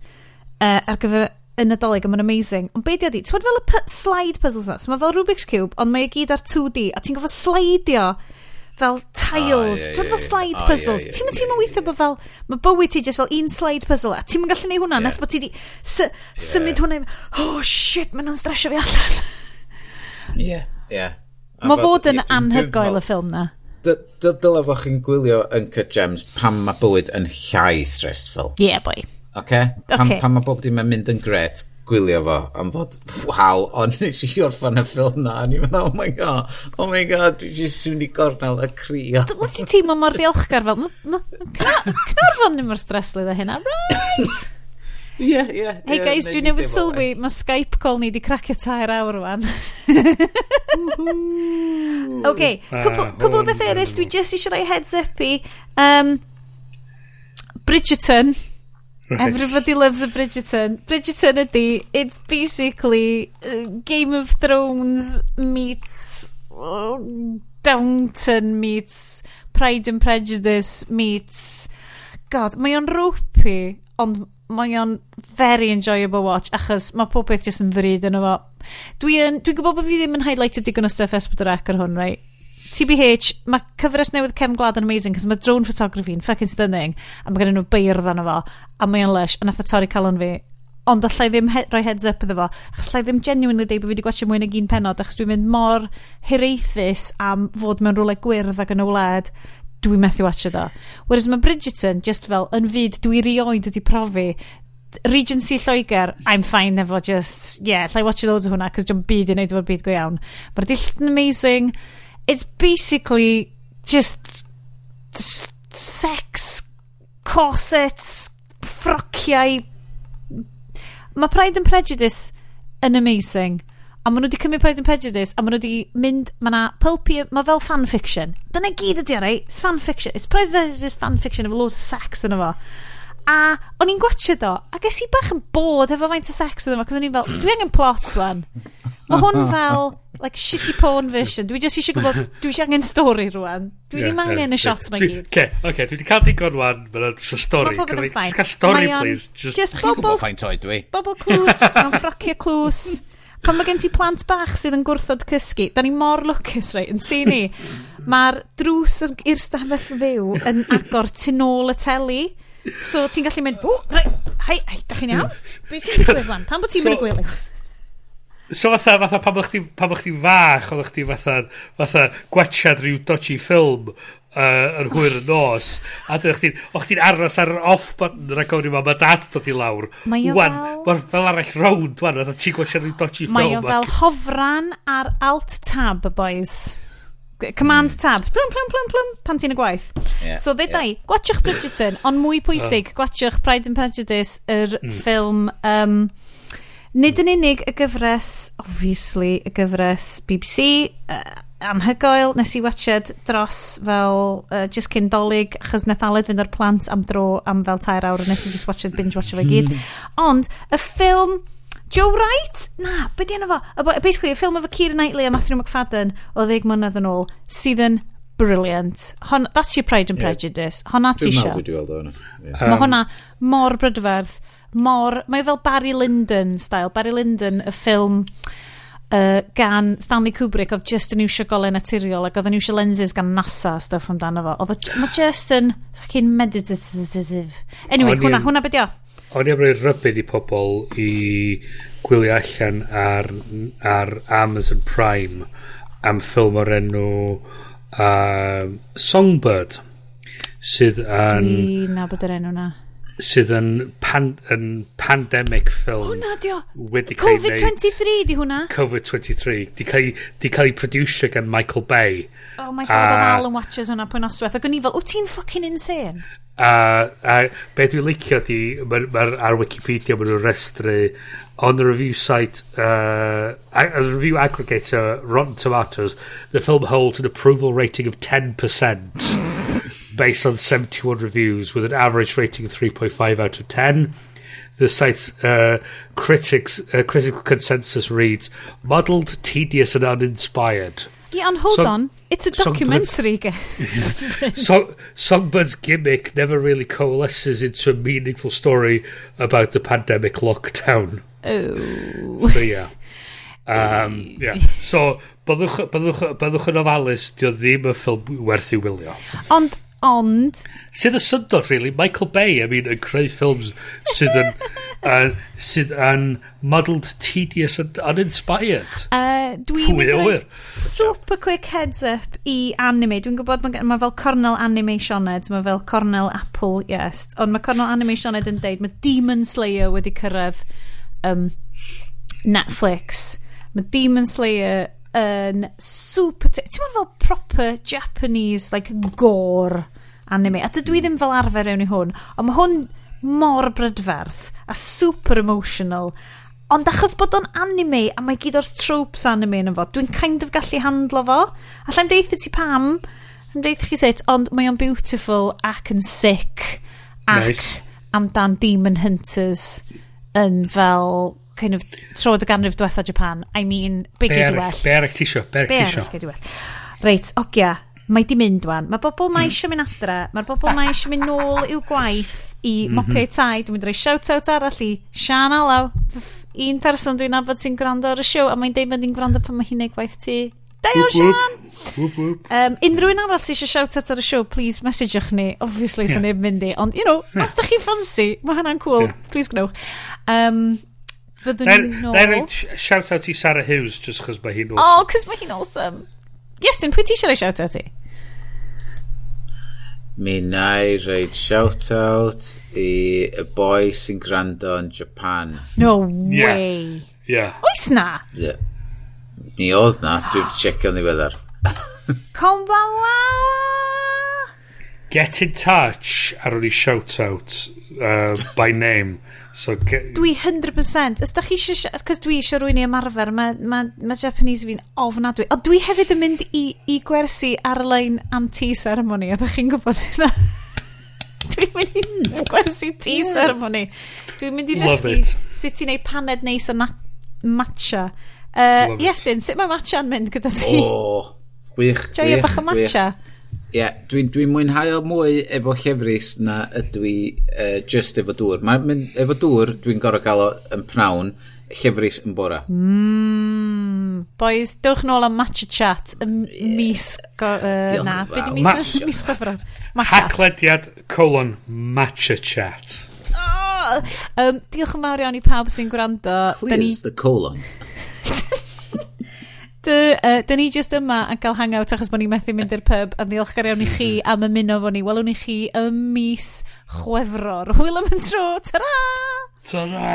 uh, ar gyfer y nadolig a mae'n amazing. Ond be di oeddi? Ti'n fel y slide puzzles na? So mae fel Rubik's Cube, ond mae gyd ar 2D, a ti'n gofod slidio fel tiles. Ah, oh, ti'n fel slide ah, puzzles. Oh, ti'n teimlo weithio bod fel, mae bywyd ti just fel un slide puzzle, a ti'n mynd gallu neud hwnna, yeah. nes bod ti di symud hwnna, oh shit, mae nhw'n stresio fi allan. Ie, ie. Mae fod yn anhygoel y ffilm na. Dyla fo chi'n gwylio Uncut Gems pam mae bywyd yn llai stressful. Ie, yeah, boi. Okay? Pan, okay. pan mae bob dim yn mynd yn gret, gwylio fo am fod, waw, ond nes i orffan y ffilm na, a ni'n meddwl, oh my god, oh my god, dwi'n jyst yn i gornel y crio. Dyma ti teimlo mor ddiolchgar fel, Cnarfon ddim mor streslydd a hynna, right! Ie, ie. Hey guys, dwi'n newydd sylwi, mae Skype call ni di cracio tair awr rwan. OK, cwbl ah, o beth eraill, dwi just eisiau rhoi heads up i. Um, Bridgerton. Right. Everybody loves a Bridgerton. Bridgerton ydy, it's basically uh, Game of Thrones meets uh, Downton meets Pride and Prejudice meets... God, mae o'n rwpi, ond mae o'n very enjoyable watch, achos mae pob beth jyst yn ddrud yn efo. Dwi'n dwi, gwybod bod fi ddim yn highlightio digon o stuff S4C ar hwn, right? TBH, mae cyfres newydd Cefn Gwlad yn amazing, cos mae drone photography yn fucking stunning, a mae gen nhw beirdd arno fo, a mae o'n lush, a nath o torri calon fi, ond allai ddim he rhoi heads up iddo fo, achos allai ddim genuinely dweud bod fi wedi gwachio mwy nag un penod, achos dwi'n mynd mor hireithus am fod mewn rhywle gwyrdd ac yn y wlad, dwi'n methu watcho do. Whereas mae Bridgerton just fel yn fyd dwi rioed wedi profi, Regency Lloegr, I'm fine efo just, yeah, llai watch loads o hwnna, cos dwi'n byd i wneud efo'r byd go iawn. Mae'r dillt yn amazing, it's basically just sex, corsets, ffrociau. Mae Pride and Prejudice yn amazing. A maen nhw wedi cymryd Pride and Prejudice a maen nhw wedi mynd, mae na pulpy, mae fel fanfiction. Dyna gyd ydi o rei, it's fanfiction. It's Pride and Prejudice fanfiction efo loads sex yn efo. A o'n i'n gwachio do, a ges i bach yn bod efo faint o sex ydyn nhw, cos o'n i'n fel, dwi angen plot wan. Mae hwn fel, like, shitty porn version. Dwi just eisiau gwybod, dwi eisiau angen stori rwan. Dwi ddim yeah, angen y shot mae gyd. Oce, oce, dwi wedi cael digon wan, mae'n eisiau stori. Mae pobl yn ffain. Just stori, please. Just, just bobl... ffain oed dwi. Bobl clws, mae'n ffrocio clws. Pan mae gen ti plant bach sydd yn gwrthod cysgu, da ni mor lwcus, rei, yn tu ni. Mae'r drws i'r stafell fyw yn agor tu nôl y teli. So ti'n gallu mynd, o, rei, hai, hai, da chi'n iawn? Beth sy'n digwydd fan? Pan bod ti'n mynd i gwely? So fatha, fatha pan bod chdi fach, oedd chdi fatha, fatha gwachad rhyw dodgy ffilm uh, yn hwyr y nos a dydych chdi, o'ch chdi'n aros ar yr off button rhaid gofyn i mam a dad dod i lawr mae o wan, fel fel arall round wan oedd ti'n gwachad rhyw dodgy ffilm mae o fel hofran ar alt tab boys Command hmm. tab. Plum, plum, plum, plum, pan ti'n y gwaith. Yeah, so ddedau, yeah. gwachwch Bridgerton, ond mwy pwysig, gwachwch Pride and Prejudice, yr mm. ffilm... Um, Nid yn unig y gyfres, obviously, y gyfres BBC, uh, anhygoel, nes i watched dros fel uh, just cyn dolyg, achos nath Aled fynd ar plant am dro am fel tair awr, nes i just watched binge watch fe gyd. Hmm. Ond, y ffilm Joe Wright? Na, be di enw fo? Basically, y ffilm efo Keira Knightley a Matthew McFadden o ddeg mlynedd yn ôl, sydd yn brilliant. Hon, that's your Pride and Prejudice. Yeah. Honna ti isio. Dwi'n meddwl hwnna. Yeah. Mae hwnna mor brydferth. Mor, mae fel Barry Lyndon style. Barry Lyndon, y ffilm uh, gan Stanley Kubrick oedd just yn iwsio golau naturiol ac oedd yn iwsio lenses gan NASA stuff amdano fo. Oedd mae just yn fucking meditative. Anyway, hwnna, hwnna beth? o'n i'n rhoi rybydd i pobl i gwylio allan ar, ar Amazon Prime am ffilm o'r enw uh, Songbird sydd yn... Ni nabod yr enw na. Sydd yn, pan, yn pandemic film. Hwna dio! Covid-23 di hwnna? Covid-23. Di cael ei producio gan Michael Bay. Oh my god, a, o'n Alan watches hwnna pwy noswaith Ac o'n i fel, wyt ti'n fucking insane? a, a be dwi'n licio di mae'r ma ar Wikipedia maen nhw'n restru on the review site uh, a, the review aggregator Rotten Tomatoes the film holds an approval rating of 10% based on 71 reviews with an average rating of 3.5 out of 10 the site's uh, critics uh, critical consensus reads muddled tedious and uninspired. Yeah, and hold Song, on. It's a documentary game. Song, Songbird's gimmick never really coalesces into a meaningful story about the pandemic lockdown. Oh. So, yeah. Um, yeah. So, byddwch, byddwch, byddwch yn ofalus, dio ddim yn ffilm werth i wylio. Ond, ond... Sydd y syndod, really? Michael Bay, I mean, yn creu ffilms sydd yn... uh, sydd yn muddled, tedious and uninspired. Uh, Dwi'n mynd super quick heads up i anime. Dwi'n gwybod mae ma fel cornel Animationed, mae fel cornel Apple, yes. Ond mae cornel Animationed yn deud, mae Demon Slayer wedi cyrraedd um, Netflix. Mae Demon Slayer yn super... Ti'n mynd fel proper Japanese, like, gore anime. A dydw i hmm. ddim fel arfer ewn i hwn. Ond mae hwn mor brydferth a super emotional Ond achos bod o'n anime a mae gyd o'r tropes anime yn fo, dwi'n kind of gallu handlo fo. Alla'n deithi ti pam, yn deithi chi sut, ond mae o'n beautiful ac yn sick ac nice. amdan Demon Hunters yn fel kind of troed y ganrif diwetha Japan. I mean, big i diwell. Berg tisio, berg tisio. Berg i diwell. Reit, ogia, mae di mynd wan. Mae bobl mae hmm. eisiau mynd adra, mae'r bobl mae eisiau mynd nôl i'w gwaith i mm mopio tai. Dwi'n mynd rhoi shout-out arall i Sian Alaw, un person dwi'n nabod sy'n gwrando ar y siw, a mae'n deud bod ni'n gwrando pan mae hi'n ei gwaith ti. Da iawn, Sian! Whoop, whoop. Um, unrhyw un arall sy'n eisiau shout-out ar y siw, please message'wch ni. Obviously, sy'n yeah. sy'n mynd i. Ond, you know, yeah. os da chi ffansi, mae hwnna'n cool. Yeah. Please gnewch. Um, Fyddwn ni'n nôl... Shout-out i Sarah Hughes, just chos mae hi'n awesome. Oh, cos mae hi'n awesome. Iestyn, pwy ti eisiau rhoi shout-out i? Mi na i rhaid shout-out i y boi sy'n gwrando yn Japan. No way! Yeah. yeah. Oes na? Yeah. Mi oedd na, dwi wedi checio ni feddar. Konbanwa! Get in touch ar o'n i shout-out uh, by name. So, dwi 100%. Os da chi eisiau... Cos dwi eisiau rwy'n i ymarfer. Mae ma, ma Japanese fi'n ofnadwy. O, dwi hefyd yn mynd i, i gwersi ar-lein am tea ceremony. Ydych chi'n gwybod hynna? dwi'n mynd i gwersi tea yes. ceremony. Dwi'n mynd i ddysgu sut i wneud paned neis o matcha. Uh, yes, Dyn, sut mae matcha'n mynd gyda ti? O, oh, wych, Joio wych, bach o matcha. Wych. Ie, yeah, dwi'n dwi mwynhau o mwy efo llefrith na ydw i uh, just efo dŵr. Mae mynd, efo dŵr, dwi'n gorau gael o yn pnawn, llefrith yn bora. Mm, boys, dewch nôl am Matcha Chat ym mis... Uh, Diolch na, beth i mis? Mis Chwefror. Haclediad colon Matcha Chat. Oh, um, diolch yn fawr iawn i pawb sy'n gwrando. Clears ni... the colon. Dy, uh, dyn ni just yma yn cael hangout achos bod ni methu mynd i'r pub a ddiolchgar iawn i chi mm-hmm. am ymuno fo ni. Welwn i chi y mis chwefror. Hwyl am y tro. Ta-ra! Ta-ra!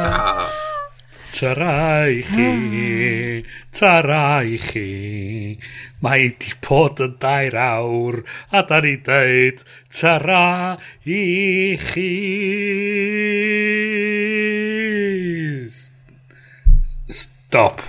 Ta-ra! Tara i chi, tara i chi, mae di bod yn dair awr, a da ni dweud tara i chi. Stop.